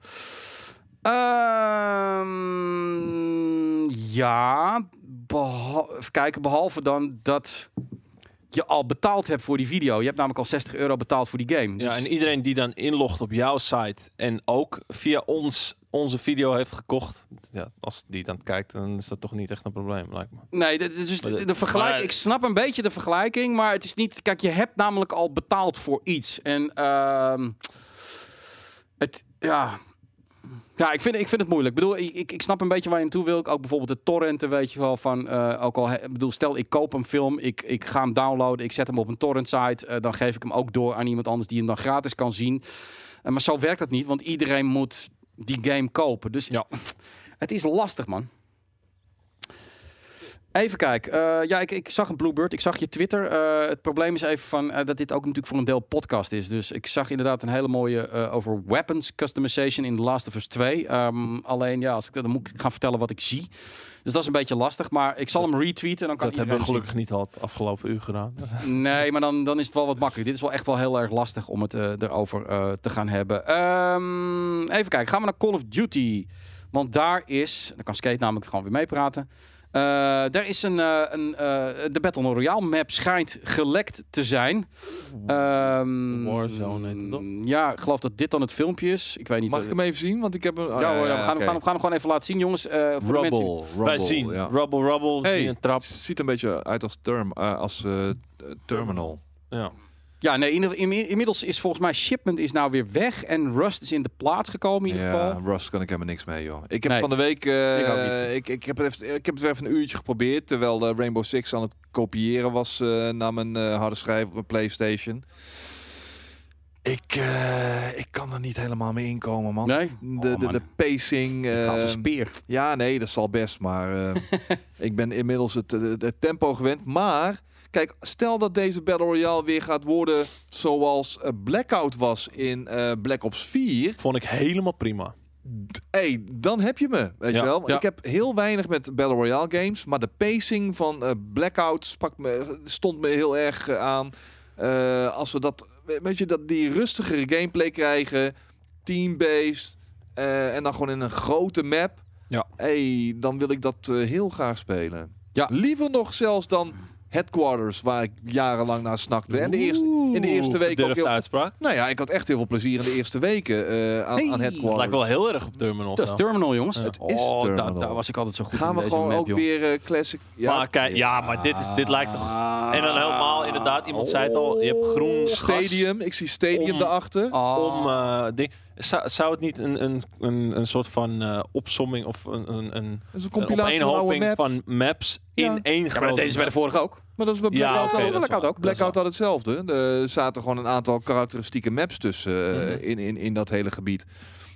Ehm, ja, even kijken, behalve dan dat je al betaald hebt voor die video. Je hebt namelijk al 60 euro betaald voor die game. Ja, Dus- en iedereen die dan inlogt op jouw site en ook via ons onze video heeft gekocht, ja, als die dan kijkt, dan is dat toch niet echt een probleem, lijkt me. Nee, dus de, de- de vergelijk, maar- ik snap een beetje de vergelijking, maar het is niet. Kijk, je hebt namelijk al betaald voor iets. En ehm, het, ja. Ja, ik vind, ik vind het moeilijk. Ik bedoel, ik, ik, snap een beetje waar je naartoe wil. Ook bijvoorbeeld de torrenten, weet je wel. Van, eh, ook al, he- bedoel, stel ik koop een film, ik, ik ga hem downloaden, ik zet hem op een torrent site, eh, dan geef ik hem ook door aan iemand anders die hem dan gratis kan zien. Eh, maar zo werkt dat niet, want iedereen moet die game kopen. Dus Ja. het is lastig, man. Even kijken. Eh, ja, ik, ik zag een Bluebird. Ik zag je Twitter. Eh, het probleem is even van, eh, dat dit ook natuurlijk voor een deel podcast is. Dus ik zag inderdaad een hele mooie over weapons customization in The Last of Us 2. Ehm, alleen ja, als ik, dan moet ik gaan vertellen wat ik zie. Dus dat is een beetje lastig. Maar ik zal hem retweeten en dan kan Dat hebben we gelukkig niet al het afgelopen uur gedaan. Nee, maar dan, dan is het wel wat makkelijk. Dit is wel echt wel heel erg lastig om het erover te gaan hebben. Ehm, even kijken. Gaan we naar Call of Duty. Want daar is, dan kan Skate namelijk gewoon weer meepraten. Eh, daar is een, eh, een eh, de Battle Royale map schijnt gelekt te zijn. Ehm, Warzone? Ja, ik geloof dat dit dan het filmpje is. Ik weet niet. Mag ik hem even zien? Want ik heb een... oh, ja, hoor, ja, we, gaan, hem- gaan hem gewoon even laten zien, jongens. Eh, voor de mensen. Rubble, Rubble, Wij zien ja. Rubble Rubble, Hey, een trap. Het ziet er een beetje uit als, term, eh, als eh, terminal. Ja. Ja, nee, in, in- inmiddels is volgens mij shipment is nou weer weg en Rust is in de plaats gekomen in ieder Ja, geval. Rust kan ik helemaal niks mee, joh. Ik heb Nee. van de week... eh, Ik ik, ik, heb het even, ik heb het weer even een uurtje geprobeerd, terwijl de Rainbow Six aan het kopiëren was eh, naar mijn eh, harde schijf op mijn Playstation. Ik, eh, ik kan er niet helemaal mee inkomen, man. Nee? De, Oh, de, man. de pacing. Als een eh, speer. ja, nee, dat zal best. Maar eh, ik ben inmiddels het, het, het tempo gewend. Maar kijk, stel dat deze Battle Royale weer gaat worden zoals eh, Blackout was in eh, Black Ops 4. Vond ik helemaal prima. hey, dan heb je me, weet Ja, je wel. ja. Ik heb heel weinig met Battle Royale games, maar de pacing van eh, Blackout sprak me, stond me heel erg aan. Eh, als we dat, weet je, dat die rustigere gameplay krijgen, team-based eh, en dan gewoon in een grote map. Ja. Hey, dan wil ik dat heel graag spelen. Ja. Liever nog zelfs dan Headquarters, waar ik jarenlang naar snakte. En de eerste, in de eerste week ook heel, uitspraak. nou ja, ik had echt heel veel plezier in de eerste weken eh, aan, Hey, aan het Headquarters. Het lijkt wel heel erg op Terminal. Dat is. Terminal, jongens. Ja. Het is oh, daar, Terminal. daar was ik altijd zo goed Gaan in we gewoon map, ook joh. weer eh, classic. Ja, Maar kijk, ja, maar dit, is, dit lijkt toch... En dan helemaal inderdaad, iemand zei het al, je hebt groen gas Stadium. Ik zie Stadium Om- daarachter. Oh. om eh, ding. Zou, zou het niet een, een, een, een soort van eh opsomming of een, een, een, compilatie van map. van maps Ja. in één Ja, maar grote dat deden ze bij de vorige ook. Maar dat is bij Ja, Blackout, ook. Blackout ook. Had hetzelfde. Er zaten gewoon een aantal karakteristieke maps tussen eh, Mhm. in, in, in dat hele gebied.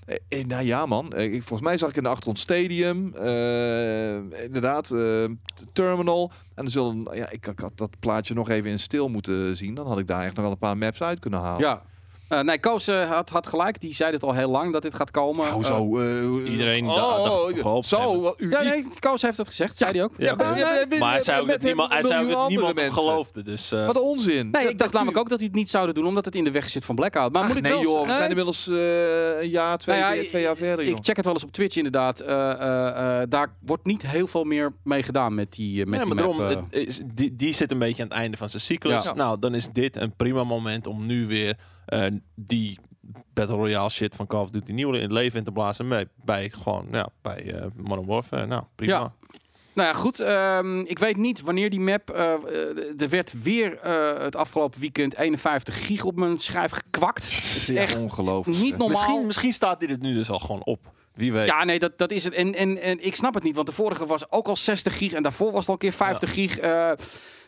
Eh, eh, nou ja, man. Eh, ik- volgens mij zag ik in de achtergrond Stadium. eh, inderdaad, eh, Terminal. En dan zullen, ja, ik, ik had dat plaatje nog even in stil moeten zien. Dan had ik daar echt nog wel een paar maps uit kunnen halen. Ja. Eh, nee, Koos eh, had, had gelijk. Die zei het al heel lang dat dit gaat komen. Hoezo? eh, Iedereen oh, oh, zo, u, ja, nee, Koos heeft het gezegd. Zei hij ook. Ja, maar- ja, hij zei ook dat niemand, hij zei dat niemand geloofde. Dus, eh, Wat een onzin. Nee, ik dacht u- namelijk ook dat hij het niet zouden doen, omdat het in de weg zit van Blackout. Maar Ach, moet ik nee wel joh, we nee? zijn inmiddels eh, een jaar, twee, Nou ja, twee jaar verder joh. Ik check het wel eens op Twitch inderdaad. Eh, eh, eh, daar wordt niet heel veel meer mee gedaan met die, met die map. daarom, die, die zit een beetje aan het einde van zijn cyclus. Nou, dan is dit een prima moment om nu weer die Battle Royale shit van Call of Duty nieuw in het leven in te blazen. Bij, bij gewoon, ja, bij eh Modern Warfare. Nou, prima. Ja. Nou ja, goed. ehm, ik weet niet wanneer die map... eh, eh, er werd weer eh, het afgelopen weekend 51 gig op mijn schijf gekwakt. Het is Ja, echt ongelooflijk. niet normaal. Misschien, misschien staat dit er nu dus al gewoon op. Wie weet. Ja, nee, dat, dat is het. En, en, en ik snap het niet, want de vorige was ook al 60 gig en daarvoor was het al een keer 50 gig. eh,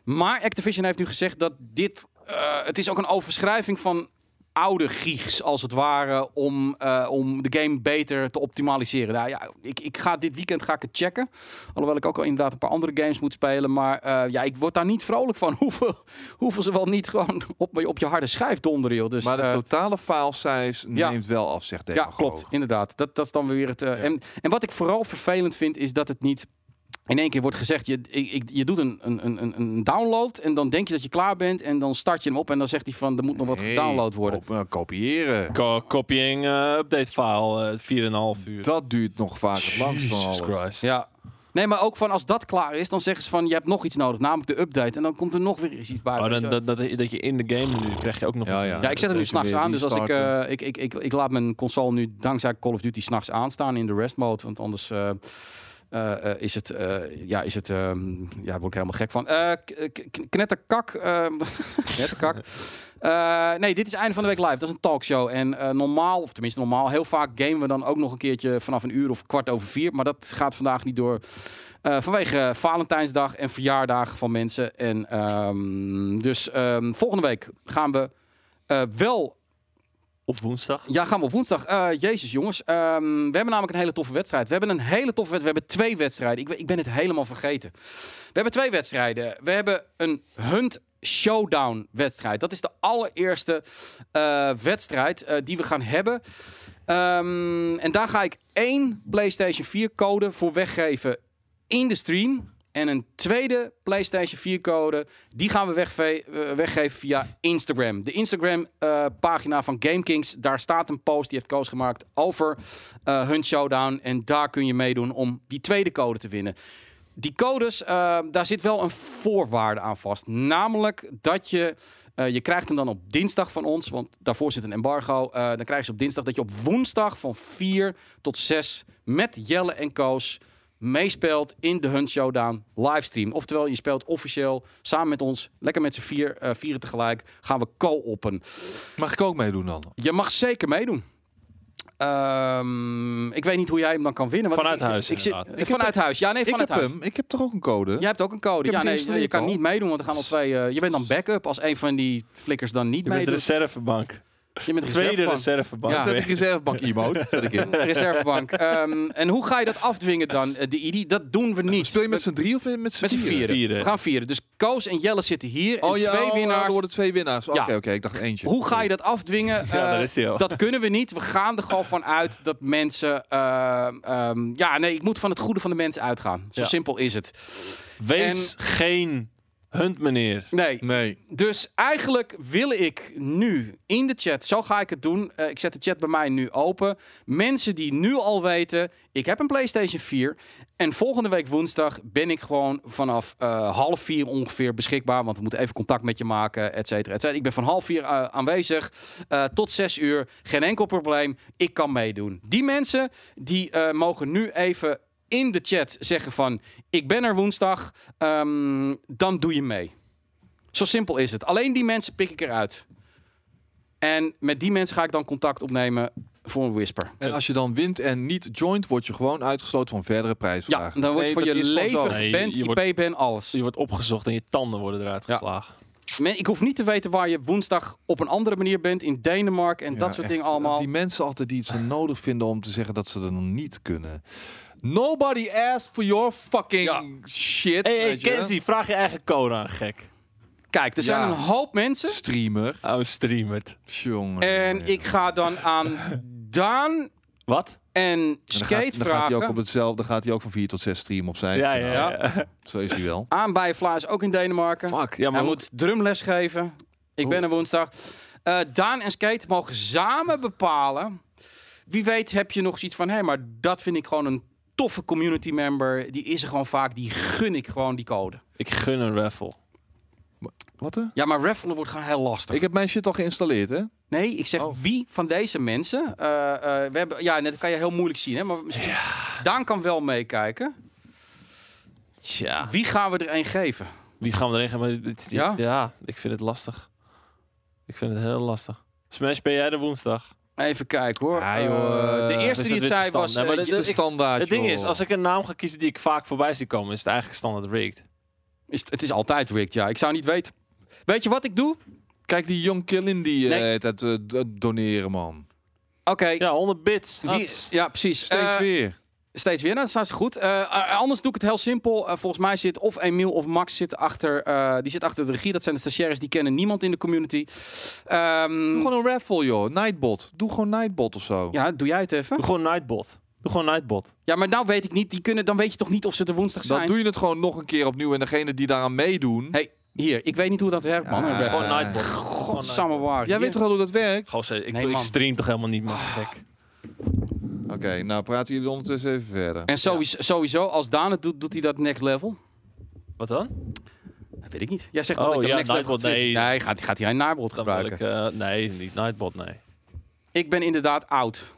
maar Activision heeft nu gezegd dat dit... eh, het is ook een overschrijving van oude gigs, als het ware, om, eh, om de game beter te optimaliseren. Nou ja, ik, ik ga dit weekend ga ik het checken. Alhoewel ik ook al inderdaad een paar andere games moet spelen. Maar eh, ja, ik word daar niet vrolijk van hoeveel, hoeveel ze wel niet gewoon op, op je harde schijf donderen. Joh. Dus, maar de eh, totale file ja. neemt wel af, zegt deze ja, klopt. Inderdaad. Dat, dat is dan weer het. en, en wat ik vooral vervelend vind, is dat het niet. In één keer wordt gezegd, je, ik, je doet een, een, een, een download en dan denk je dat je klaar bent en dan start je hem op en dan zegt hij van, er moet nog wat gedownload worden. Kop- eh, kopiëren. Co- copying eh, update file, eh 4,5 uur. Dat duurt nog vaak het langst van Jesus alles. Christ. Ja. Nee, maar ook van als dat klaar is, dan zeggen ze van, je hebt nog iets nodig, namelijk de update. En dan komt er nog weer iets bij. Oh, dan, dat, dat, dat je in de game nu krijg je ook nog Ja, ja. ja, ik zet hem nu s'nachts aan. Dus als ik, eh, ik, ik, ik, ik laat mijn console nu dankzij Call of Duty s'nachts aanstaan in de rest mode. Want anders eh, eh, eh, is het, eh, ja, is het, ehm, ja, daar word ik helemaal gek van. Knetterkak. ehm, knetterkak. Nee, dit is einde van de week live. Dat is een talkshow. En normaal, of tenminste normaal, heel vaak gamen we dan ook nog een keertje vanaf een uur of kwart over vier. Maar dat gaat vandaag niet door. Vanwege Valentijnsdag en verjaardagen van mensen. En ehm, dus volgende week gaan we wel op woensdag. ja, gaan we op woensdag. Eh, Jezus, jongens. Ehm, we hebben namelijk een hele toffe wedstrijd. We hebben een hele toffe wedstrijd. We hebben twee wedstrijden. Ik, ben- ik ben het helemaal vergeten. We hebben twee wedstrijden. We hebben een Hunt Showdown wedstrijd. Dat is de allereerste eh, wedstrijd eh, die we gaan hebben. Ehm, en daar ga ik één PlayStation 4 code voor weggeven in de stream. En een tweede PlayStation 4 code, die gaan we eh, weggeven via Instagram. De Instagram eh, pagina van GameKings, daar staat een post, die heeft Koos gemaakt over eh hun showdown. En daar kun je meedoen om die tweede code te winnen. Die codes, daar zit wel een voorwaarde aan vast. Namelijk dat je, je krijgt hem dan op dinsdag van ons, want daarvoor zit een embargo. Dan krijg je ze op dinsdag dat je op woensdag van 4 tot 6 met Jelle en Koos meespeelt in de Hunt Showdown livestream. Oftewel, je speelt officieel samen met ons, lekker met z'n vier, eh, vieren tegelijk, gaan we co-oppen. Mag ik ook meedoen dan? Je mag zeker meedoen. Ehm, ik weet niet hoe jij hem dan kan winnen. want Vanuit ik- huis Ik, ik vanuit huis. Ja, nee, Ik vanuit heb huis. hem. Ik heb toch ook een code? Jij hebt ook een code. Ik Ja, nee, je kan al. niet meedoen, want er gaan al twee. eh, je bent dan backup als een van die flikkers dan niet Je bent de meedoet. reservebank. Je bent Tweede reservebank. reservebank. Ja. Zet ik reservebank emote. Zet ik in. reservebank. Ehm, en hoe ga je dat afdwingen dan, eh, de ID? Dat doen we niet. Speel je met z'n drie of met z'n vieren? vieren. Vieren. We gaan vieren. Dus Koos en Jelle zitten hier. Oh en ja, twee oh, winnaars. er worden twee winnaars. Oké, Ja. oké. Ik dacht eentje. Hoe ga je dat afdwingen? Ja, Eh, daar is hij al. dat kunnen we niet. We gaan er gewoon van uit dat mensen. eh, ehm, ja, nee, ik moet van het goede van de mensen uitgaan. Zo Ja. simpel is het. Wees geen hunt, meneer. Nee. Nee. Dus eigenlijk wil ik nu in de chat, zo ga ik het doen. eh, ik zet de chat bij mij nu open. Mensen die nu al weten, ik heb een PlayStation 4. En volgende week woensdag ben ik gewoon vanaf eh, half vier ongeveer beschikbaar. Want we moeten even contact met je maken, et cetera, et cetera. Ik ben van half vier eh, aanwezig eh, tot zes uur. Geen enkel probleem. Ik kan meedoen. Die mensen die eh, mogen nu even in de chat zeggen van... ik ben er woensdag, ehm, dan doe je mee. Zo simpel is het. Alleen die mensen pik ik eruit. En met die mensen ga ik dan contact opnemen voor een whisper. En als je dan wint en niet joint, word je gewoon uitgesloten van verdere Ja, prijsvragen. dan word je Nee, voor je leven zo. Nee, IP-ban, alles. Je wordt opgezocht en je tanden worden eruit Ja. geslagen. Ik hoef niet te weten waar je woensdag op een andere manier bent. In Denemarken en Ja, dat soort echt. dingen allemaal. Die mensen altijd die het zo nodig vinden om te zeggen dat ze er nog niet kunnen. Nobody asked for your fucking Ja. shit. Hé, hey, je. Kenzie, vraag je eigen code aan, gek. Kijk, er zijn een hoop mensen. Streamer. Oude streamer. Jongen. En ik ga dan aan Daan Wat? En Skate gaat, dan gaat hij ook vragen. op hetzelfde. Dan gaat hij ook van 4 tot 6 streamen op zijn. Ja, ja, ja. Zo is hij wel. Aan bij Vlaas ook in Denemarken. Fuck. Ja, maar Hij moet drumles geven. Ik ben er woensdag. Eh, Daan en Skate mogen samen bepalen. Wie weet heb je nog zoiets van... hé, maar dat vind ik gewoon een toffe community member. Die is er gewoon vaak. Die gun ik gewoon die code. ik gun een raffle. Wat er? Ja, maar raffelen wordt gewoon heel lastig. Ik heb mijn shit al geïnstalleerd, hè? Nee, ik zeg Oh. wie van deze mensen... eh, eh, we hebben, ja, net kan je heel moeilijk zien, hè. Maar misschien, Daan kan wel meekijken. Tja. Wie gaan we er een geven? Wie gaan we erin gaan? Maar dit- Ja? ja, ik vind het lastig. Ik vind het heel lastig. Smash, ben jij de woensdag? Even kijken, hoor. Ja, joh, Eh, de eerste die het zei was... Nee, maar dit- Het is de standaard, Het ding joh. is, als ik een naam ga kiezen die ik vaak voorbij zie komen, is het eigenlijk standaard rigged. is, het is altijd rigged, ja. Ik zou niet weten. Weet je wat ik doe? Kijk die Young Killin die Nee. eh, het eh, doneren, man. Oké. Ja, 100 bits. Wie- ja, precies. Steeds Eh, weer. Steeds weer, nou, dat staat ze goed. Anders doe ik het heel simpel. Volgens mij zit of Emiel of Max zit achter, eh, die zit achter de regie. Dat zijn de stagiaires, die kennen niemand in de community. Ehm, Doe gewoon een raffle, joh. Nightbot. Doe gewoon Nightbot of zo. ja, doe jij het even? Doe gewoon Nightbot. Doe gewoon Nightbot. Ja, maar nou weet ik niet. Die kunnen, dan weet je toch niet of ze er woensdag Dan zijn? doe je het gewoon nog een keer opnieuw. En degene die daaraan meedoen... hey, hier. Ik weet niet hoe dat werkt, man. Ja. Gewoon Nightbot. Godsamme waar. Jij weet toch al hoe dat werkt? Gozer, ik, Nee, ik man. stream toch helemaal niet, man. Gek. Oké, nou praten jullie ondertussen even verder. En sowieso, sowieso, als Daan het doet, doet hij dat next level? Wat dan? Dat weet ik niet. Jij zegt Oh, wel dat je ja, next level Nightbot, nee. Nee, gaat, gaat hij een Dan wil gebruiken. ik, eh, nee, niet Nightbot, nee. Ik ben inderdaad oud.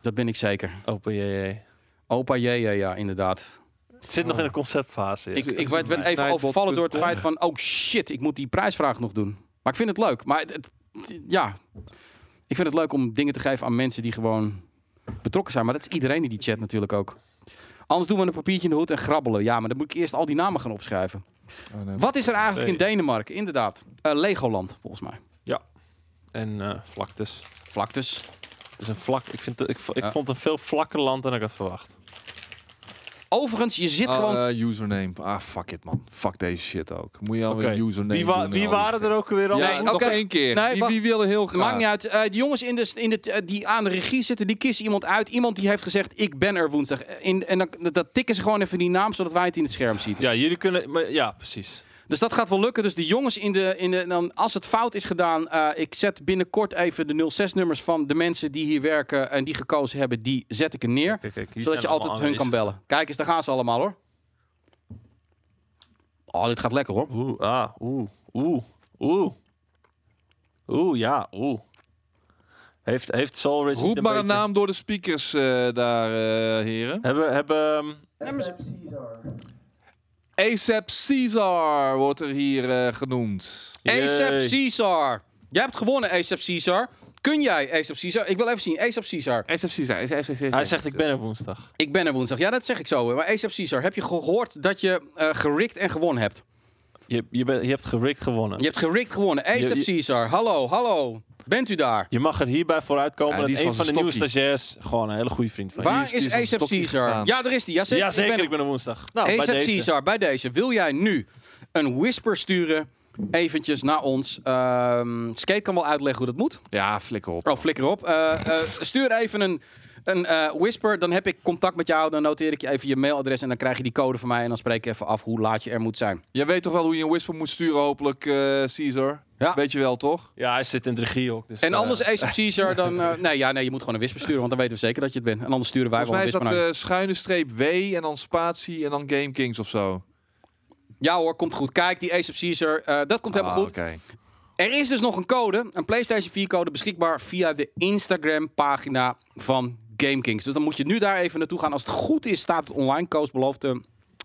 Dat ben ik zeker. Open JJ. Opa jee, ja, ja, inderdaad. Het zit nog in de conceptfase. Ik, ja. ik werd, werd even overvallen door het feit van... oh shit, ik moet die prijsvraag nog doen. Maar ik vind het leuk. Maar het, het- ja, ik vind het leuk om dingen te geven aan mensen die gewoon betrokken zijn. Maar dat is iedereen in die chat natuurlijk ook. Anders doen we een papiertje in de hoed en grabbelen. Ja, maar dan moet ik eerst al die namen gaan opschrijven. Oh, nee. Wat is er eigenlijk in. Denemarken? Inderdaad. Eh, Legoland, volgens mij. En eh vlaktes. Vlaktes. Het is een vlak. Ik, vind ik, ik Ja. vond het een veel vlakker land dan ik had verwacht. Overigens, je zit Ah, gewoon... eh, username. Ah, fuck it, man. Fuck deze shit ook. Moet je alweer username Wie, wa- doen, wie waren die- er ook weer al? Ja, Nee, nog één keer. Nee, wie wilde heel graag? Maakt niet uit. Eh, de jongens in de, in de, eh, die aan de regie zitten, die kiezen iemand uit. Iemand die heeft gezegd, ik ben er woensdag. In, en dan, dat tikken ze gewoon even die naam, zodat wij het in het scherm zien. Ja, jullie kunnen. Maar, ja, precies. Dus dat gaat wel lukken. Dus de jongens in de, in de dan, als het fout is gedaan, eh, ik zet binnenkort even de 06-nummers van de mensen die hier werken en die gekozen hebben, die zet ik er neer. Kijk, kijk, hier zodat je altijd hun kan bellen. Kijk eens, daar gaan ze allemaal hoor. Oh, dit gaat lekker hoor. Oeh, ah, oeh, oeh, oeh. Oeh, ja, oeh. Heeft, heeft Soul Roep niet maar een naam door de speakers eh, daar, eh, heren. Hebben, hebben, ehm, ASAP Caesar wordt er hier eh, genoemd. ASAP. Caesar. Jij hebt gewonnen, ASAP Caesar. Kun jij, ASAP Caesar? Ik wil even zien, ASAP Caesar. ASAP Caesar. ASAP Caesar. Hij zegt ik ben er woensdag. Ik ben er woensdag. Ja, dat zeg ik zo. Maar ASAP Caesar, heb je gehoord dat je eh gerikt en gewonnen hebt? Je, je, je hebt gerikt gewonnen. Je hebt gerikt gewonnen. ASAP je- Caesar, hallo, hallo. Bent u daar? Je mag er hierbij vooruitkomen Ja, dat is een van van de nieuwe stagiairs gewoon een hele goede vriend van je Waar is- is, ASAP stokje Caesar? gegaan. Ja, daar is die. Ja, zeker. Ja, zeker. ben- Ik ben er woensdag. Nou, bij ASAP deze. Caesar, bij deze. Wil jij nu een whisper sturen eventjes naar ons? Ehm Skate kan wel uitleggen hoe dat moet. Ja, flikker op. Oh, flikker op. Eh, eh, stuur even een, een eh, whisper. Dan heb ik contact met jou. Dan noteer ik je even je mailadres. En dan krijg je die code van mij. En dan spreek ik even af hoe laat je er moet zijn. Jij weet toch wel hoe je een whisper moet sturen, hopelijk, eh, Caesar? Ja. Weet je wel, toch? Ja, hij zit in de regie ook. Dus, En eh, anders ASAP Caesar, dan... eh, nee, ja, nee, je moet gewoon een whisper sturen. Want dan weten we zeker dat je het bent. En anders sturen wij Volgens wel mij een is dat whisper naar eh, schuine streep W en dan spatie en dan Game Kings of zo. Ja hoor, komt goed. Kijk, die ASAP Caesar, eh, dat komt helemaal Ah, goed. oké. Er is dus nog een code, een PlayStation 4 code beschikbaar via de Instagram pagina van GameKings. Dus dan moet je nu daar even naartoe gaan. Als het goed is, staat het online. Koos belooft eh,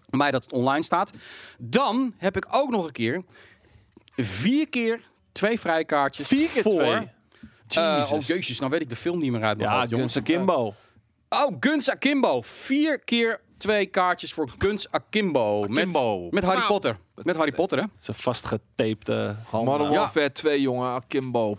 mij dat het online staat. Dan heb ik ook nog een keer vier keer twee vrijkaartjes Vier keer voor. twee. Eh, Jezus. oh jezus, nou weet ik de film niet meer uit mijn Ja, hoofd, jongens, jongens. Kimbo. Oh, Guns Akimbo. Vier keer twee kaartjes voor Guns Akimbo. Akimbo. Met, met Harry. Potter. Met Harry Potter, hè? Zijn vastgetapte handen. Modern Ja. Warfare 2, jongen. Akimbo.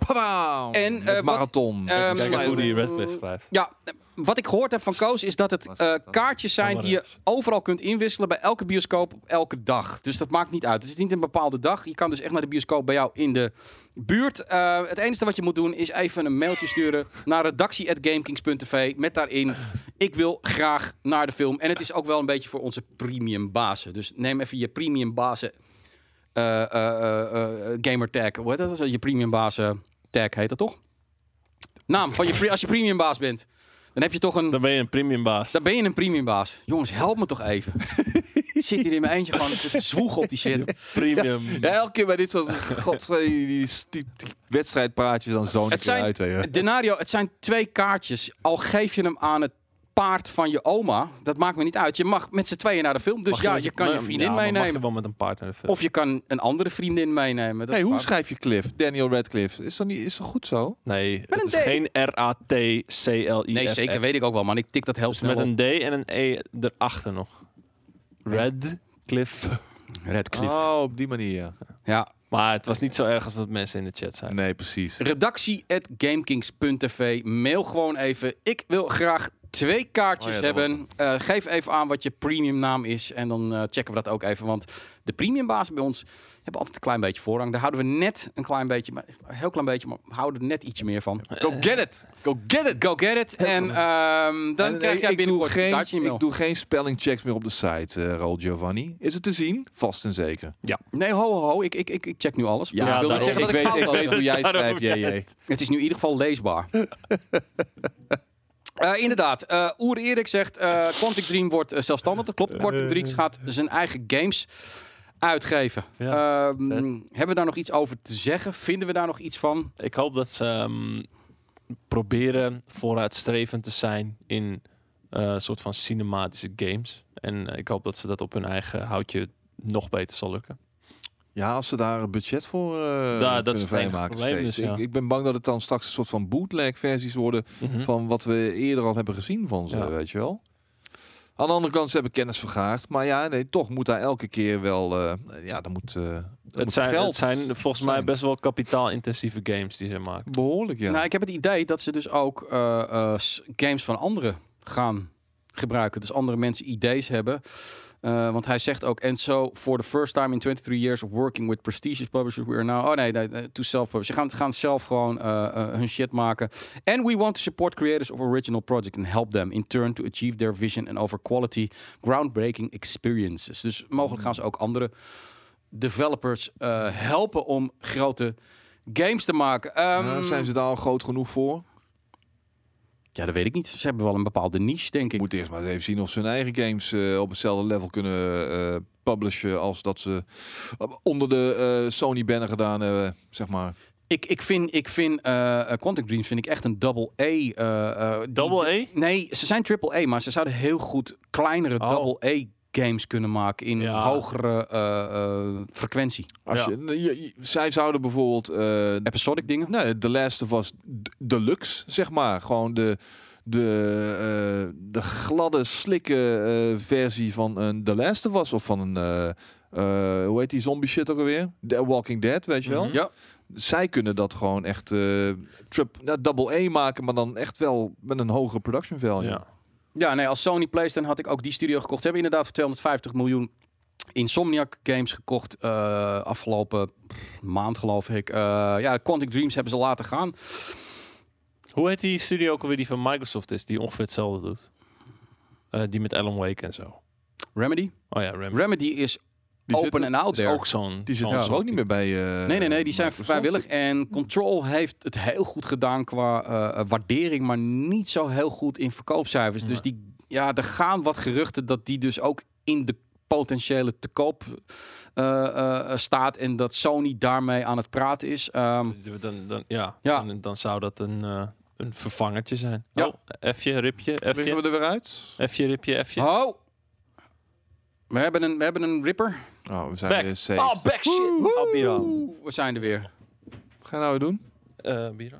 En, eh, wat- marathon. Kijk even hoe die Redcliffe schrijft. Ja, wat ik gehoord heb van Koos is dat het eh, kaartjes zijn die je overal kunt inwisselen bij elke bioscoop op elke dag. Dus dat maakt niet uit. Het is niet een bepaalde dag. Je kan dus echt naar de bioscoop bij jou in de buurt. Eh, het enige wat je moet doen is even een mailtje sturen naar redactie@gamekings.tv met daarin ik wil graag naar de film. En het is ook wel een beetje voor onze premium bazen. Dus neem even je premium bazen eh, gamer tag. Hoe heet dat? Je premium bazen tag heet dat toch? Naam van je als je premium baas bent. Dan heb je toch een Dan ben je een premium baas. dan ben je een premium baas. Jongens, help me toch even. Ik zit hier in mijn eentje gewoon te zwoegen op die shit. Premium. Ja, elke keer bij dit soort god, die, die, die, wedstrijdpraatjes dan zo Het zijn- uit. hè. Denario, het zijn twee kaartjes. Al geef je hem aan het paard van je oma, dat maakt me niet uit. Je mag met z'n tweeën naar de film. Dus Mag ja, met je kan je vriendin ja, maar Mag je meenemen. wel met een partner. film. Of je kan een andere vriendin meenemen. Dat Hey, is hoe schrijf je Cliff? Daniel Radcliffe. Is dat, niet, is dat goed zo? Nee, een het is D. geen R-A-T-C-L-I-F. Nee, zeker, weet ik ook wel, man. Ik tik dat heel Dus snel met op. een D en een E erachter nog. Red Cliff. Redcliffe. Oh, op die manier. ja. Ja. Maar het was niet zo erg als dat mensen in de chat zijn. Nee, precies. Redactie.gamekings.tv. Mail gewoon even. Ik wil graag twee kaartjes Oh ja, hebben. Eh, geef even aan wat je premium naam is. En dan eh, checken we dat ook even. Want de premium bazen bij ons hebben altijd een klein beetje voorrang. Daar houden we net een klein beetje, maar een heel klein beetje, maar houden er net ietsje meer van. Go get it! Go get it! Go get it. En ehm, dan En, krijg eh, jij ik binnenkort geen, kaartje Ik doe geen spellingchecks meer op de site, eh Raul Giovanni. Is het te zien? Vast en zeker. Nee, ho, ho, ho. Ik, ik, ik, ik check nu alles. Ja, ik wil niet zeggen dat ik ik, weet, ik hoe jij schrijft, JJ. Het is nu in ieder geval leesbaar. Eh, inderdaad, eh Oer Erik zegt eh Quantic Dream wordt zelfstandig. Dat klopt. Quantic Dream gaat zijn eigen games uitgeven. Ja, Ehm, hebben we daar nog iets over te zeggen? Vinden we daar nog iets van? Ik hoop dat ze ehm, proberen vooruitstrevend te zijn in eh, een soort van cinematische games. En ik hoop dat ze dat op hun eigen houtje nog beter zal lukken. Ja, als ze daar een budget voor eh dat kunnen is het enige vrijmaken. probleem dus, ja. ik, ik ben bang dat het dan straks een soort van bootleg versies worden Mhm. van wat we eerder al hebben gezien van ze, Ja. weet je wel. Aan de andere kant, ze hebben kennis vergaard. Maar ja, nee, toch moet daar elke keer wel... eh, ja, dan moet, eh Het moet zijn, geld het zijn volgens mij best wel kapitaalintensieve games die ze maken. Behoorlijk, ja. Nou, ik heb het idee dat ze dus ook eh, eh, games van anderen gaan gebruiken. Dus andere mensen idee's hebben. Eh, want hij zegt ook, and so for the first time in 23 years of working with prestigious publishers, we are now, oh nee, nee, to self-publish. Ze gaan, gaan zelf gewoon eh, eh, hun shit maken. And we want to support creators of original projects and help them in turn to achieve their vision and over quality, groundbreaking experiences. Dus mogelijk gaan ze ook andere developers helpen om grote games te maken. Ehm, Ja, zijn ze daar al groot genoeg voor? Ja, dat weet ik niet. Ze hebben wel een bepaalde niche, denk Ik ik. moet eerst maar eens even zien of ze hun eigen games eh, op hetzelfde level kunnen eh publishen als dat ze onder de eh, Sony banner gedaan hebben, zeg maar. Ik, ik vind, ik vind eh eh, Quantic Dreams vind ik echt een double A. eh, eh, die- Double A? Nee, ze zijn triple A, maar ze zouden heel goed kleinere Oh. double A games kunnen maken in Ja. hogere eh, eh, frequentie. Als Ja. je, je- je- zij zouden bijvoorbeeld eh Episodic dingen. nee, The Last of Us Deluxe, zeg maar, gewoon de de, eh, de gladde, slikke eh, versie van een The Last of Us of van een eh, eh, hoe heet die zombie shit ook alweer? The Walking Dead, weet je wel? Mhm. Ja. Zij kunnen dat gewoon echt eh trip, nou, double A maken, maar dan echt wel met een hogere production value. Ja. Ja, nee, als Sony PlayStation had ik ook die studio gekocht. Ze hebben inderdaad voor 250 miljoen Insomniac Games gekocht eh, afgelopen maand, geloof ik. Eh, ja, Quantic Dreams hebben ze laten gaan. Hoe heet die studio ook alweer die van Microsoft is, die ongeveer hetzelfde doet? Eh, die met Alan Wake en zo. Remedy. Oh ja, Rem. Remedy is Die open en out there. ook zo'n... Die zitten zo'n dus ook niet meer bij. eh, Nee, nee, nee, die zijn Microsoft. vrijwillig. En Control heeft het heel goed gedaan qua eh, eh, waardering, maar niet zo heel goed in verkoopcijfers. Dus die, ja, er gaan wat geruchten dat die dus ook in de potentiële te koop eh, eh, staat en dat Sony daarmee aan het praten is. Ehm, Dan, dan, ja, Ja. En dan zou dat een, eh, een vervangertje zijn. Ja. Oh, F'je, ripje, Liggen F'je, we er weer uit? F'je, ripje, F'je. oh, we hebben een, we hebben een ripper. Oh, we zijn Back. weer safe. Oh, back shit. Oh, Bira. We zijn er weer. Wat ga je nou weer doen? Eh, Bira.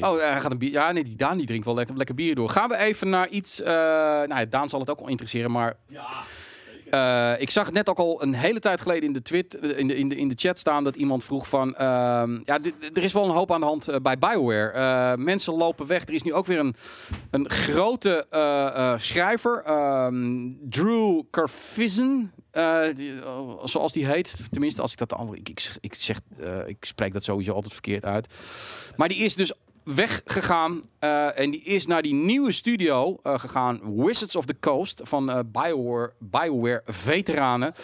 Oh, hij gaat een bier. Ja, nee, die Daan die drinkt wel lekker, lekker bier door. Gaan we even naar iets. eh nou, ja, Daan zal het ook wel interesseren, maar. Eh, ik zag net ook al een hele tijd geleden in de, twit, eh, in de, in de, in de chat staan dat iemand vroeg van... ehm, ja, er is wel een hoop aan de hand eh, bij Bioware. Mensen lopen weg. Er is nu ook weer een, een grote schrijver, ehm, Drew Carfizzen, zoals die heet. Tenminste, als ik dat... al- Ik, ik, zeg, ik spreek dat sowieso altijd verkeerd uit. Maar die is dus weggegaan eh, en die is naar die nieuwe studio eh, gegaan, Wizards of the Coast van eh, Bioware, Bioware veteranen.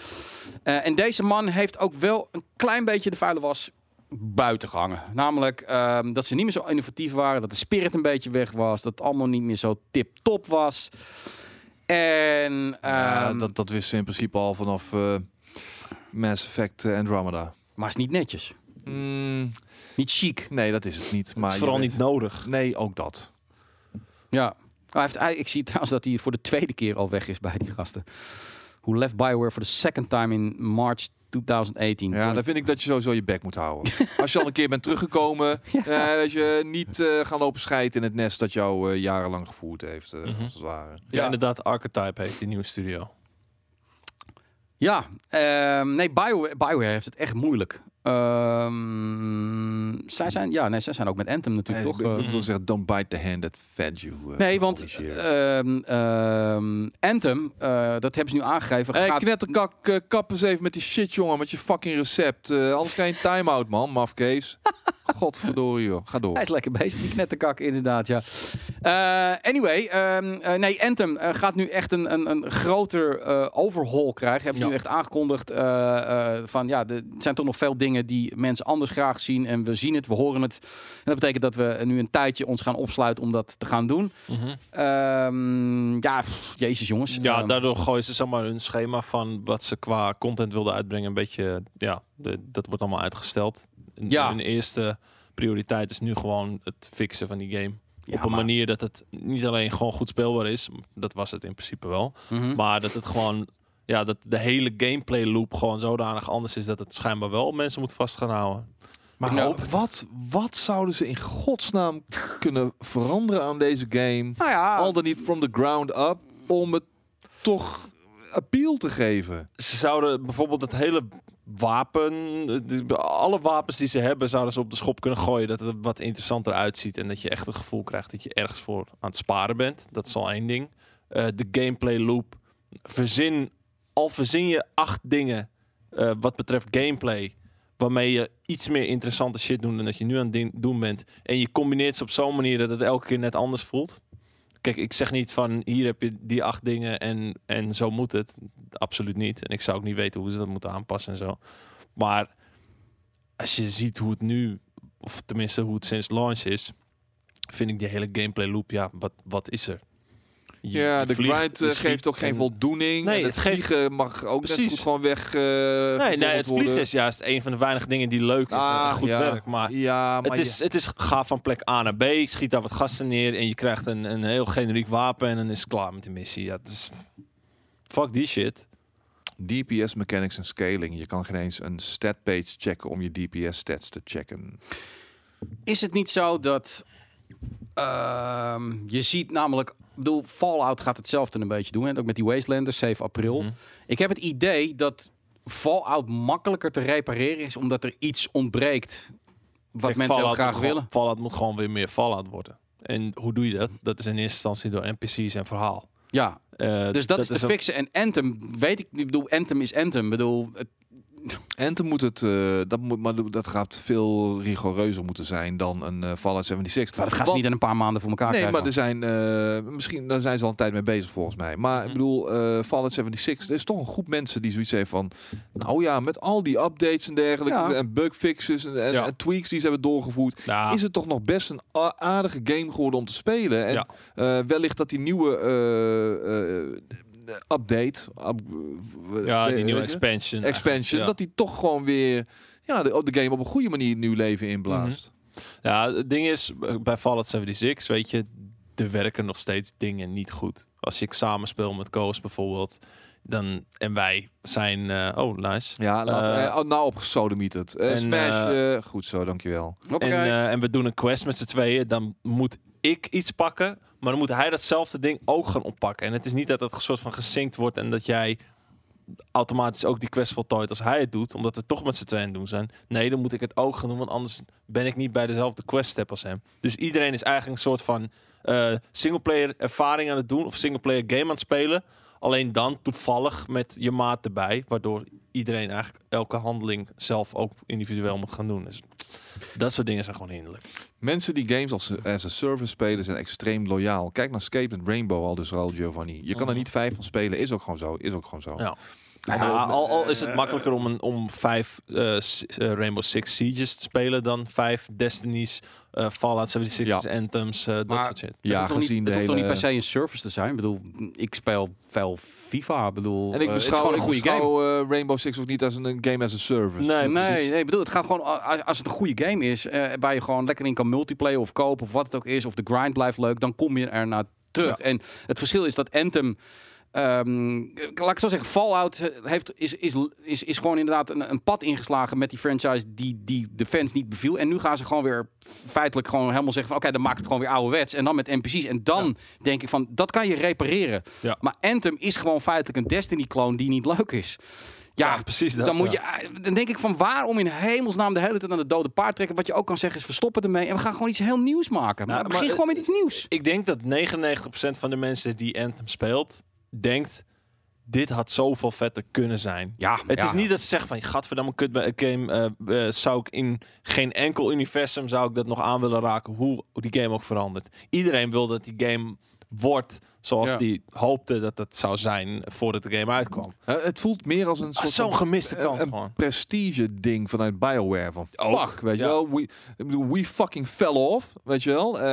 En deze man heeft ook wel een klein beetje de vuile was buiten gehangen. Namelijk ehm, dat ze niet meer zo innovatief waren, dat de spirit een beetje weg was, dat het allemaal niet meer zo tip-top was. En Ja, ehm, dat, dat wisten ze in principe al vanaf Mass Effect eh, Andromeda. maar is niet netjes, Mm, niet chic. nee, dat is het niet. Maar Het is vooral niet nodig. Nee, ook dat. Ja. Hij heeft, hij- ik zie trouwens dat hij voor de tweede keer al weg is bij die gasten. Who left Bioware for the second time in March 2018. Ja, dan vind ik dat je sowieso je bek moet houden. Als je al een keer bent teruggekomen, eh, weet je, niet eh, gaan lopen scheiden in het nest dat jou eh, jarenlang gevoerd heeft, eh, Mhm. als het ware. Ja, Ja. inderdaad, Archetype heet die nieuwe studio. Ja, ehm, nee, BioWare, BioWare heeft het echt moeilijk. Ehm, zij zijn, ja, nee, zij zijn ook met Anthem natuurlijk Eh, toch. ik, eh, ik wil zeggen, don't bite the hand that fed you. eh, nee, want ehm, ehm, Anthem, eh, dat hebben ze nu aangegeven. Hey, gaat- knetterkak, eh, kap eens even met die shit, jongen, met je fucking recept. Eh anders krijg je een time-out, man, mafkees. Godverdorie, joh. Ga door. Hij is lekker bezig, die knetterkak, inderdaad, ja. Eh, anyway, ehm, eh, nee, Anthem eh, gaat nu echt een, een, een groter eh, overhaul krijgen. Hebben ze Ja. nu echt aangekondigd eh, eh, van, ja, de- er zijn toch nog veel dingen die mensen anders graag zien. En we zien het, we horen het. En dat betekent dat we nu een tijdje ons gaan opsluiten om dat te gaan doen. Ehm, ja, pff, jezus jongens. Ja, Ehm, daardoor gooien ze zeg maar hun schema van wat ze qua content wilden uitbrengen een beetje, ja, de, dat wordt allemaal uitgesteld. En Ja. Hun eerste prioriteit is nu gewoon het fixen van die game. ja, op een maar- manier dat het niet alleen gewoon goed speelbaar is, dat was het in principe wel, Mhm. maar dat het gewoon, ja, dat de hele gameplay loop gewoon zodanig anders is dat het schijnbaar wel mensen moet vast gaan houden. Maar Nou. wat, wat zouden ze in godsnaam kunnen veranderen aan deze game? Nou ja, Al dan niet from the ground up, om het toch appeal te geven. Ze zouden bijvoorbeeld het hele wapen, alle wapens die ze hebben, zouden ze op de schop kunnen gooien. Dat het er wat interessanter uitziet en dat je echt het gevoel krijgt dat je ergens voor aan het sparen bent. Dat is al één ding. Eh, de gameplay loop. Verzin, al verzin je acht dingen eh, wat betreft gameplay. Waarmee je iets meer interessante shit doet dan dat je nu aan het doen bent. En je combineert ze op zo'n manier dat het elke keer net anders voelt. Kijk, ik zeg niet van hier heb je die acht dingen en, en zo moet het. Absoluut niet. En ik zou ook niet weten hoe ze dat moeten aanpassen en zo. Maar als je ziet hoe het nu, of tenminste hoe het sinds launch is, vind ik die hele gameplay loop, ja, wat, wat is er? Ja, de vliegt, grind eh, geeft ook geen en- voldoening. Nee, en het het geeft- vliegen mag ook net Precies. goed gewoon weg. eh Nee, nee, het vliegen is juist een van de weinige dingen die leuk is Ah, en goed ja. werk. Maar ja, maar het, is, het is ga van plek A naar B, schiet daar wat gasten neer en je krijgt een, een heel generiek wapen en dan is het klaar met de missie. Ja, is, fuck die shit. DPS mechanics en scaling. Je kan geen eens een stat page checken om je DPS stats te checken. Is het niet zo dat ehm, je ziet namelijk, ik bedoel, Fallout gaat hetzelfde een beetje doen, en ook met die Wastelanders 7 april. Mhm. Ik heb het idee dat Fallout makkelijker te repareren is, omdat er iets ontbreekt wat Kijk, mensen heel graag gewoon- willen. Fallout moet gewoon weer meer Fallout worden. En hoe doe je dat? Dat is in eerste instantie door NPC's en verhaal. Ja, Eh, dus dat, is te een- fixen. En Anthem, weet ik, ik bedoel, Anthem is Anthem. Ik bedoel, het- En dan moet het, eh, dat, moet, maar dat gaat veel rigoureuzer moeten zijn dan een eh, Fallout 76. maar dat gaan ze niet in een paar maanden voor elkaar Nee, krijgen. maar er zijn eh, misschien daar zijn ze al een tijd mee bezig volgens mij. Maar ik Mhm. bedoel, eh Fallout 76, er is toch een groep mensen die zoiets heeft van, nou ja, met al die updates en dergelijke Ja. en bugfixes en, en, Ja. en tweaks die ze hebben doorgevoerd, Ja, is het toch nog best een aardige game geworden om te spelen. En Ja. eh, wellicht dat die nieuwe eh, eh, update, up- ja, die nieuwe expansion. expansion, Ja. dat die toch gewoon weer ja, de, de game op een goede manier nieuw leven inblaast. Ja, het ding is, bij Fallout 76, weet je, er werken nog steeds dingen niet goed. Als je samen speelt met Koos bijvoorbeeld, dan, en wij zijn, eh, oh nice. Ja, laat, Eh, eh, oh, nou op gesodemieterd. Eh en, Smash, goed zo, dankjewel. En, eh, en we doen een quest met z'n tweeën, dan moet ik iets pakken, maar dan moet hij datzelfde ding ook gaan oppakken. En het is niet dat een soort van gesynct wordt en dat jij automatisch ook die quest voltooit als hij het doet, omdat we toch met z'n tweeën doen zijn. Nee, dan moet ik het ook gaan doen, want anders ben ik niet bij dezelfde quest step als hem. Dus iedereen is eigenlijk een soort van eh singleplayer ervaring aan het doen of singleplayer game aan het spelen. Alleen dan toevallig met je maat erbij, waardoor iedereen eigenlijk elke handeling zelf ook individueel moet gaan doen. Dus dat soort dingen zijn gewoon hinderlijk. Mensen die games als as a service spelen zijn extreem loyaal. Kijk naar Escape and Rainbow al dus al Giovanni. Je kan er Mhm. niet vijf van spelen. Is ook gewoon zo. Is ook gewoon zo. Ja. Nou Ja, ja, al, al is het makkelijker om, een, om vijf eh, eh, Rainbow Six Sieges te spelen dan vijf Destinies, eh, Fallout 76, Anthems, eh, dat Maar- soort shit. Het Ja, hoeft toch gezien niet, de het hoeft toch niet per se een service te zijn. Ik bedoel, ik speel veel FIFA. Ik bedoel, En ik eh, het is beschouw, gewoon een ik goede beschouw, eh, Rainbow Six ook niet als een, een game as a service. Nee, Nee, nee, ik bedoel, het gaat gewoon als het een goede game is, eh, waar je gewoon lekker in kan multiplayer of kopen of wat het ook is, of de grind blijft leuk, dan kom je er naar terug. En het verschil is dat Anthem, ehm, laat ik zo zeggen, Fallout eh, heeft, is, is, is, is gewoon inderdaad een, een pad ingeslagen met die franchise die, die de fans niet beviel. En nu gaan ze gewoon weer feitelijk gewoon helemaal zeggen van oké, dan maak ik het gewoon weer ouderwets. En dan met NPC's. En dan denk ik van, dat kan je repareren. Ja. Maar Anthem is gewoon feitelijk een Destiny-clone die niet leuk is. Ja, Ja, precies dat, dan moet je, dan denk ik van waarom in hemelsnaam de hele tijd aan de dode paard trekken. Wat je ook kan zeggen is verstoppen ermee en we gaan gewoon iets heel nieuws maken. Maar Nou, begin maar, gewoon met iets nieuws. Ik denk dat 99% van de mensen die Anthem speelt, denkt, dit had zoveel vetter kunnen zijn. Ja, Het ja. is niet dat ze zeggen van, gadverdamme kut bij een game, eh, eh, zou ik in geen enkel universum zou ik dat nog aan willen raken, hoe die game ook verandert. Iedereen wil dat die game wordt zoals Ja. die hoopte dat het zou zijn voordat de game uitkwam. Eh, het voelt meer als een Ah, soort Zo'n gemiste een- kans een gewoon. prestige ding vanuit BioWare van Ook, fuck, weet je wel, we, ik bedoel, we fucking fell off, weet je wel. Eh,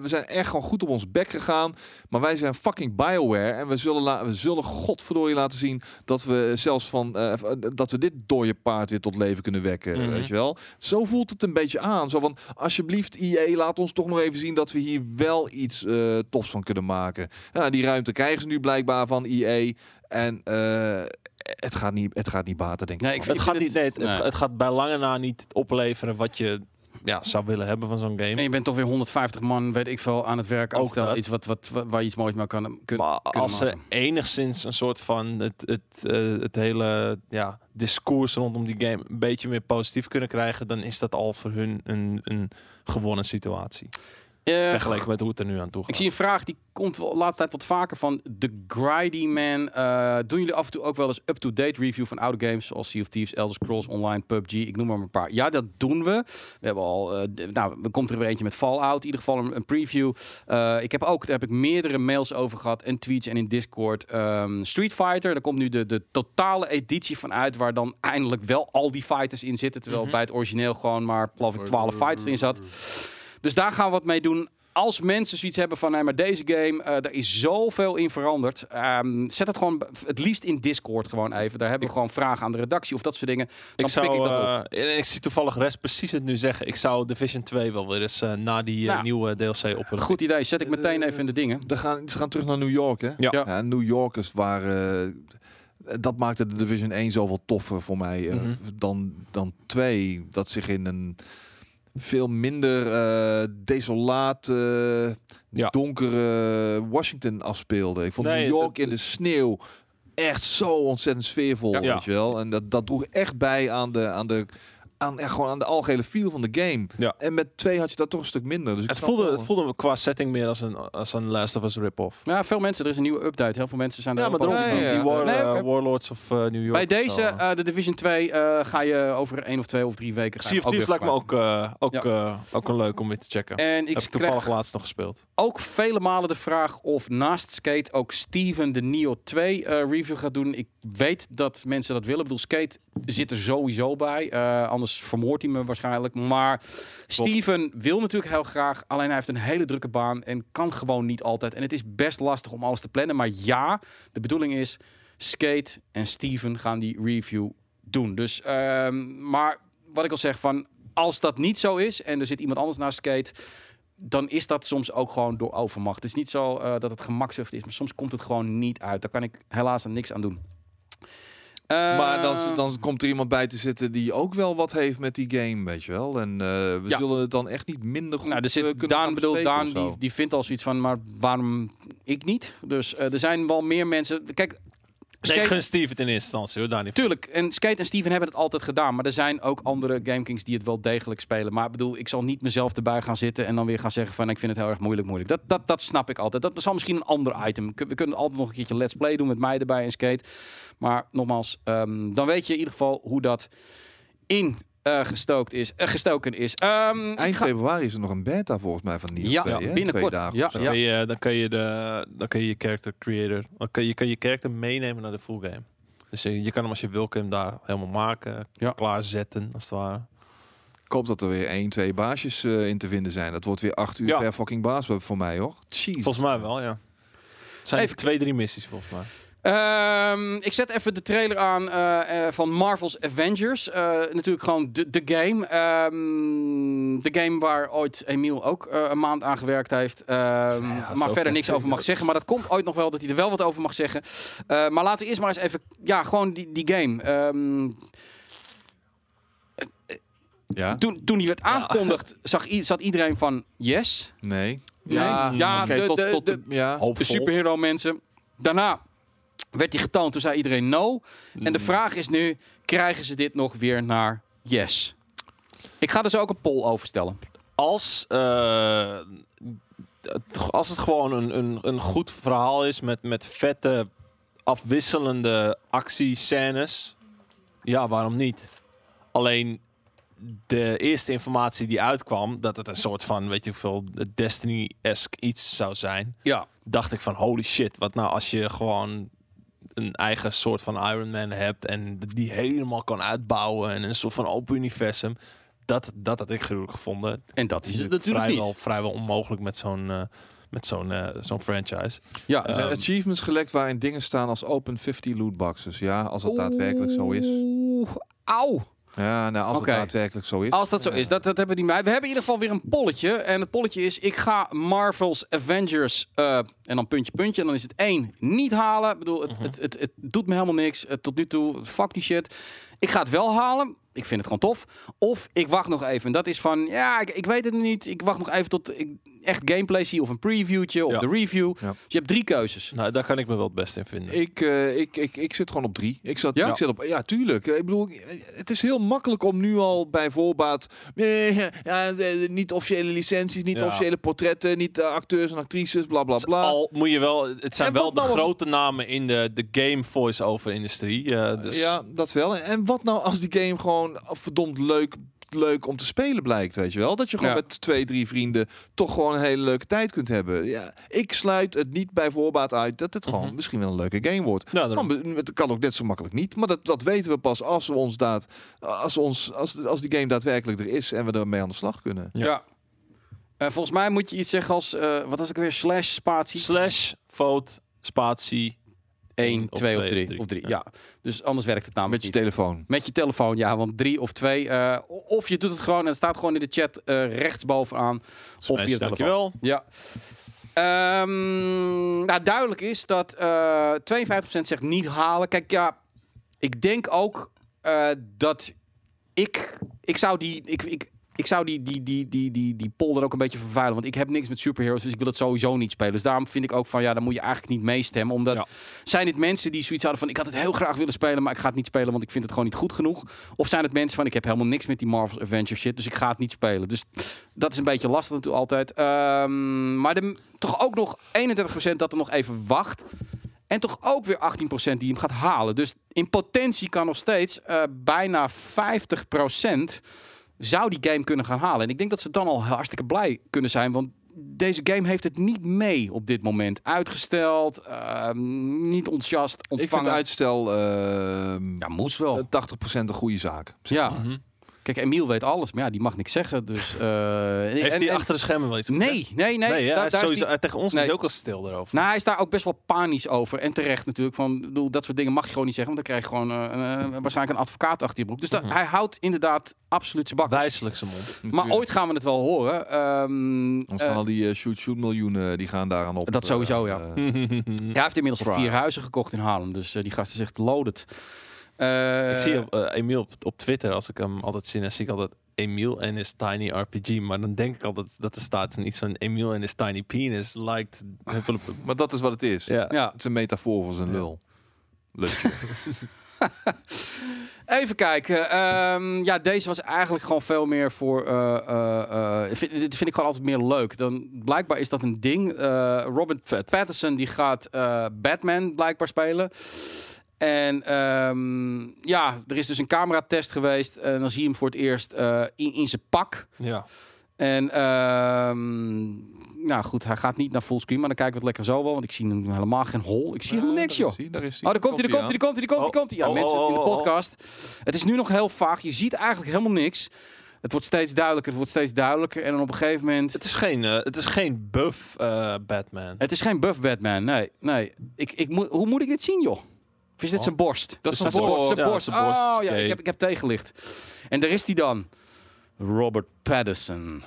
we zijn echt gewoon goed op ons bek gegaan, maar wij zijn fucking BioWare en we zullen, la- we zullen godverdorie laten zien dat we zelfs van eh, dat we dit dode paard weer tot leven kunnen wekken, Mhm. weet je wel. Zo voelt het een beetje aan, zo van alsjeblieft IE, laat ons toch nog even zien dat we hier wel iets eh, tofs van kunnen maken. Ja, die ruimte krijgen ze nu blijkbaar van IE en eh, het gaat niet, het gaat niet baten, denk ik. Nee, ik Het gaat, niet, nee, het, nee. het gaat bij lange na niet opleveren wat je ja, zou willen hebben van zo'n game. En je bent toch weer 150 man, weet ik veel, aan het werk. Ook dat. Iets wat, wat, wat- waar je iets moois mee kan, kun, Maar kunnen als ze enigszins een soort van het, het, eh, het hele ja, discours rondom die game een beetje meer positief kunnen krijgen, dan is dat al voor hun een, een gewonnen situatie. Eh, Vergeleken met hoe het er nu aan toe gaat. Ik zie een vraag die komt de laatste tijd wat vaker van The Grindy Man. Eh, doen jullie af en toe ook wel eens up-to-date review van oude games zoals Sea of Thieves, Elder Scrolls Online, PUBG? Ik noem maar een paar. Ja, dat doen we. We hebben al, eh, nou, er komt er weer eentje met Fallout. In ieder geval een, een preview. Ik heb ook, daar heb ik meerdere mails over gehad en tweets en in Discord. Ehm, Street Fighter, daar komt nu de, de totale editie van uit waar dan eindelijk wel al die fighters in zitten. Terwijl Mhm. bij het origineel gewoon maar, geloof ik, 12 fighters in zat. Dus daar gaan we wat mee doen. Als mensen zoiets hebben van, nee, maar deze game, eh daar is zoveel in veranderd. Ehm, zet het gewoon het liefst in Discord gewoon even. Daar hebben we gewoon vragen aan de redactie of dat soort dingen. Dan Ik zou, pik ik dat op. eh, ik zie toevallig Rest precies het nu zeggen. Ik zou Division 2 wel weer eens eh, na die Nou, nieuwe DLC op willen. Goed idee, zet ik meteen even in de dingen. Ze gaan, ze gaan terug naar New York, hè? Ja. New Yorkers waren... dat maakte de Division 1 zoveel toffer voor mij Mhm. dan, dan 2. Dat zich in een veel minder eh, desolaat, eh, Ja. donkere Washington afspeelde. Ik vond Nee, New York in de sneeuw echt zo ontzettend sfeervol, Ja. weet je wel. En dat, dat droeg echt bij aan de... Aan de aan, ja, gewoon aan de algehele feel van de game. Ja. En met twee had je dat toch een stuk minder. Dus Het voelde, wel- het voelde qua setting meer als een, als een Last of Us rip-off. Ja, veel mensen, er is een nieuwe update. Heel veel mensen zijn Ja, er maar daarom, ja, die, ja. War- Nee, eh. Warlords of eh, New York. Bij deze, eh, de Division 2, eh, ga je over één of twee of drie weken... ga je Sea of Thieves lijkt me ook, eh, ook, Ja. eh, ook een leuk om weer te checken. En Heb ik ik toevallig laatst nog gespeeld. ook vele malen de vraag of naast Skate ook Steven de Neo 2 eh, review gaat doen. Ik weet dat mensen dat willen. Ik bedoel, Skate zit er sowieso bij. Eh, anders vermoordt hij me waarschijnlijk. Maar Steven wil natuurlijk heel graag. Alleen hij heeft een hele drukke baan en kan gewoon niet altijd. En het is best lastig om alles te plannen. Maar ja, de bedoeling is Skate en Steven gaan die review doen. Dus, ehm, maar wat ik al zeg van... Als dat niet zo is en er zit iemand anders naast Skate dan is dat soms ook gewoon door overmacht. Het is niet zo eh, dat het gemakzucht is, maar soms komt het gewoon niet uit. Daar kan ik helaas niks aan doen. Maar dan, dan komt er iemand bij te zitten die ook wel wat heeft met die game, weet je wel. En eh, we Ja. zullen het dan echt niet minder goed nou, er zit kunnen Daan, bedoel, Daan die, die vindt al zoiets van, maar waarom ik niet? Dus eh, er zijn wel meer mensen. Kijk, Nee, ik Skate- gun Steve het in eerste instantie hoor, daar niet van. Tuurlijk, en Skate en Steven hebben het altijd gedaan. Maar er zijn ook andere GameKings die het wel degelijk spelen. Maar ik bedoel, ik zal niet mezelf erbij gaan zitten en dan weer gaan zeggen van ik vind het heel erg moeilijk, moeilijk. Dat, dat, dat snap ik altijd. Dat zal misschien een ander item. We kunnen altijd nog een keertje Let's Play doen met mij erbij en Skate. Maar nogmaals, ehm, dan weet je in ieder geval hoe dat in eh, gestookt is, eh, gestoken is. Ehm, ik Eind ga- februari is er nog een beta volgens mij van Nio Ja, 2, ja, hè? binnenkort. Twee dagen Ja, ja. Dan, kan je, dan, kan je de, dan kan je je character creator, dan kan je, kan je character meenemen naar de full game. Dus je, je kan hem als je wil, kan je hem daar helemaal maken, Ja. klaarzetten als het ware. Ik hoop dat er weer één, twee baasjes eh, in te vinden zijn. Dat wordt weer acht uur Ja. per fucking baas voor mij, hoor. Jeez. Volgens mij wel, ja. Het zijn Even- twee, drie missies volgens mij. Ehm, ik zet even de trailer aan eh, eh, van Marvel's Avengers. Eh, natuurlijk gewoon de, de game. Ehm, de game waar ooit Emiel ook een maand aan gewerkt heeft. Ehm, maar zo verder niks over mag zeggen. Maar dat komt ooit nog wel dat hij er wel wat over mag zeggen. Eh, maar laten we eerst maar eens even... Ja, gewoon die, die game. Ehm, Ja? toen, toen die werd aangekondigd, zag, zat iedereen van yes. Nee? Nee? Ja, Ja, de- tot, de- tot de- ja. De Hoopvol. superhero mensen. Daarna werd die getoond, toen zei iedereen no. En de vraag is nu, krijgen ze dit nog weer naar yes? Ik ga zo ook een poll over stellen. Als, eh, als het gewoon een, een, een goed verhaal is met, met vette, afwisselende actiescènes, ja, waarom niet? Alleen de eerste informatie die uitkwam, dat het een soort van, weet je hoeveel, Destiny-esque iets zou zijn, Ja. dacht ik van holy shit, wat nou als je gewoon een eigen soort van Iron Man hebt en die helemaal kan uitbouwen en een soort van open universum. Dat, dat had ik gruwelijk gevonden. En dat is het natuurlijk vrijwel, niet. vrijwel onmogelijk met zo'n eh, met zo'n eh, zo'n franchise. Ja, Er zijn Ehm, achievements gelekt waarin dingen staan als open 50 lootboxes. Ja, als dat daadwerkelijk zo is. Oeh, Auw. Ja, nou, als Oké. het daadwerkelijk zo is. Als dat zo is, dat, dat hebben we niet bij. We hebben in ieder geval weer een polletje. En het polletje is, ik ga Marvel's Avengers, eh, en dan puntje, puntje. En dan is het één, niet halen. Ik bedoel, het, Mhm. het, het, het doet me helemaal niks. Tot nu toe, fuck die shit. Ik ga het wel halen. Ik vind het gewoon tof. Of ik wacht nog even. En dat is van, ja, ik, ik weet het niet. Ik wacht nog even tot ik echt gameplay zie. Of een previewtje, of Ja. de review. Ja. Dus je hebt drie keuzes. Nou, daar kan ik me wel het beste in vinden. Ik, eh, ik, ik, ik zit gewoon op drie. Ik zat, Ja? ik zit op, ja, tuurlijk. Ik bedoel, het is heel makkelijk om nu al bij voorbaat eh, ja, eh, niet officiële licenties, niet Ja. officiële portretten, niet acteurs en actrices, bla bla bla. Moet je wel, het zijn wel de nou als- grote namen in de, de game voice-over industrie. eh, dus Ja, dat wel. En wat nou als die game gewoon verdomd leuk, leuk om te spelen blijkt, weet je wel? Dat je gewoon Ja. met twee, drie vrienden toch gewoon een hele leuke tijd kunt hebben. Ja, ik sluit het niet bij voorbaat uit dat het gewoon Mhm. misschien wel een leuke game wordt. Ja, daarom. Maar het kan ook net zo makkelijk niet. Maar dat, dat weten we pas als we ons daad, als, ons, als, als die game daadwerkelijk er is en we ermee aan de slag kunnen. Ja. Ja. Eh, volgens mij moet je iets zeggen als, eh, wat was ik weer, slash, spatie, Slash, vote, spatie. 1, of 2 of twee, 3. drie. Of 3, Ja. ja. Dus anders werkt het namelijk Met je niet. telefoon. Met je telefoon, ja, want 3 of 2. of je doet het gewoon en het staat gewoon in de chat eh rechtsbovenaan. Of Smash, via de telefoon. dankjewel. Ja. Ehm, nou, duidelijk is dat eh 52% zegt niet halen. Kijk, ja, ik denk ook eh, dat ik, ik zou die, ik, ik, ik zou die, die, die, die, die, die polder ook een beetje vervuilen. Want ik heb niks met superheroes, dus ik wil het sowieso niet spelen. Dus daarom vind ik ook van, ja, dan moet je eigenlijk niet meestemmen. Omdat Ja. zijn dit mensen die zoiets hadden van, ik had het heel graag willen spelen, maar ik ga het niet spelen, want ik vind het gewoon niet goed genoeg. Of zijn het mensen van, ik heb helemaal niks met die Marvel's Avengers shit, dus ik ga het niet spelen. Dus dat is een beetje lastig natuurlijk altijd. Ehm, maar de, toch ook nog 31% dat er nog even wacht. En toch ook weer 18% die hem gaat halen. Dus in potentie kan nog steeds eh, bijna 50% zou die game kunnen gaan halen. En ik denk dat ze dan al hartstikke blij kunnen zijn. Want deze game heeft het niet mee op dit moment. Uitgesteld, ehm, niet enthousiast Ik vind ontvangen. uitstel ehm, Ja, moest wel. eh, 80% een goede zaak. Ja, Mhm. Kijk, Emiel weet alles, maar ja, die mag niks zeggen. Dus, eh, Heeft en- hij achter de schermen wel iets? Nee, nee, nee. Nee, ja, daar- is is sowieso, die- tegen ons is hij ook al stil daarover. Nou, hij is daar ook best wel panisch over. En terecht natuurlijk. Van, bedoel, dat soort dingen mag je gewoon niet zeggen. Want dan krijg je gewoon eh, een, eh, waarschijnlijk een advocaat achter je broek. Dus dat- Mhm. hij houdt inderdaad absoluut zijn bak. Wijselijk zijn mond. Maar ooit gaan we het wel horen. Ehm, Ons gaan al die shoot-shoot miljoenen, die gaan daaraan op. Dat sowieso, ja. hij heeft inmiddels al vier huizen gekocht in Haarlem. Dus die gasten zegt loaded. Eh, ik zie op, eh, Emiel op, op Twitter, als ik hem altijd zie, dan zie ik altijd Emiel en his tiny RPG. Maar dan denk ik altijd dat er staat zo'n iets van Emiel en his tiny penis liked. maar dat is wat het is. ja. Ja, Het is een metafoor voor zijn Ja. lul. Lutje. Even kijken. Ehm, ja, deze was eigenlijk gewoon veel meer voor. eh, eh, eh, vind, dit vind ik gewoon altijd meer leuk. Dan, blijkbaar is dat een ding. Eh, Robert Pattinson die gaat eh, Batman blijkbaar spelen. En ehm, ja, er is dus een cameratest geweest. En dan zie je hem voor het eerst eh, in, in zijn pak. ja. En ehm, nou goed, hij gaat niet naar fullscreen, maar dan kijken we het lekker zo wel. Want ik zie hem helemaal geen hol. Ik zie helemaal niks, joh. Daar is hij, daar is hij. Oh, daar komt hij, daar komt hij, daar komt hij, daar komt hij, komt hij. Ja, Oh, mensen oh, in de oh, podcast. Het is nu nog heel vaag. Je ziet eigenlijk helemaal niks. Het wordt steeds duidelijker, het wordt steeds duidelijker. En dan op een gegeven moment... Het is geen, eh, het is geen buff eh, Batman. Het is geen buff Batman, nee. nee. Ik, ik moet, hoe moet ik dit zien, joh? Of is dit Oh. zijn borst? Dat is Zijn borst. Zijn Ja, borst. zijn borst. Oh, ja, ik heb, ik heb tegenlicht. En daar is hij dan. Robert Pattinson.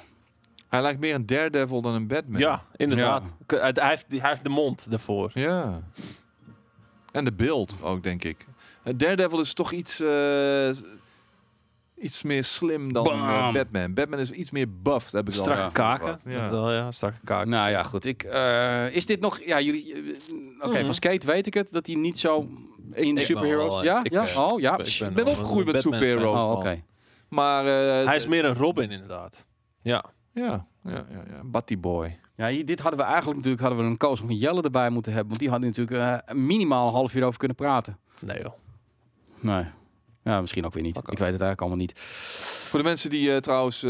Hij lijkt meer een Daredevil dan een Batman. Ja, inderdaad. Hij, heeft, hij heeft de mond ervoor. Ja. En de beeld ook, denk ik. Daredevil is toch iets, eh, iets meer slim dan eh. Batman. Batman is iets meer buffed, heb ik al. Strakke kaken. Ja. Ja. Wel, ja, strakke kaken. Nou ja, goed. Ik, eh, is dit nog... Ja, jullie... eh, Oké, Mhm. van Skate weet ik het. Dat hij niet zo in de ben superheroes... ja? ik, ja? oh, ja. ik ben wel een opgegroeid met superheroes. Oh. Maar eh, Hij is meer een Robin, inderdaad. Ja. Ja, ja, ja, ja. Batty Boy. Ja, hier, dit hadden we eigenlijk natuurlijk hadden we een coach van Jelle erbij moeten hebben. Want die hadden natuurlijk eh, minimaal een half uur over kunnen praten. Nee joh. Nee. Ja, misschien ook weer niet. Ik weet het eigenlijk allemaal niet. Voor de mensen die eh, trouwens eh,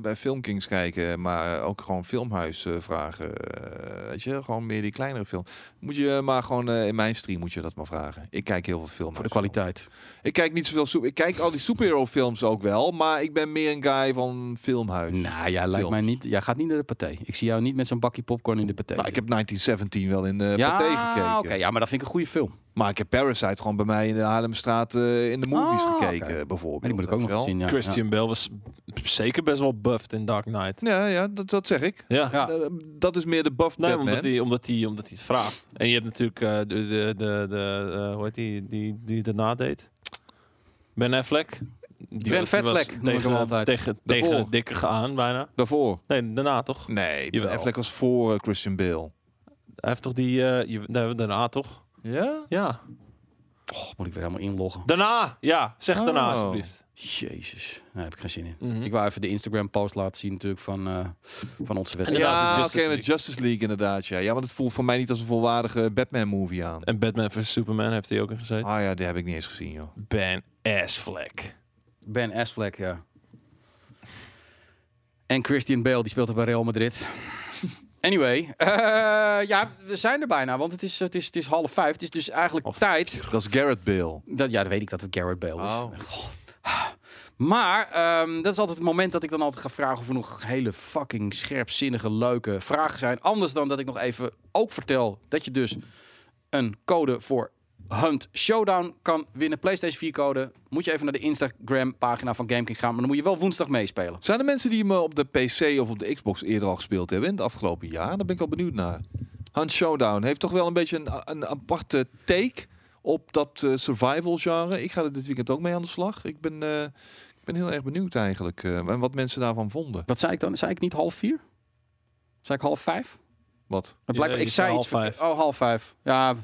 bij Filmkings kijken, maar ook gewoon Filmhuis eh, vragen, eh, weet je, gewoon meer die kleinere film. Moet je maar gewoon eh, in mijn stream moet je dat maar vragen. Ik kijk heel veel Filmhuis. Voor de kwaliteit. Ik kijk niet zoveel soep. Ik kijk al die superhero films ook wel, maar ik ben meer een guy van Filmhuis. Nou, jij lijkt Films. mij niet. Jij gaat niet naar de paté. Ik zie jou niet met zo'n bakje popcorn in de paté. Nou, ik heb 1917 wel in de ja, Pathé gekeken. oké. ja, maar dat vind ik een goede film. Maar ik heb Parasite gewoon bij mij in de Haarlemstraat eh, in de movies Oh, gekeken, bijvoorbeeld. Maar die moet ik ook nog je zien. Ja. Christian Bale was zeker best wel buffed in Dark Knight. wel. Ja, ja dat, dat zeg ik. Ja. Ja. Eh, dat is meer de buff Nee, Batman. omdat hij, omdat, hij, omdat hij het vraagt. En je hebt natuurlijk eh, de, de, de, de hoe heet die, die, die daarna deed? Ben Affleck. Die Ben hem tegen, altijd. tegen, Daarvoor. tegen het dikke gaan bijna. Daarvoor. Nee, daarna toch? Nee. Affleck was voor Christian Bale. Hij heeft toch die, eh, je, nee, daarna toch? Ja? Ja. Oh, moet ik weer helemaal inloggen. Daarna! Ja, zeg daarna Oh. alsjeblieft. Jezus. Daar heb ik geen zin in. Mhm. Ik wou even de Instagram post laten zien natuurlijk van, eh, van onze wedstrijd. Ja, oké, Justice met League. Justice League inderdaad. Ja. ja, want het voelt voor mij niet als een volwaardige Batman-movie aan. En Batman vs Superman heeft hij ook in gezeten. Ah ja, die heb ik niet eens gezien, joh. Ben Affleck. Ben Affleck, ja. En Christian Bale, die speelt er bij Real Madrid. Anyway, eh, ja, we zijn er bijna, want het is, het is, het is half vijf. Het is dus eigenlijk Of- tijd. Dat is Garrett Bale. Dat, ja, dan weet ik dat het Garrett Bale is. Oh. Maar ehm, dat is altijd het moment dat ik dan altijd ga vragen of er nog hele fucking scherpzinnige, leuke vragen zijn. Anders dan dat ik nog even ook vertel dat je dus een code voor Hunt Showdown kan winnen. PlayStation 4 code. Moet je even naar de Instagram pagina van GameKings gaan. Maar dan moet je wel woensdag meespelen. Zijn er mensen die hem eh, op de PC of op de Xbox eerder al gespeeld hebben in het afgelopen jaar? Daar ben ik wel benieuwd naar. Hunt Showdown heeft toch wel een beetje een, een aparte take op dat eh, survival genre. Ik ga er dit weekend ook mee aan de slag. Ik ben, eh, ik ben heel erg benieuwd eigenlijk eh, en wat mensen daarvan vonden. Wat zei ik dan? Zei ik niet half vier? Zei ik half vijf? Wat? Ik zei zei half iets vijf. Oh, half vijf. Ja,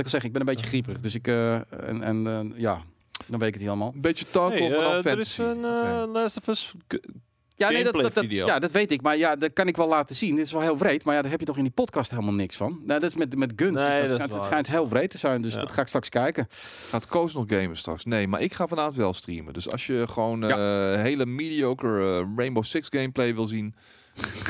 ik al zeg, ik ben een beetje grieperig. Dus ik, eh, en, en eh, ja, dan weet ik het niet allemaal. Een beetje talk Hey, of dan eh, er is een eh, Oké. Last of Us g- Ja, nee, dat, dat, dat- ja, dat weet ik. Maar ja, dat kan ik wel laten zien. Dit is wel heel vreed. Maar ja, daar heb je toch in die podcast helemaal niks van. Nou, dat is met, met guns. Nee, dus dat is dat schijnt, het schijnt heel vreed te zijn. Dus Ja. dat ga ik straks kijken. Gaat Koos nog gamen straks? Nee, maar ik ga vanavond wel streamen. Dus als je gewoon eh, hele mediocre Rainbow Six gameplay wil zien,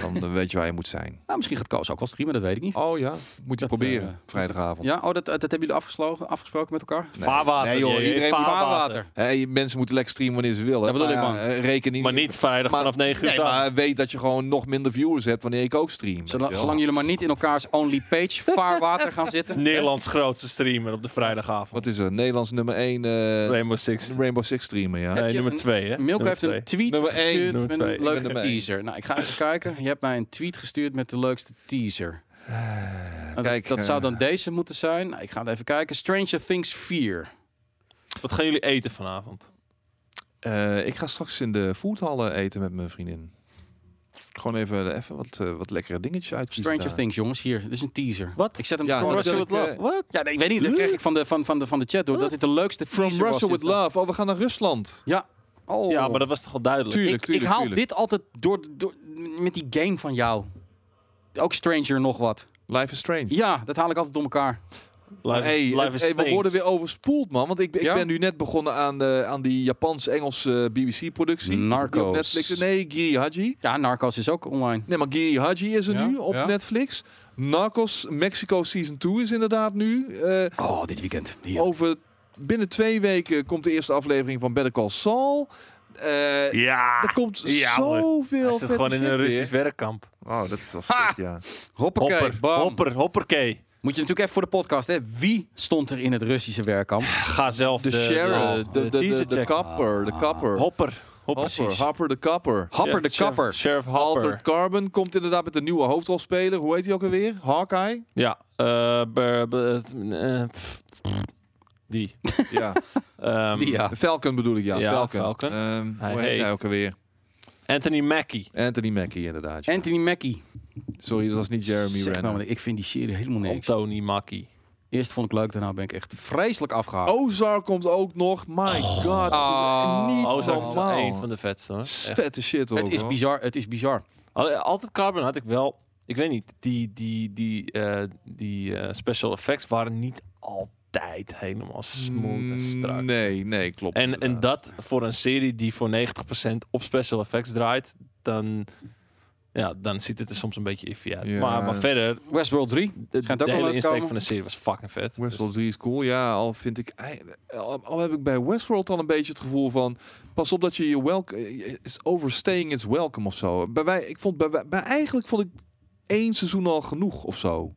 dan eh, weet je waar je moet zijn. Nou, misschien gaat Koos ook wel streamen, dat weet ik niet. Oh ja, moet je Dat, proberen. eh, vrijdagavond. Ja, oh, dat, dat hebben jullie afgesloten, afgesproken met elkaar? Nee. vaarwater. Nee, joh, iedereen vaarwater. Hey, mensen moeten lekker streamen wanneer ze willen. Dat bedoel ik, Maar man. ja, eh, reken niet. Maar niet vrijdag Maar- vanaf 9 uur. Nee, maar weet dat je gewoon nog minder viewers hebt wanneer ik ook stream. Zolang, jullie maar niet in elkaars only page vaarwater gaan zitten. Nederlands grootste streamer op de vrijdagavond. Wat is er? Nederlands nummer 1 eh Rainbow Six. Rainbow Six streamer, ja. Nee, nummer een- 2, hè? Milko heeft twee. een tweet Nummer één, gestuurd nummer met twee. een Ik leuke teaser. Nou, ik ga even kijken. Je hebt mij een tweet gestuurd met de leukste teaser. Nou, dat- Kijk, dat, eh, zou dan deze moeten zijn. Nou, ik ga het even kijken. Stranger Things 4. Wat gaan jullie eten vanavond? Eh, ik ga straks in de foodhallen eten met mijn vriendin. Gewoon even, even wat, eh, wat lekkere dingetjes uit. Stranger Things, jongens. Hier, dit is een teaser. Wat? Ik zet hem Ja, From Russia ik, with Love. eh, What? Ja, nee, ik weet niet. Dat kreeg ik van de, van, van de, van de chat door. Dat dit de leukste From teaser Russia was. with. Love. Oh, we gaan naar Rusland. Ja. Oh. Ja, maar dat was toch al duidelijk? Tuurlijk, ik, tuurlijk, ik haal tuurlijk. dit altijd door, door, met die game van jou. Ook Stranger nog wat. Life is Strange. Ja, dat haal ik altijd door elkaar. Life is- hey, life is hey, we worden weer overspoeld, man. Want ik, ik Ja? ben nu net begonnen aan, de, aan die Japans-Engelse BBC-productie. Narcos. Op Netflix. Nee, Giri Haji. Ja, Narcos is ook online. Nee, maar Giri Haji is er Ja, nu op ja. Netflix. Narcos Mexico Season 2 is inderdaad nu. Eh, Oh, dit weekend. Hier. over binnen twee weken komt de eerste aflevering van Better Call Saul. Eh, Ja. er komt Ja, zoveel Hij zit vette gewoon in een weer. Russisch werkkamp. Oh, dat is wel Ha! sick, ja. Hoppakee, Hopper, bam. hopper, hopperkee. Moet je natuurlijk even voor de podcast, hè. Wie stond er in het Russische werkkamp? Ga zelf De de, sheriff, de, de, de, de kapper, de Ah, kapper. Hopper. Hopper, Hopper. Hopper de kapper. Hopper de Sheriff- kapper. Sheriff Hopper. Altered Carbon komt inderdaad met een nieuwe hoofdrolspeler. Hoe heet hij ook alweer? Hawkeye? Ja. eh, die. Ja. Ehm, Die, ja. Falcon bedoel ik, ja. Ja, Falcon. Falcon. Ehm, Hij hoe heet heet- hij ook alweer? Anthony Mackie. Anthony Mackie, inderdaad. ja. Anthony Mackie. Sorry, dat was niet Jeremy Zeg Renner. nou, ik vind die serie helemaal niks. Anthony Mackie. Eerst vond ik leuk, daarna ben ik echt vreselijk afgehaald. Ozark komt ook nog. My god, Oh. dat is niet Ozark is een van de vetste. Hoor. Vette shit hoor. het is bizar, het is bizar. Al- Altijd Carbon had ik wel... Ik weet niet, die, die, die, eh, die eh, special effects waren niet altijd helemaal smooth en strak. Nee, nee, klopt. En, en dat voor een serie die voor 90% op special effects draait, dan, ja, dan ziet het er soms een beetje iffy uit. Ja. Maar, maar verder, Westworld 3. de, de wel hele insteek komen. van de serie was fucking vet. Westworld 3 is cool. Ja, al vind ik... Al, al heb ik bij Westworld dan een beetje het gevoel van... Pas op dat je je welcome... Is overstaying its welcome of zo. Bij wij, ik vond bij, bij, bij- eigenlijk vond ik één seizoen al genoeg of zo.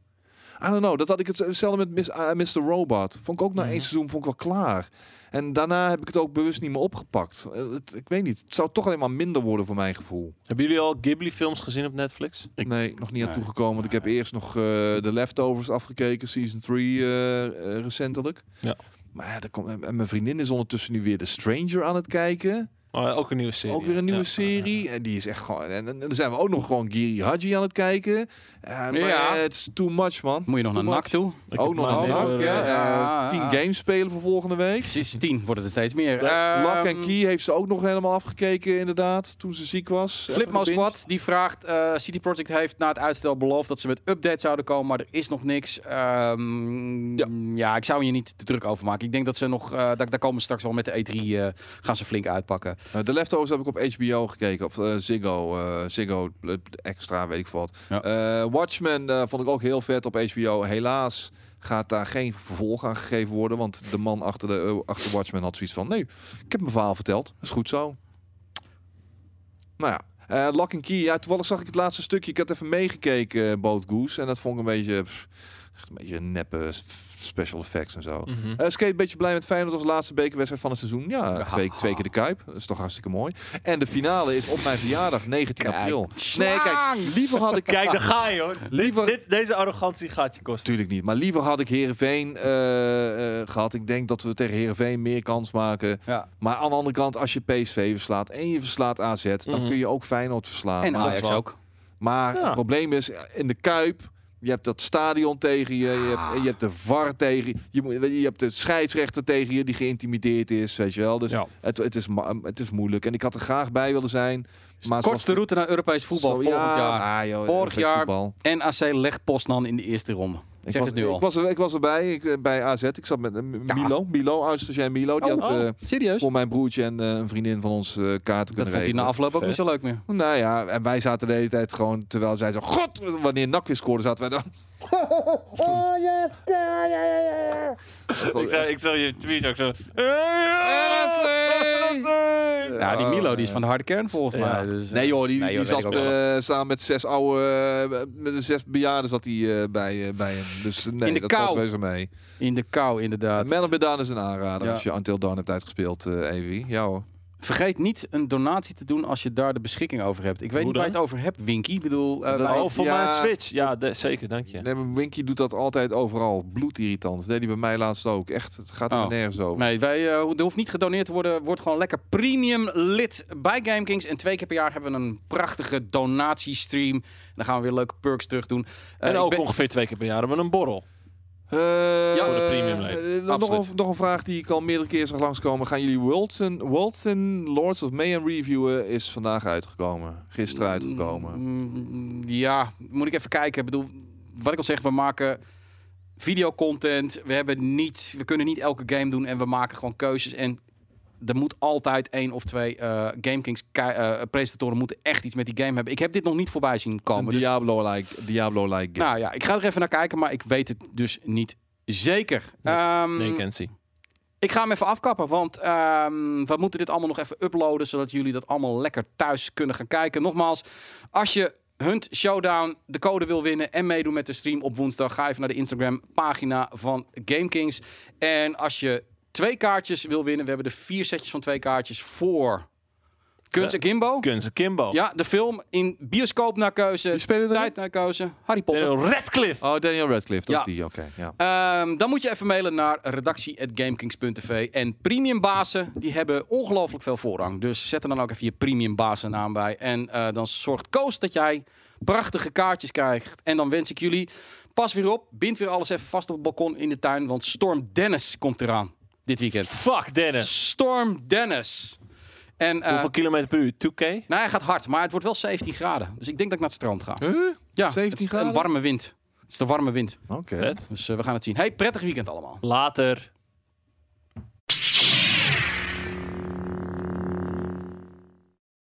I don't know. Dat had ik hetzelfde met Miss, uh, Mr. Robot. Vond ik ook na één Mhm. seizoen vond ik wel klaar. En daarna heb ik het ook bewust niet meer opgepakt. Eh, het- ik weet niet. Het zou toch alleen maar minder worden voor mijn gevoel. Hebben jullie al Ghibli films gezien op Netflix? Ik- nee, nog niet aan Nee. toegekomen. Want ik heb eerst nog eh de Leftovers afgekeken, season 3 eh, eh, recentelijk. Ja. Maar ja, komt, en mijn vriendin is ondertussen nu weer The Stranger aan het kijken. Oh, ook een nieuwe serie. Ook weer een nieuwe Ja. serie. En die is echt gewoon. En, en dan zijn we ook nog gewoon Giri Haji aan het kijken. Eh, maar Ja. het is too much, man. Moet je nog naar. NAC toe? Ik Ook nog een NAC, ja. Eh, tien games spelen voor volgende week. Precies, 10 wordt het er steeds meer. Lock Ehm, and Key heeft ze ook nog helemaal afgekeken, inderdaad. Toen ze ziek was. Flipmo. Squad die vraagt, eh CD Projekt heeft na het uitstel beloofd dat ze met updates zouden komen, maar er is nog niks. Ehm, ja. ik zou je niet te druk over maken. Ik denk dat ze nog, eh daar, daar komen ze straks wel met de E3, eh, gaan ze flink uitpakken. Eh, De Leftovers heb ik op HBO gekeken, op eh, Ziggo, eh, Ziggo eh, Extra, weet ik veel wat. Ja. Eh, Watchmen eh, vond ik ook heel vet op HBO. Helaas gaat daar geen vervolg aan gegeven worden, want de man achter, de, eh, achter Watchmen had zoiets van, nee, ik heb mijn verhaal verteld, dat is goed zo. Nou ja, eh, Lock and Key, ja, toevallig zag ik het laatste stukje, ik had even meegekeken, uh, Boat Goose, en dat vond ik een beetje, pff, een beetje neppe special effects en zo. Mhm. Eh skate een beetje blij met Feyenoord als laatste bekerwedstrijd van het seizoen. Ja, twee, twee keer de Kuip. Dat is toch hartstikke mooi. En de finale is op mijn verjaardag, 19 april. Nee, kijk, liever had ik... Kijk, daar ga je hoor. Liever- Dit, deze arrogantie gaat je kosten. Natuurlijk niet. Maar liever had ik Herenveen eh, eh, gehad. Ik denk dat we tegen Herenveen meer kans maken. Ja. Maar aan de andere kant, als je PSV verslaat en je verslaat AZ, dan Mhm. kun je ook Feyenoord verslaan. En maar Ajax ook. maar Ja. het probleem is, in de Kuip, je hebt dat stadion tegen je, je hebt, je hebt de VAR tegen je, je, moet- je hebt de scheidsrechter tegen je die geïntimideerd is, weet je wel. Dus Ja. het, het, is, het is moeilijk. En ik had er graag bij willen zijn. Maar Kortste route naar Europees voetbal Zo, volgend ja, jaar. ah, joh, Vorig jaar voetbal. NAC legt Poznan in de eerste ronde. Ik zeg was, het nu al. Ik was, er, ik was erbij, ik, eh, bij AZ. Ik zat met eh, Milo, Milo, oud-stagiair Milo. Die Oh, had eh, Serieus? voor mijn broertje en eh, een vriendin van ons eh, kaarten Dat kunnen vond hij regelen. na afloop ook niet zo leuk meer. Nou ja, en wij zaten de hele tijd gewoon, terwijl zij zo, god, wanneer NAC weer scoorde, zaten wij dan... Oh yes, ja, ja, ja, ja. Dat was Ik zag, ik zag je tweet ook zo. Ja, die Milo die is van de harde kern volgens Ja. mij. Dus, eh, Nee joh, die, Nee, joh, die dat zat eh, samen met zes oude, eh, met de zes bejaarden zat hij eh, bij, eh, bij hem. Dus eh, nee, In de dat kou. was mee. In de kou, inderdaad. Man of Medan is een aanrader Ja. als je Until Dawn hebt uitgespeeld, eh Evie. Ja hoor. Vergeet niet een donatie te doen als je daar de beschikking over hebt. Ik weet Hoe niet waar je het over hebt, Winky. Ik bedoel, eh, Dat- wij- Oh, voor Ja. mijn Switch. Ja, de- zeker, dank je. Nee, maar Winky doet dat altijd overal. Bloedirritant. Dat deed hij bij mij laatst ook. Echt, het gaat er Oh. nergens over. Nee, wij, eh, er hoeft niet gedoneerd te worden. Wordt gewoon lekker premium lid bij GameKings. En twee keer per jaar hebben we een prachtige donatiestream. En dan gaan we weer leuke perks terug doen. Eh, En ik ook ben- ongeveer twee keer per jaar hebben we een borrel. Eh, voor de premiumleden. eh, nog, een, nog een vraag die ik al meerdere keer zag langskomen. Gaan jullie Wilson, Wilson Lords of Mayhem reviewen? Is vandaag uitgekomen. Gisteren uitgekomen. Mm, ja, moet ik even kijken. Ik bedoel, wat ik al zeg, we maken videocontent. We, hebben niet, we kunnen niet elke game doen en we maken gewoon keuzes. En er moet altijd één of twee eh GameKings ki- eh, presentatoren moeten echt iets met die game hebben. Ik heb dit nog niet voorbij zien komen. Dus, Diablo-like Diablo-like game. nou ja, ik ga er even naar kijken, maar ik weet het dus niet zeker. Nee. Ehm, Nee, Kenzie. ik ga hem even afkappen, want ehm, we moeten dit allemaal nog even uploaden, zodat jullie dat allemaal lekker thuis kunnen gaan kijken. Nogmaals, als je Hunt Showdown de code wil winnen en meedoen met de stream op woensdag, ga even naar de Instagram pagina van GameKings. En als je twee kaartjes wil winnen, we hebben de vier setjes van twee kaartjes voor Kunst en Kimbo. Kunze Kimbo. Ja, de film in bioscoop naar keuze, erin? tijd naar keuze, Harry Potter. Daniel Radcliffe. Oh, Daniel Radcliffe. Dat Ja. is die. Oké, ja. Ehm, dan moet je even mailen naar redactie.gamekings.tv. En premiumbazen, die hebben ongelooflijk veel voorrang. Dus zet er dan ook even je premiumbazen naam bij. En eh, dan zorgt Koos dat jij prachtige kaartjes krijgt. En dan wens ik jullie, pas weer op, bind weer alles even vast op het balkon in de tuin. Want Storm Dennis komt eraan dit weekend. Fuck Dennis. Storm Dennis. En eh, Hoeveel kilometer per uur? 2K? nou, hij gaat hard, maar het wordt wel 17 graden. Dus ik denk dat ik naar het strand ga. Huh? Ja, 17 het is graden? Een warme wind. Het is de warme wind. Oké. Dus eh, we gaan het zien. Hey, prettig weekend allemaal. Later.